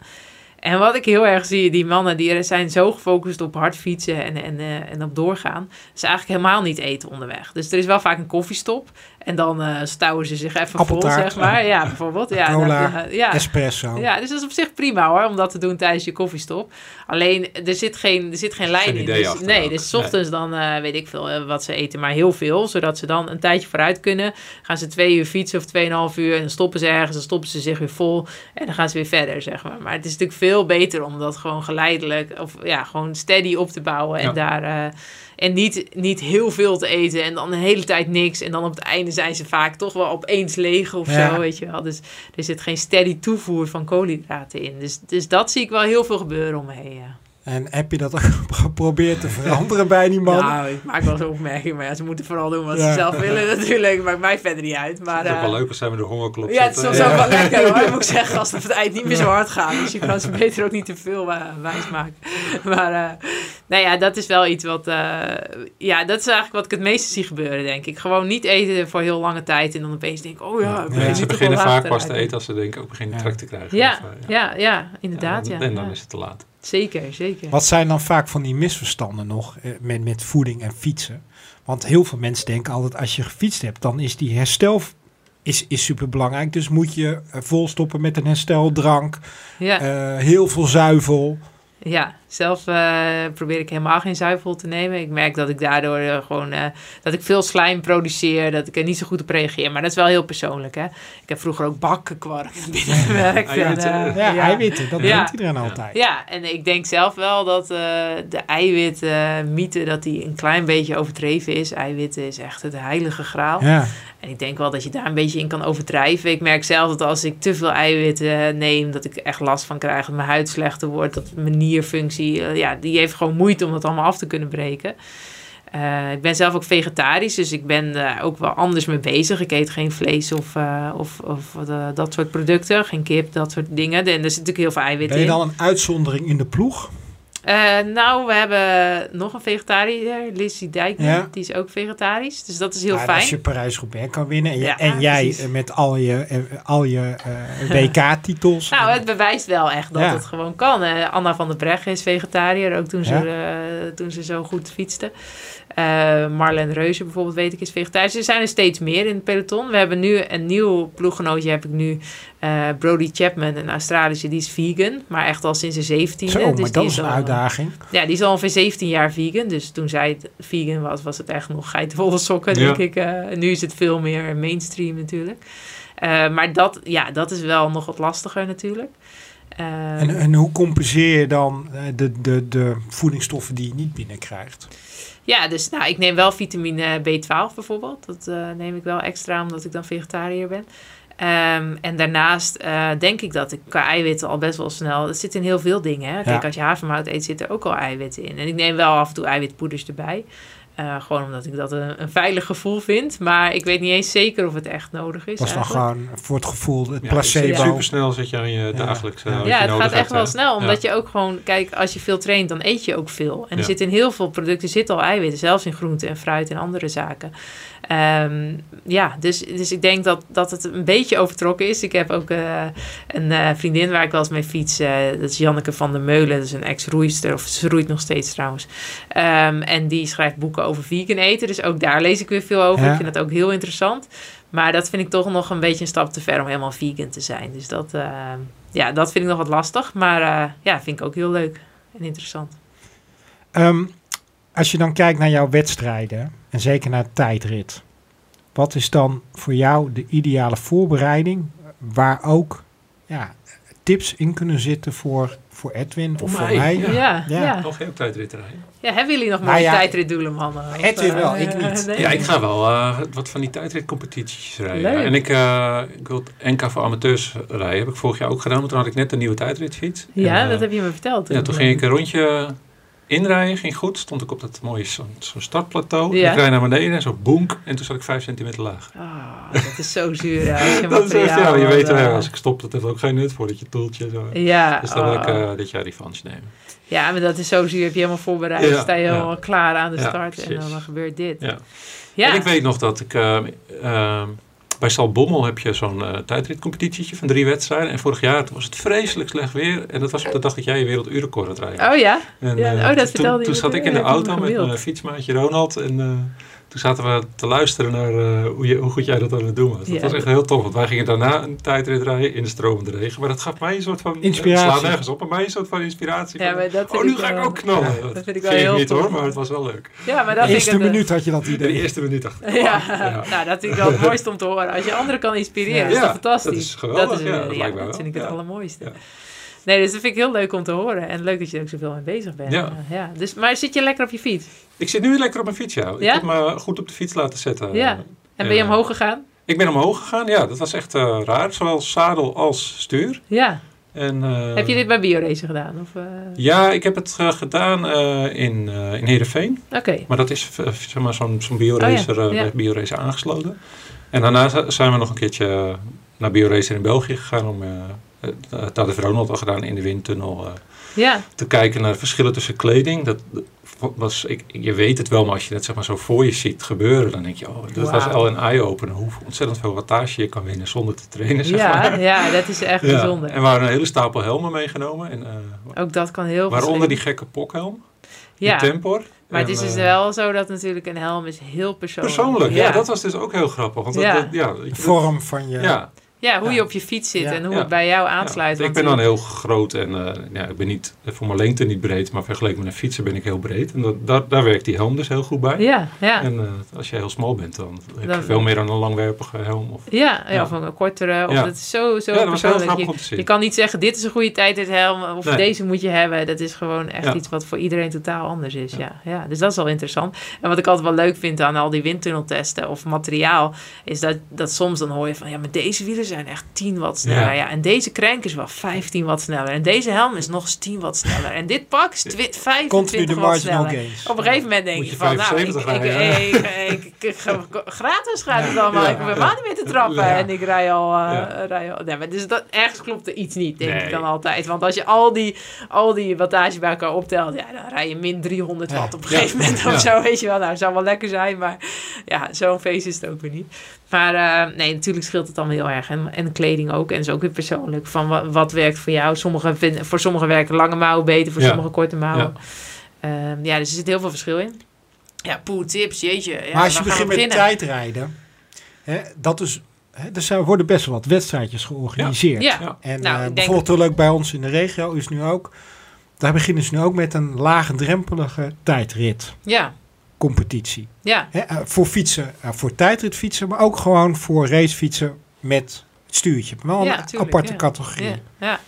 [SPEAKER 1] En wat ik heel erg zie, die mannen die zijn zo gefocust op hard fietsen en, en, en op doorgaan. Ze eigenlijk helemaal niet eten onderweg. Dus er is wel vaak een koffiestop. En dan eh stouwen ze zich even vol, zeg maar. Ja, bijvoorbeeld. Ja,
[SPEAKER 2] Cola,
[SPEAKER 1] eh, ja.
[SPEAKER 2] Espresso.
[SPEAKER 1] Ja, dus dat is op zich prima hoor, om dat te doen tijdens je koffiestop. Alleen, er zit geen, er zit geen lijn
[SPEAKER 3] Geen
[SPEAKER 1] in. Dus, nee,
[SPEAKER 3] ook.
[SPEAKER 1] dus 's ochtends dan eh, weet ik veel wat ze eten, maar heel veel. Zodat ze dan een tijdje vooruit kunnen. Gaan ze twee uur fietsen of tweeënhalf uur en dan stoppen ze ergens. Dan stoppen ze zich weer vol en dan gaan ze weer verder, zeg maar. Maar het is natuurlijk veel beter om dat gewoon geleidelijk, of ja, gewoon steady op te bouwen. En
[SPEAKER 3] Ja.
[SPEAKER 1] daar... en niet, niet heel veel te eten en dan de hele tijd niks. En dan op het einde zijn ze vaak toch wel opeens leeg of
[SPEAKER 2] Ja.
[SPEAKER 1] zo, weet je wel. Dus er zit geen steady toevoer van koolhydraten in. Dus, dus dat zie ik wel heel veel gebeuren om me heen, ja.
[SPEAKER 2] En heb je dat ook geprobeerd te veranderen bij die man?
[SPEAKER 1] Nou, ik maak wel eens opmerkingen, maar ja, ze moeten vooral doen wat
[SPEAKER 2] Ja.
[SPEAKER 1] ze zelf willen natuurlijk. Maakt mij verder niet uit. Maar,
[SPEAKER 3] Het is ook
[SPEAKER 1] eh,
[SPEAKER 3] wel leuk als zijn we de hongerklop
[SPEAKER 1] Ja, het is soms ook wel lekker hoor, moet ik zeggen, als het op het eind niet meer zo hard gaat. Dus je kan ze beter ook niet te veel eh, wijs maken. Maar eh, nou ja, dat is wel iets wat, eh, ja, dat is eigenlijk wat ik het meeste zie gebeuren, denk ik. Gewoon niet eten voor heel lange tijd en dan opeens denk ik, oh ja,
[SPEAKER 3] Mensen
[SPEAKER 1] niet
[SPEAKER 3] beginnen vaak pas te eten als ze denken ook beginnen
[SPEAKER 2] Ja.
[SPEAKER 3] trek te krijgen.
[SPEAKER 1] Ja,
[SPEAKER 3] Of, eh,
[SPEAKER 1] ja, ja, inderdaad.
[SPEAKER 3] En
[SPEAKER 1] Ja,
[SPEAKER 3] dan, en dan
[SPEAKER 1] ja.
[SPEAKER 3] is het te laat.
[SPEAKER 1] Zeker, zeker.
[SPEAKER 2] Wat zijn dan vaak van die misverstanden nog eh, met, met voeding en fietsen? Want heel veel mensen denken altijd als je gefietst hebt, dan is die herstel is, is super belangrijk. Dus moet je eh, volstoppen met een hersteldrank,
[SPEAKER 1] Ja.
[SPEAKER 2] eh, heel veel zuivel.
[SPEAKER 1] Ja, zelf eh, probeer ik helemaal geen zuivel te nemen. Ik merk dat ik daardoor eh, gewoon eh, dat ik veel slijm produceer, dat ik er niet zo goed op reageer. Maar dat is wel heel persoonlijk. Hè? Ik heb vroeger ook bakkenkwark binnengewerkt. en,
[SPEAKER 3] Eiwitten.
[SPEAKER 1] eh,
[SPEAKER 2] Ja, eiwitten, dat
[SPEAKER 1] Ja.
[SPEAKER 2] doet iedereen altijd.
[SPEAKER 1] Ja, en ik denk zelf wel dat eh, de eiwitmythe dat die een klein beetje overdreven is. Eiwitten is echt het heilige graal.
[SPEAKER 2] Ja.
[SPEAKER 1] En ik denk wel dat je daar een beetje in kan overdrijven. Ik merk zelf dat als ik te veel eiwitten neem, dat ik echt last van krijg. Dat mijn huid slechter wordt. Dat mijn nierfunctie, eh, ja, die heeft gewoon moeite om dat allemaal af te kunnen breken. Eh, ik ben zelf ook vegetarisch, dus ik ben daar ook wel anders mee bezig. Ik eet geen vlees of, of, of dat soort producten, geen kip, dat soort dingen. En er zit natuurlijk heel veel eiwit
[SPEAKER 2] Ben je
[SPEAKER 1] in.
[SPEAKER 2] dan een uitzondering in de ploeg?
[SPEAKER 1] Eh, nou, we hebben nog een vegetariër, Lizzie Dijkman.
[SPEAKER 2] Ja.
[SPEAKER 1] Die is ook vegetarisch, dus dat is heel
[SPEAKER 2] Ja,
[SPEAKER 1] fijn.
[SPEAKER 2] Als je Parijs-Roubaix kan winnen en, je-
[SPEAKER 1] Ja,
[SPEAKER 2] en jij
[SPEAKER 1] precies.
[SPEAKER 2] met al je, eh, al je eh, WK-titels.
[SPEAKER 1] Nou, het bewijst wel echt dat het gewoon kan. Anna van der Breggen is vegetariër, ook toen ze, toen ze zo goed fietste. Eh Marlen Reuze bijvoorbeeld, weet ik, is vegetarisch. Er zijn er steeds meer in het peloton. We hebben nu een nieuw ploeggenootje, heb ik nu. eh, Brody Chapman, een Australische, die is vegan. Maar echt al sinds de 17e.
[SPEAKER 2] Zo, maar
[SPEAKER 1] dus
[SPEAKER 2] dat
[SPEAKER 1] die
[SPEAKER 2] is een
[SPEAKER 1] al-
[SPEAKER 2] uitdaging.
[SPEAKER 1] Ja, die is al ongeveer 17 jaar vegan. Dus toen zij vegan was, was het echt nog geitenvolle sokken,
[SPEAKER 3] Ja.
[SPEAKER 1] denk ik. Eh, nu is het veel meer mainstream natuurlijk. Eh, maar dat, ja, dat is wel nog wat lastiger natuurlijk. Eh,
[SPEAKER 2] En, en hoe compenseer je dan eh, de, de, de voedingsstoffen die je niet binnenkrijgt?
[SPEAKER 1] ja, dus nou, ik neem wel vitamine B12 bijvoorbeeld. Dat eh, neem ik wel extra omdat ik dan vegetariër ben. Ehm, en daarnaast eh, denk ik dat ik qua eiwitten al best wel snel... Het zit in heel veel dingen. Hè? Kijk,
[SPEAKER 2] Ja.
[SPEAKER 1] als je havermout eet, zit er ook al eiwitten in. En ik neem wel af en toe eiwitpoeders erbij. Eh, gewoon omdat ik dat een, een veilig gevoel vind. Maar ik weet niet eens zeker of het echt nodig is.
[SPEAKER 2] Dat is dan gewoon voor het gevoel, het
[SPEAKER 3] Ja,
[SPEAKER 2] placebo.
[SPEAKER 3] Super snel zit je aan je dagelijkse.
[SPEAKER 2] Ja.
[SPEAKER 1] Ja,
[SPEAKER 3] je
[SPEAKER 1] het
[SPEAKER 3] nodig
[SPEAKER 1] gaat echt
[SPEAKER 3] hebt,
[SPEAKER 1] wel snel. Omdat
[SPEAKER 3] Ja.
[SPEAKER 1] je ook gewoon, kijk, als je veel traint, dan eet je ook veel. En er zit in heel veel producten zitten al eiwitten, zelfs in groenten en fruit en andere zaken. Ehm, ja, dus, dus ik denk dat, dat het een beetje overtrokken is. Ik heb ook eh, een eh, vriendin waar ik wel eens mee fiets. eh, dat is Janneke van der Meulen. Dat is een ex-roeister, of ze roeit nog steeds trouwens. Ehm, en die schrijft boeken over vegan eten. Dus ook daar lees ik weer veel over.
[SPEAKER 2] Ja.
[SPEAKER 1] Ik vind dat ook heel interessant. Maar dat vind ik toch nog een beetje een stap te ver om helemaal vegan te zijn. Dus dat, eh, ja, dat vind ik nog wat lastig. Maar ja, vind ik ook heel leuk en interessant.
[SPEAKER 2] Ehm, als je dan kijkt naar jouw wedstrijden en zeker naar de tijdrit. Wat is dan voor jou de ideale voorbereiding waar ook ja, tips in kunnen zitten voor, voor Edwin of voor
[SPEAKER 3] mij,
[SPEAKER 2] mij?
[SPEAKER 1] Ja,
[SPEAKER 3] Ja.
[SPEAKER 1] ja.
[SPEAKER 2] Ja.
[SPEAKER 1] ja.
[SPEAKER 3] Nog geen tijdrit rijden.
[SPEAKER 1] hebben jullie nog
[SPEAKER 2] Nou
[SPEAKER 1] mooie
[SPEAKER 2] ja,
[SPEAKER 1] tijdritdoelen, mannen? Of,
[SPEAKER 2] Edwin
[SPEAKER 1] eh,
[SPEAKER 2] wel, ik niet.
[SPEAKER 1] nee?
[SPEAKER 3] Ja, ik ga wel eh, wat van die tijdritcompetities rijden.
[SPEAKER 1] Leuk.
[SPEAKER 3] En ik, eh, ik wil het NK voor amateurs rijden. Heb ik vorig jaar ook gedaan, want toen had ik net een nieuwe tijdritfiets.
[SPEAKER 1] Ja,
[SPEAKER 3] En,
[SPEAKER 1] dat heb je me verteld.
[SPEAKER 3] Ja, toen ging ik een rondje inrijden, ging goed. Stond ik op dat mooie zo'n startplateau.
[SPEAKER 1] Ja.
[SPEAKER 3] Ik rijd naar beneden en zo boenk. En toen zat ik vijf centimeter laag.
[SPEAKER 1] Ah, dat is zo zuur.
[SPEAKER 3] Dat is echt, ja, je weet
[SPEAKER 1] eh,
[SPEAKER 3] wel, als ik stop, dat heeft ook geen nut voor dat je toeltje zo.
[SPEAKER 1] Ja,
[SPEAKER 3] Dus dan wil ik
[SPEAKER 1] oh.
[SPEAKER 3] eh, dit jaar revanche nemen.
[SPEAKER 1] ja, maar dat is zo zuur. Heb je helemaal voorbereid.
[SPEAKER 3] Ja,
[SPEAKER 1] sta je helemaal klaar aan de start. en dan gebeurt dit.
[SPEAKER 3] Ja.
[SPEAKER 1] Ja.
[SPEAKER 3] En ik weet nog dat ik... eh, bij Salbommel heb je zo'n eh tijdritcompetitietje van drie wedstrijden. En vorig jaar toen was het vreselijk slecht weer. En dat was op de dag dat jij je werelduurrecord had rijden.
[SPEAKER 1] Oh ja?
[SPEAKER 3] En,
[SPEAKER 1] Ja,
[SPEAKER 3] eh,
[SPEAKER 1] oh, dat
[SPEAKER 3] toen- Toen
[SPEAKER 1] me.
[SPEAKER 3] zat ik in de auto met mijn fietsmaatje Ronald. En eh, toen zaten we te luisteren naar eh, hoe, je, hoe goed jij dat aan het doen was. Dat
[SPEAKER 1] Ja.
[SPEAKER 3] was echt heel tof. Want wij gingen daarna een tijdrit rijden in de stromende regen. Maar dat gaf mij een soort van...
[SPEAKER 2] Inspiratie.
[SPEAKER 3] Het slaat nergens op. Maar mij een soort van inspiratie.
[SPEAKER 1] Ja, maar dat
[SPEAKER 3] oh, nu ga ik ook knallen.
[SPEAKER 2] Ja,
[SPEAKER 1] dat vind ik wel heel
[SPEAKER 3] niet
[SPEAKER 1] tof.
[SPEAKER 3] hoor, maar het was wel leuk.
[SPEAKER 1] Ja, maar
[SPEAKER 2] De
[SPEAKER 1] dat vind
[SPEAKER 2] eerste
[SPEAKER 1] eh,
[SPEAKER 2] minuut had je dat
[SPEAKER 3] De
[SPEAKER 2] idee.
[SPEAKER 3] eerste minuut dacht ik,
[SPEAKER 1] Ja,
[SPEAKER 3] ja.
[SPEAKER 1] nou dat vind ik wel het mooiste om te horen. Als je anderen kan inspireren,
[SPEAKER 2] Ja.
[SPEAKER 1] is dat
[SPEAKER 3] Ja,
[SPEAKER 1] fantastisch.
[SPEAKER 3] dat is geweldig,
[SPEAKER 1] Dat, is,
[SPEAKER 3] ja,
[SPEAKER 1] eh,
[SPEAKER 3] dat lijkt
[SPEAKER 1] vind ik het
[SPEAKER 3] Ja.
[SPEAKER 1] allermooiste. Nee, dus dat vind ik heel leuk om te horen. En leuk dat je er ook zoveel mee bezig bent.
[SPEAKER 3] Ja.
[SPEAKER 1] Eh, ja. Dus, maar zit je lekker op je fiets?
[SPEAKER 3] Ik zit nu lekker op mijn fiets, ja. Ik heb me goed op de fiets laten zetten.
[SPEAKER 1] Ja. En ben je omhoog gegaan?
[SPEAKER 3] Ik ben omhoog gegaan, ja. Dat was echt eh, raar. Zowel zadel als stuur.
[SPEAKER 1] Ja.
[SPEAKER 3] En, eh,
[SPEAKER 1] Heb je dit bij BioRacer gedaan? Of, eh?
[SPEAKER 3] Ja, ik heb het eh, gedaan eh, in, eh in Heerenveen.
[SPEAKER 1] Oké.
[SPEAKER 3] Maar dat is eh, zeg maar, zo'n zo'n BioRacer
[SPEAKER 1] Oh ja,
[SPEAKER 3] eh,
[SPEAKER 1] ja.
[SPEAKER 3] bij BioRacer aangesloten. En daarna zijn we nog een keertje eh, naar BioRacer in België gegaan. Om, eh, eh, dat heeft Ronald al gedaan in de windtunnel. eh,
[SPEAKER 1] Ja,
[SPEAKER 3] te kijken naar de verschillen tussen kleding. Dat was, ik, je weet het wel, maar als je het zeg maar zo voor je ziet gebeuren, dan denk je, oh, dat was al een eye-opener. Hoe ontzettend veel wattage je kan winnen zonder te trainen. Zeg
[SPEAKER 1] ja,
[SPEAKER 3] maar.
[SPEAKER 1] ja, dat is echt
[SPEAKER 3] Ja.
[SPEAKER 1] bijzonder.
[SPEAKER 3] En we hadden een hele stapel helmen meegenomen. En, eh,
[SPEAKER 1] Ook dat kan heel
[SPEAKER 3] waaronder die gekke pokhelm, die
[SPEAKER 1] Ja,
[SPEAKER 3] Tempor.
[SPEAKER 1] maar het is dus
[SPEAKER 3] eh,
[SPEAKER 1] wel zo dat natuurlijk een helm is heel persoonlijk.
[SPEAKER 3] Persoonlijk, ja. dat was dus ook heel grappig. Want dat-
[SPEAKER 1] Ja.
[SPEAKER 3] dat, ja,
[SPEAKER 2] De vorm van je...
[SPEAKER 3] ja,
[SPEAKER 1] Ja, hoe
[SPEAKER 2] Ja.
[SPEAKER 1] je op je fiets zit
[SPEAKER 2] Ja.
[SPEAKER 1] en hoe
[SPEAKER 3] Ja.
[SPEAKER 1] het bij jou
[SPEAKER 3] ja.
[SPEAKER 1] aansluit.
[SPEAKER 3] Ik ben dan heel groot en eh, ja, ik ben niet voor mijn lengte niet breed, maar vergeleken met een fietser ben ik heel breed. En dat, daar, daar werkt die helm dus heel goed bij.
[SPEAKER 1] Ja, ja.
[SPEAKER 3] En eh, als je heel smal bent, dan heb
[SPEAKER 1] Dan-
[SPEAKER 3] je veel meer aan een langwerpige helm. Of,
[SPEAKER 1] Ja, ja,
[SPEAKER 3] Ja.
[SPEAKER 1] of een kortere. Of
[SPEAKER 3] Ja.
[SPEAKER 1] dat is zo, zo
[SPEAKER 3] ja, dat
[SPEAKER 1] persoonlijk. Je,
[SPEAKER 3] om te zien.
[SPEAKER 1] je kan niet zeggen, dit is een goede tijd, dit helm. Of
[SPEAKER 3] Nee.
[SPEAKER 1] deze moet je hebben. Dat is gewoon echt
[SPEAKER 3] Ja.
[SPEAKER 1] iets wat voor iedereen totaal anders is. Ja.
[SPEAKER 3] Ja.
[SPEAKER 1] Ja. dus dat is wel interessant. En wat ik altijd wel leuk vind aan al die windtunneltesten of materiaal... is dat, dat soms dan hoor je van... ja, maar deze wielen zijn echt 10 watt sneller. Ja.
[SPEAKER 3] Ja.
[SPEAKER 1] en deze crank is wel 15 watt sneller. En deze helm is nog eens 10 watt sneller. En dit pak is twi- 25
[SPEAKER 2] Continu de
[SPEAKER 1] watt
[SPEAKER 2] marginal
[SPEAKER 1] sneller.
[SPEAKER 2] gains.
[SPEAKER 1] Op een gegeven moment denk
[SPEAKER 3] Moet
[SPEAKER 1] je,
[SPEAKER 3] je
[SPEAKER 1] van, nou, ik,
[SPEAKER 3] 75
[SPEAKER 1] ik, ik, ik, ik ga- gratis gaat het allemaal.
[SPEAKER 3] Ja.
[SPEAKER 1] ik ben helemaal niet meer te trappen.
[SPEAKER 3] Ja.
[SPEAKER 1] En ik rij al...
[SPEAKER 3] Ja.
[SPEAKER 1] rij al nee, maar dus dat, ergens klopt er iets niet, denk
[SPEAKER 3] Nee.
[SPEAKER 1] ik dan altijd. Want als je al die, al die wattage bij elkaar optelt, ja, dan rij je min 300
[SPEAKER 2] Ja.
[SPEAKER 1] watt op een
[SPEAKER 3] Ja.
[SPEAKER 1] gegeven moment
[SPEAKER 3] Ja.
[SPEAKER 1] of zo. Weet je wel, nou, het zou wel lekker zijn, maar ja, zo'n feest is het ook weer niet. Maar eh, nee, natuurlijk scheelt het allemaal heel erg. En, en kleding ook. En is ook weer persoonlijk. Van wat, wat werkt voor jou? Sommige vinden, voor sommigen werken lange mouwen beter, voor
[SPEAKER 3] Ja.
[SPEAKER 1] sommigen korte mouwen.
[SPEAKER 3] Ja.
[SPEAKER 1] Ja. ja, dus er zit heel veel verschil in. Ja, poeh, tips, jeetje. Ja,
[SPEAKER 2] maar als je begint met tijdrijden, hè, dat is, hè, er zijn, worden best wel wat wedstrijdjes georganiseerd.
[SPEAKER 1] Ja,
[SPEAKER 3] Ja.
[SPEAKER 2] En
[SPEAKER 1] Nou,
[SPEAKER 2] eh, bijvoorbeeld heel leuk bij ons in de regio is nu ook, daar beginnen ze nu ook met een laagdrempelige tijdrit
[SPEAKER 1] ja,
[SPEAKER 2] competitie.
[SPEAKER 1] ja.
[SPEAKER 2] Eh, voor fietsen, eh, voor tijdritfietsen, maar ook gewoon voor racefietsen met het stuurtje. Wel
[SPEAKER 1] Ja,
[SPEAKER 2] een
[SPEAKER 1] tuurlijk,
[SPEAKER 2] aparte
[SPEAKER 1] ja.
[SPEAKER 2] categorie.
[SPEAKER 1] Ja,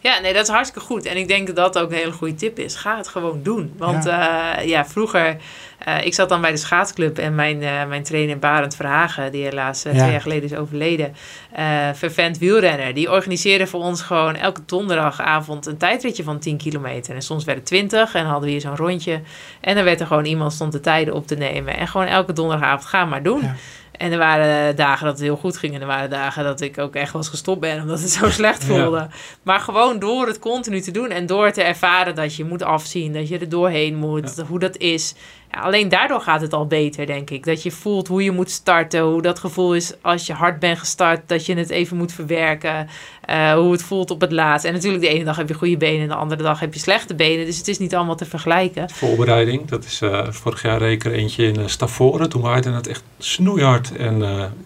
[SPEAKER 1] ja. nee, dat is hartstikke goed. En ik denk dat dat ook een hele goede tip is. Ga het gewoon doen. Want ja, ja vroeger... eh, ik zat dan bij de schaatsclub en mijn, eh, mijn trainer Barend Verhagen, die helaas eh,
[SPEAKER 2] Ja.
[SPEAKER 1] twee jaar geleden is overleden, eh vervent wielrenner, die organiseerde voor ons gewoon elke donderdagavond een tijdritje van 10 kilometer. En soms werd het 20 en hadden we hier zo'n rondje. En dan werd er gewoon iemand stond de tijden op te nemen. En gewoon elke donderdagavond, ga maar doen.
[SPEAKER 2] Ja.
[SPEAKER 1] En er waren dagen dat het heel goed ging. En er waren dagen dat ik ook echt was gestopt ben. Omdat het zo slecht voelde. Maar gewoon door het continu te doen. En door te ervaren dat je moet afzien. Dat je er doorheen moet. Hoe dat is. Ja, alleen daardoor gaat het al beter, denk ik. Dat je voelt hoe je moet starten. Hoe dat gevoel is als je hard bent gestart. Dat je het even moet verwerken. eh, hoe het voelt op het laatst. En natuurlijk de ene dag heb je goede benen. En de andere dag heb je slechte benen. Dus het is niet allemaal te vergelijken.
[SPEAKER 3] Voorbereiding, dat is eh, vorig jaar reed ik er eentje in uh, Stavoren. Toen waaide het echt snoeihard. En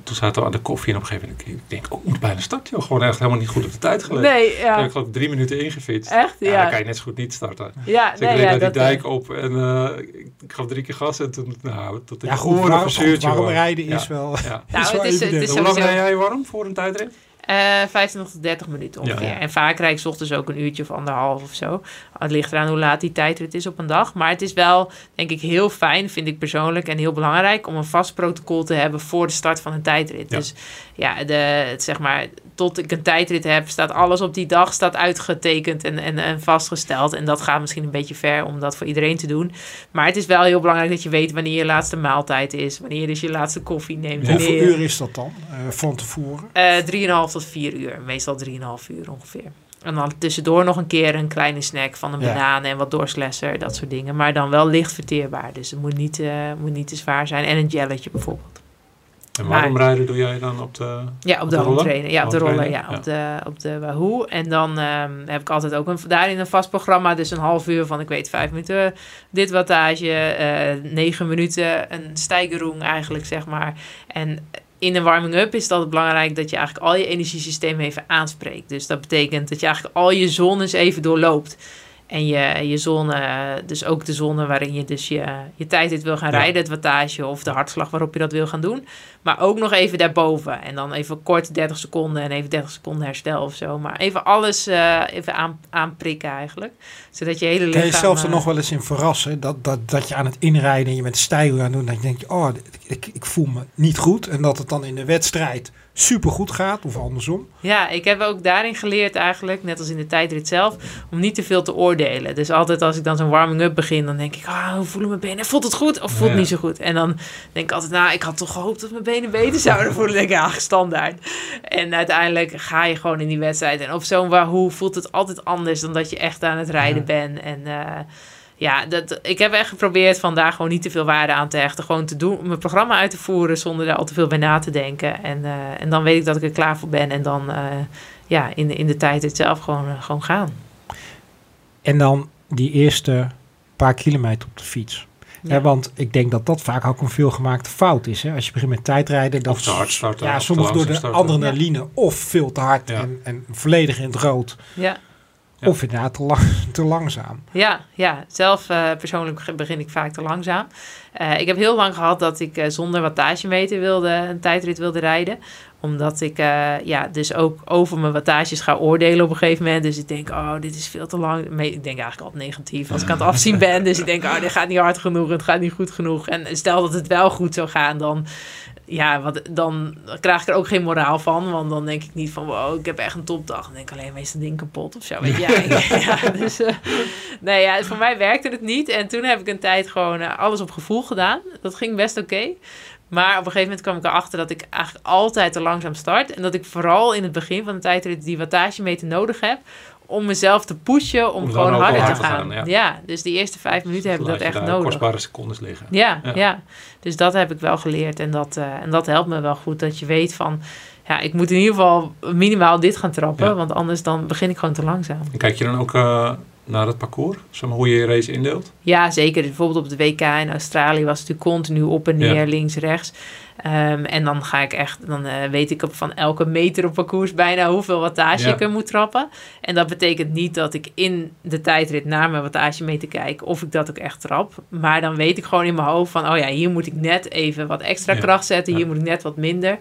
[SPEAKER 3] toen zaten we aan de koffie en op een gegeven moment ik denk oh, ik moet bijna starten. Joh. Gewoon echt helemaal niet goed op de tijd gelet.
[SPEAKER 1] Nee, ja.
[SPEAKER 3] Ik geloof drie minuten ingefietst.
[SPEAKER 1] Echt? Ja.
[SPEAKER 3] ja. Dan kan je net zo goed niet starten.
[SPEAKER 1] Ja,
[SPEAKER 3] dus
[SPEAKER 1] nee,
[SPEAKER 3] ik reed
[SPEAKER 1] ja,
[SPEAKER 3] naar die dijk op en ik gaf drie keer gas. En toen, nou, tot in
[SPEAKER 2] Ja,
[SPEAKER 3] de
[SPEAKER 2] goed,
[SPEAKER 3] oren joh.
[SPEAKER 2] rijden is
[SPEAKER 3] Ja.
[SPEAKER 2] wel...
[SPEAKER 3] Ja.
[SPEAKER 1] Nou,
[SPEAKER 2] is wel
[SPEAKER 1] het is- het is
[SPEAKER 3] Hoe lang rijd jij warm voor een tijdrit?
[SPEAKER 1] Eh 25 tot 30 minuten ongeveer.
[SPEAKER 3] Ja.
[SPEAKER 1] En vaak rijd ik 's ochtends ook een uurtje of anderhalf of zo. Het ligt eraan hoe laat die tijdrit is op een dag. Maar het is wel, denk ik, heel fijn, vind ik persoonlijk, en heel belangrijk om een vast protocol te hebben voor de start van een tijdrit.
[SPEAKER 3] Ja.
[SPEAKER 1] Dus ja, de, zeg maar, tot ik een tijdrit heb, staat alles op die dag staat uitgetekend en, en, en vastgesteld. En dat gaat misschien een beetje ver om dat voor iedereen te doen. Maar het is wel heel belangrijk dat je weet wanneer je laatste maaltijd is. Wanneer je dus je laatste koffie neemt.
[SPEAKER 2] Hoeveel
[SPEAKER 1] wanneer
[SPEAKER 2] uur is dat dan eh, van tevoren?
[SPEAKER 1] eh 3,5 tot 4 uur. Meestal 3,5 uur ongeveer. En dan tussendoor nog een keer een kleine snack van een
[SPEAKER 2] Ja.
[SPEAKER 1] banaan en wat doorslesser, dat soort dingen. Maar dan wel licht verteerbaar. Dus het moet niet, eh, moet niet te zwaar zijn. En een jelletje bijvoorbeeld.
[SPEAKER 3] En
[SPEAKER 1] Maar-
[SPEAKER 3] waarom rijden doe jij dan op de...
[SPEAKER 1] Ja, op de,
[SPEAKER 3] de.
[SPEAKER 1] Ja, op de
[SPEAKER 3] Handtrainer,
[SPEAKER 1] roller. Ja,
[SPEAKER 3] ja.
[SPEAKER 1] op de, op de Wahoo. En dan ehm, heb ik altijd ook een, daarin een vast programma. Dus een half uur van, ik weet, vijf minuten dit wattage. eh negen minuten een stijgeroeng eigenlijk, zeg maar. En in een warming-up is het altijd belangrijk dat je eigenlijk al je energiesysteem even aanspreekt. Dus dat betekent dat je eigenlijk al je zones even doorloopt. En je, je zone, dus ook de zone waarin je dus je, je tijd dit wil gaan
[SPEAKER 3] Ja.
[SPEAKER 1] rijden, het wattage of de hartslag waarop je dat wil gaan doen. Maar ook nog even daarboven. En dan even kort 30 seconden en even 30 seconden herstel of zo. Maar even alles eh, even aan, aanprikken eigenlijk. Zodat je hele
[SPEAKER 2] Kan
[SPEAKER 1] lichaam...
[SPEAKER 2] je jezelf er
[SPEAKER 1] eh,
[SPEAKER 2] nog wel eens in verrassen? Dat, dat, dat je aan het inrijden en je met de stijl aan het doen. Dat je denkt, oh, ik, ik voel me niet goed. En dat het dan in de wedstrijd super goed gaat of andersom.
[SPEAKER 1] Ja, ik heb ook daarin geleerd eigenlijk, net als in de tijdrit zelf, om niet te veel te oordelen. Dus altijd als ik dan zo'n warming-up begin, dan denk ik, ah, hoe voelen mijn benen? Voelt het goed of voelt het
[SPEAKER 3] Ja.
[SPEAKER 1] niet zo goed? En dan denk ik altijd, nou, ik had toch gehoopt dat mijn benen beter zouden voelen. Dan denk ik, standaard. En uiteindelijk ga je gewoon in die wedstrijd. En op zo'n Wahoo voelt het altijd anders dan dat je echt aan het rijden
[SPEAKER 2] Ja.
[SPEAKER 1] bent. En eh, ja, dat, ik heb echt geprobeerd van daar gewoon niet te veel waarde aan te hechten. Gewoon te doen, mijn programma uit te voeren zonder daar al te veel bij na te denken. En, eh, en dan weet ik dat ik er klaar voor ben. En dan eh, ja, in, de, in de tijd het zelf gewoon, eh, gewoon gaan.
[SPEAKER 2] En dan die eerste paar kilometer op de fiets.
[SPEAKER 1] Ja.
[SPEAKER 2] Want ik denk dat dat vaak ook een veelgemaakte fout is. Hè? Als je begint met tijdrijden, dat
[SPEAKER 3] Of te hard starten,
[SPEAKER 2] Ja, soms door de
[SPEAKER 3] starten.
[SPEAKER 2] adrenaline of veel te hard
[SPEAKER 3] Ja.
[SPEAKER 2] en, en volledig in het rood.
[SPEAKER 1] Ja,
[SPEAKER 3] Ja.
[SPEAKER 2] Of inderdaad te, lang, te langzaam.
[SPEAKER 1] ja, ja. zelf eh, persoonlijk begin ik vaak te langzaam. Eh, ik heb heel lang gehad dat ik eh, zonder wattagemeter wilde, een tijdrit wilde rijden. Omdat ik ja, dus ook over mijn wattages ga oordelen op een gegeven moment. Dus ik denk, oh, dit is veel te lang. Ik denk eigenlijk altijd negatief als ik aan het afzien ben. Dus ik denk, oh, dit gaat niet hard genoeg, het gaat niet goed genoeg. En stel dat het wel goed zou gaan, dan, ja, wat, dan krijg ik er ook geen moraal van. Want dan denk ik niet van, wow, ik heb echt een topdag. Dan denk ik alleen, is dat ding kapot of zo. Weet je? Ja, ja, dus, eh, nee, ja, voor mij werkte het niet. En toen heb ik een tijd gewoon eh, alles op gevoel gedaan. Dat ging best oké. Maar op een gegeven moment kwam ik erachter dat ik eigenlijk altijd te langzaam start. En dat ik vooral in het begin van de tijdrit die wattagemeter nodig heb. Om mezelf te pushen om, gewoon harder te
[SPEAKER 3] hard te
[SPEAKER 1] gaan.
[SPEAKER 3] gaan,
[SPEAKER 1] ja.
[SPEAKER 3] ja.
[SPEAKER 1] dus die eerste vijf minuten heb ik dat echt nodig.
[SPEAKER 3] kostbare secondes liggen.
[SPEAKER 1] Ja, ja.
[SPEAKER 3] Ja.
[SPEAKER 1] dus dat heb ik wel geleerd. En dat, eh, en dat helpt me wel goed. Dat je weet van, ja, ik moet in ieder geval minimaal dit gaan trappen.
[SPEAKER 3] Ja.
[SPEAKER 1] Want anders dan begin ik gewoon te langzaam.
[SPEAKER 3] En kijk je dan ook eh, naar het parcours? Zeg maar hoe je je race indeelt?
[SPEAKER 1] Ja, zeker. Dus bijvoorbeeld op de WK in Australië was het natuurlijk continu op en neer,
[SPEAKER 3] Ja.
[SPEAKER 1] links, rechts. Ehm, en dan ga ik echt, dan eh, weet ik op van elke meter op parcours bijna hoeveel wattage
[SPEAKER 3] Ja.
[SPEAKER 1] ik er moet trappen. En dat betekent niet dat ik in de tijdrit naar mijn wattagemeter kijk of ik dat ook echt trap. Maar dan weet ik gewoon in mijn hoofd van, oh ja, hier moet ik net even wat extra
[SPEAKER 3] Ja.
[SPEAKER 1] kracht zetten, hier moet ik net wat minder.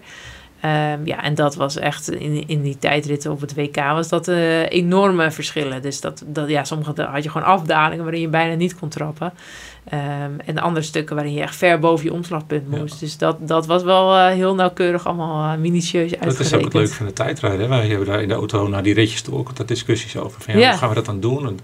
[SPEAKER 1] Ehm, ja, en dat was echt in, in die tijdritten op het WK was dat eh, enorme verschillen. Dus dat, dat ja, sommige had je gewoon afdalingen waarin je bijna niet kon trappen. Ehm, en andere stukken waarin je echt ver boven je omslagpunt
[SPEAKER 3] Ja.
[SPEAKER 1] moest. Dus dat, dat was wel eh, heel nauwkeurig allemaal eh, minutieus
[SPEAKER 3] Dat
[SPEAKER 1] uitgerekend.
[SPEAKER 3] is ook het leuke van de tijdrijden. Hè? Wij hebben daar in de auto naar die ritjes toe ook altijd discussies over. Van, ja,
[SPEAKER 1] Ja.
[SPEAKER 3] Hoe gaan we dat dan doen? En,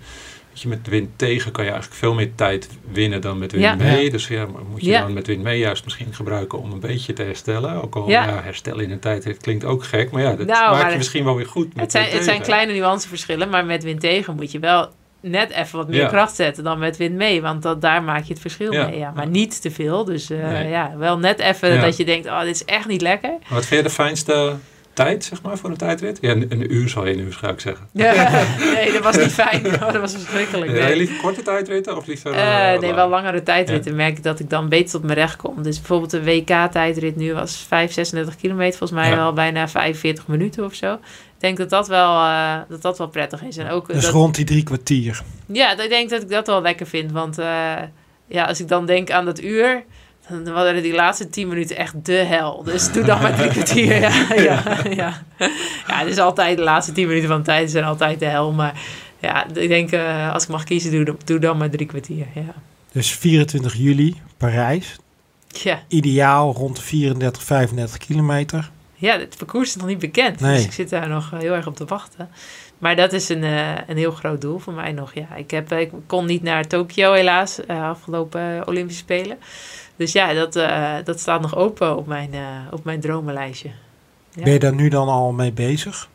[SPEAKER 3] je, met wind tegen kan je eigenlijk veel meer tijd winnen dan met wind
[SPEAKER 1] Ja.
[SPEAKER 3] mee. Dus ja, moet je
[SPEAKER 1] Ja.
[SPEAKER 3] dan met wind mee juist misschien gebruiken om een beetje te herstellen. Ook al
[SPEAKER 1] Ja.
[SPEAKER 3] ja. herstellen in een tijdrit klinkt ook gek. Maar ja, dat
[SPEAKER 1] Nou,
[SPEAKER 3] maakt je misschien wel weer goed met
[SPEAKER 1] Het zijn, het zijn kleine nuanceverschillen, maar met wind tegen moet je wel net even wat meer
[SPEAKER 3] Ja.
[SPEAKER 1] kracht zetten dan met wind mee. Want dat, daar maak je het verschil
[SPEAKER 3] Ja.
[SPEAKER 1] mee. Ja. Maar
[SPEAKER 3] Ja.
[SPEAKER 1] niet te veel. Dus eh,
[SPEAKER 3] Nee.
[SPEAKER 1] ja, wel net even
[SPEAKER 3] Ja.
[SPEAKER 1] dat je denkt, oh, dit is echt niet lekker.
[SPEAKER 3] Wat vind je de fijnste tijd, zeg maar, voor een tijdrit? Ja, een, een uur zal je nu waarschijnlijk zeggen.
[SPEAKER 1] Ja. nee, dat was niet fijn. Oh, dat was verschrikkelijk.
[SPEAKER 3] Ja,
[SPEAKER 1] Nee.
[SPEAKER 3] liever korte tijdritten of liever...
[SPEAKER 1] Eh,
[SPEAKER 3] eh,
[SPEAKER 1] nee, wel langere tijdritten merk ik dat ik dan beter tot mijn recht kom. Dus bijvoorbeeld de WK-tijdrit nu was 5, 36 kilometer. Volgens mij
[SPEAKER 3] Ja.
[SPEAKER 1] wel bijna 45 minuten of zo. Ik denk dat dat wel, eh, dat dat wel prettig is. En ook,
[SPEAKER 2] Dus
[SPEAKER 1] dat,
[SPEAKER 2] rond die drie kwartier.
[SPEAKER 1] ja, ik denk dat ik dat wel lekker vind. Want eh, ja, als ik dan denk aan dat uur... Dan waren die laatste 10 minuten echt de hel. Dus doe dan maar drie kwartier. Ja, ja, ja. ja, het is altijd de laatste 10 minuten van de tijd zijn altijd de hel. Maar ja, ik denk eh, als ik mag kiezen, doe, doe dan maar drie kwartier. Ja.
[SPEAKER 2] Dus 24 juli, Parijs.
[SPEAKER 1] Ja.
[SPEAKER 2] Ideaal rond de 34, 35 kilometer.
[SPEAKER 1] Ja, het parcours is nog niet bekend.
[SPEAKER 2] Nee.
[SPEAKER 1] Dus ik zit daar nog eh, heel erg op te wachten. Maar dat is een, eh, een heel groot doel voor mij nog. Ja, ik, heb, ik kon niet naar Tokio helaas, eh, afgelopen Olympische Spelen. Dus ja, dat, eh, dat staat nog open op mijn, eh, op mijn dromenlijstje. Ja.
[SPEAKER 2] Ben je daar nu dan al mee bezig?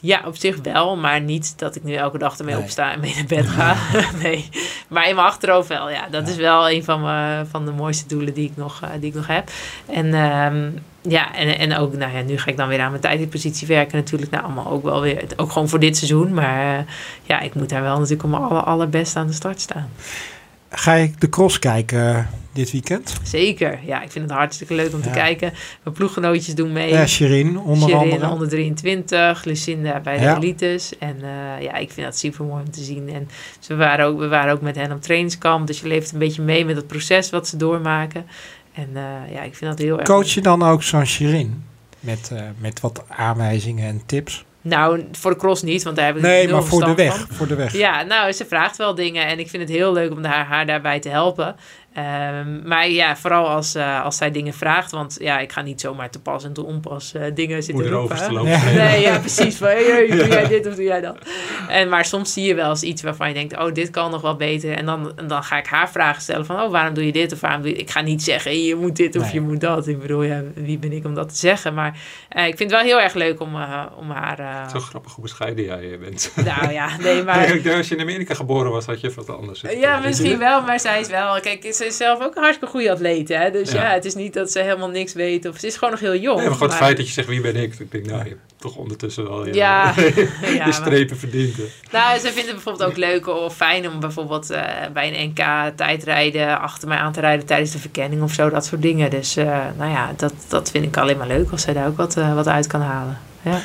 [SPEAKER 1] Ja, op zich wel, maar niet dat ik nu elke dag ermee
[SPEAKER 2] Nee.
[SPEAKER 1] opsta en mee naar bed ga. nee, maar in mijn achterhoofd wel. Ja, dat
[SPEAKER 2] Ja.
[SPEAKER 1] is wel een van, mijn, van de mooiste doelen die ik nog, eh, die ik nog heb. En ehm, ja, en, en ook, nou ja, nu ga ik dan weer aan mijn tijdritpositie werken natuurlijk. Nou, allemaal ook wel weer, ook gewoon voor dit seizoen. Maar ja, ik moet daar wel natuurlijk om mijn aller, allerbeste aan de start staan.
[SPEAKER 2] Ga je de cross kijken eh, dit weekend?
[SPEAKER 1] Zeker, ja, ik vind het hartstikke leuk om te
[SPEAKER 2] Ja.
[SPEAKER 1] kijen. Mijn ploeggenootjes doen mee.
[SPEAKER 2] Ja, Shirin onder
[SPEAKER 1] Shirin
[SPEAKER 2] andere.
[SPEAKER 1] onder 23, Lucinda bij de
[SPEAKER 2] Ja.
[SPEAKER 1] elites. En eh, ja, ik vind dat super mooi om te zien. En ze waren ook, we waren ook met hen op trainingskamp. Dus je leeft een beetje mee met het proces wat ze doormaken. En eh, ja, ik vind dat heel erg...
[SPEAKER 2] Coach je dan ook zo'n Shirin? Met, met wat aanwijzingen en tips?
[SPEAKER 1] Nou, voor de cross niet, want daar heb ik
[SPEAKER 2] Nee, maar voor de weg.
[SPEAKER 1] van.
[SPEAKER 2] Voor de weg.
[SPEAKER 1] Ja, nou, ze vraagt wel dingen en ik vind het heel leuk om haar, haar daarbij te helpen. Ehm, maar ja, vooral als, eh, als zij dingen vraagt. Want ja, ik ga niet zomaar te pas en te onpas eh, dingen zitten roepen.
[SPEAKER 2] Ja.
[SPEAKER 3] lopen.
[SPEAKER 1] Nee, ja, precies. Van, hey, hey, doe jij dit of doe jij dat? En, maar soms zie je wel eens iets waarvan je denkt, oh, dit kan nog wel beter. En dan, en dan ga ik haar vragen stellen van, oh, waarom doe je dit of waarom doe je... Ik ga niet zeggen, hey, je moet dit of
[SPEAKER 2] Nee.
[SPEAKER 1] je moet dat. Ik bedoel, ja, wie ben ik om dat te zeggen? Maar eh, ik vind het wel heel erg leuk om, eh, om haar... eh,
[SPEAKER 3] Zo grappig hoe bescheiden jij bent.
[SPEAKER 1] nou ja, nee, maar...
[SPEAKER 3] Ik denk, als je in Amerika geboren was, had je wat anders.
[SPEAKER 1] Ja, misschien wel, maar zij is wel... Kijk, ze is zelf ook een hartstikke goede atleet, hè. Dus ja.
[SPEAKER 3] Ja.
[SPEAKER 1] het is niet dat ze helemaal niks weet. Of ze is gewoon nog heel jong.
[SPEAKER 3] Nee, maar gewoon het feit dat je zegt wie ben ik. Ik denk, nou, je hebt toch ondertussen wel je,
[SPEAKER 1] Ja,
[SPEAKER 3] je
[SPEAKER 1] ja, maar-
[SPEAKER 3] strepen verdiend. hè.
[SPEAKER 1] Nou, ze vinden het bijvoorbeeld ook leuk of fijn om bijvoorbeeld eh, bij een NK tijdrijden achter mij aan te rijden tijdens de verkenning of zo, dat soort dingen. Dus eh, nou ja, dat, dat vind ik alleen maar leuk als zij daar ook wat, eh, wat uit kan halen. Ja.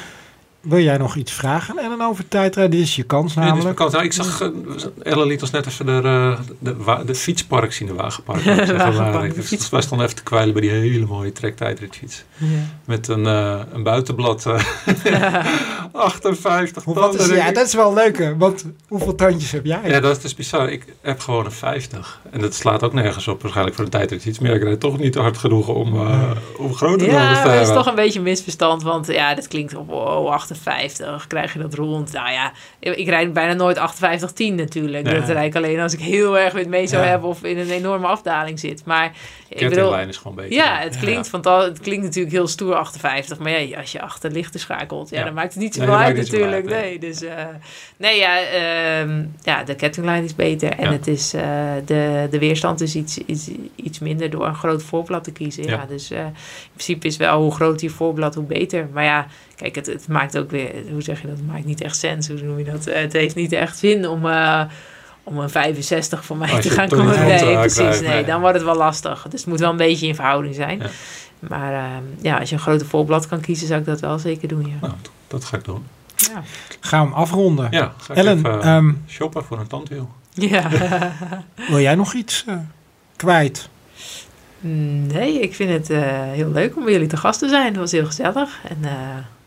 [SPEAKER 2] Wil jij nog iets vragen Ellen over tijdrijden? Dit is je kans
[SPEAKER 3] Nee, dus
[SPEAKER 2] namelijk.
[SPEAKER 3] bekend. Nou, ik zag, uh, Ellen liet ons net even de, uh, de, wa- de fietspark zien, de wagenpark.
[SPEAKER 1] de fietspark.
[SPEAKER 3] Wij stonden even te kwijlen bij die hele mooie trektijdritfiets. Met een, eh, een buitenblad. eh, 58
[SPEAKER 2] Hoe, wat is,
[SPEAKER 3] tanden.
[SPEAKER 2] ja, dat is wel leuk? Want hoeveel tandjes heb jij?
[SPEAKER 3] Ja, dat is dus bizar. Ik heb gewoon een 50. En dat slaat ook nergens op, waarschijnlijk voor een tijdritfiets. Maar ja, ik rijd toch niet hard genoeg om, uh, om grote
[SPEAKER 1] Ja,
[SPEAKER 3] te
[SPEAKER 1] maar dat is
[SPEAKER 3] hebben.
[SPEAKER 1] toch een beetje een misverstand. Want ja, dat klinkt op oh, 58, krijg je dat rond. Nou ja, ik rijd bijna nooit 58, 10 natuurlijk.
[SPEAKER 3] Nee.
[SPEAKER 1] Dat rijd ik alleen als ik heel erg met mee zou
[SPEAKER 2] Ja.
[SPEAKER 1] hebben of in een enorme afdaling zit. Maar ik bedoel,
[SPEAKER 3] Kettinglijn is gewoon beter.
[SPEAKER 1] ja, het klinkt, al- het klinkt natuurlijk heel stoer 58. Maar ja, als je achter lichten schakelt, ja,
[SPEAKER 3] Ja.
[SPEAKER 1] dan maakt het niet zoveel
[SPEAKER 3] dat
[SPEAKER 1] uit natuurlijk.
[SPEAKER 3] uit,
[SPEAKER 1] nee. Dus eh, nee, ja, ehm, ja, de kettinglijn is beter. En het is, eh, de, de weerstand is iets, iets, iets minder door een groot voorblad te kiezen. Ja.
[SPEAKER 3] Ja.
[SPEAKER 1] dus eh, in principe is wel hoe groter je voorblad, hoe beter. Maar ja, kijk, het, het maakt ook weer, hoe zeg je dat? Het maakt niet echt sens. Hoe noem je dat? Eh, het heeft niet echt zin om. eh, om een 65 voor mij
[SPEAKER 3] Als
[SPEAKER 1] te gaan komen. Nee,
[SPEAKER 3] eh,
[SPEAKER 1] precies.
[SPEAKER 3] krijgt,
[SPEAKER 1] Nee,
[SPEAKER 3] nee.
[SPEAKER 1] dan wordt het wel lastig. Dus het moet wel een beetje in verhouding zijn.
[SPEAKER 3] Ja.
[SPEAKER 1] Maar ehm, ja, als je een grote voorblad kan kiezen, zou ik dat wel zeker doen. Ja.
[SPEAKER 3] Nou, dat ga ik doen.
[SPEAKER 1] Ja.
[SPEAKER 2] Gaan we hem afronden.
[SPEAKER 3] Ja, ga ik
[SPEAKER 2] Ellen,
[SPEAKER 3] even
[SPEAKER 2] ehm,
[SPEAKER 3] shoppen voor een tandwiel.
[SPEAKER 1] ja.
[SPEAKER 2] wil jij nog iets eh, kwijt?
[SPEAKER 1] nee, ik vind het eh, heel leuk om bij jullie te gast te zijn. Het was heel gezellig. En eh,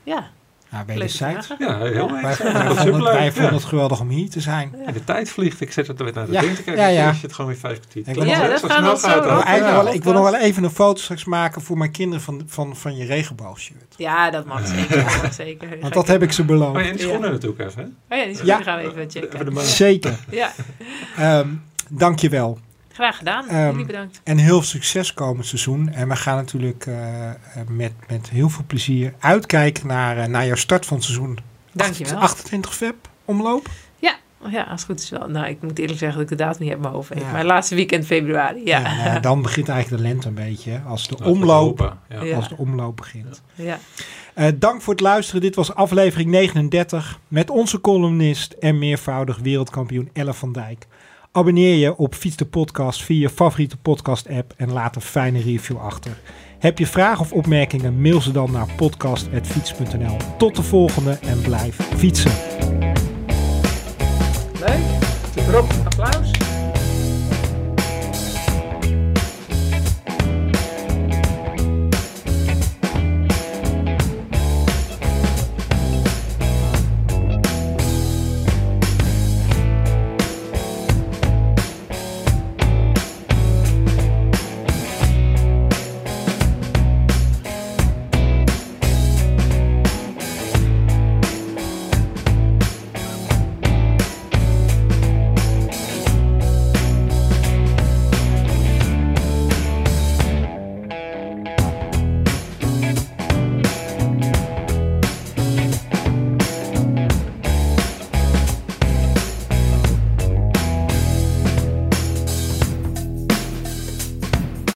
[SPEAKER 1] ja,
[SPEAKER 2] Ja,
[SPEAKER 1] leuke
[SPEAKER 2] wederzijds.
[SPEAKER 3] Ja, heel
[SPEAKER 2] Wij,
[SPEAKER 3] leuk.
[SPEAKER 2] wij
[SPEAKER 3] Dat is
[SPEAKER 2] vonden, het,
[SPEAKER 3] superleuk.
[SPEAKER 2] wij vonden
[SPEAKER 3] Ja.
[SPEAKER 2] het geweldig om hier te zijn.
[SPEAKER 3] Ja, de tijd vliegt. Ik zet het er weer naar de
[SPEAKER 2] Ja,
[SPEAKER 3] ding te kijken.
[SPEAKER 2] ja, ja.
[SPEAKER 3] Het gewoon weer vijf kwartier.
[SPEAKER 2] Ik
[SPEAKER 1] Ja, dat gaat zo,
[SPEAKER 2] Ik, wil
[SPEAKER 1] Ja.
[SPEAKER 2] nog wel even een foto straks maken voor mijn kinderen van, van, van je regenboogshirt.
[SPEAKER 1] Ja, dat mag zeker. dat mag zeker.
[SPEAKER 2] Want dat heb ik ze beloofd.
[SPEAKER 3] Oh ja, en die schoenen natuurlijk even. hè?
[SPEAKER 1] Oh ja, die
[SPEAKER 2] Ja.
[SPEAKER 1] gaan we even checken.
[SPEAKER 2] Zeker.
[SPEAKER 1] Ja,
[SPEAKER 2] Ehm Dank je wel.
[SPEAKER 1] Graag gedaan.
[SPEAKER 2] Ehm,
[SPEAKER 1] Jullie bedankt.
[SPEAKER 2] En heel veel succes komend seizoen. En we gaan natuurlijk eh, met, met heel veel plezier uitkijken naar, eh, naar jouw start van het seizoen.
[SPEAKER 1] Dankjewel.
[SPEAKER 2] 28 feb omloop.
[SPEAKER 1] Oh ja, als het goed is wel. Nou, ik moet eerlijk zeggen dat ik de datum niet uit mijn hoofd.
[SPEAKER 2] Ja.
[SPEAKER 1] Maar laatste weekend februari, ja.
[SPEAKER 2] nou ja, dan begint eigenlijk de lente een beetje. Als de, omloop.
[SPEAKER 3] Ja.
[SPEAKER 1] Ja.
[SPEAKER 2] als de omloop begint.
[SPEAKER 1] ja.
[SPEAKER 2] Eh, dank voor het luisteren. Dit was aflevering 39 met onze columnist en meervoudig wereldkampioen Elle van Dijk. Abonneer je op Fiets de Podcast via je favoriete podcast app en laat een fijne review achter. Heb je vragen of opmerkingen, mail ze dan naar podcast.fiets.nl. Tot de volgende en blijf fietsen.
[SPEAKER 1] Leuk. Applaus.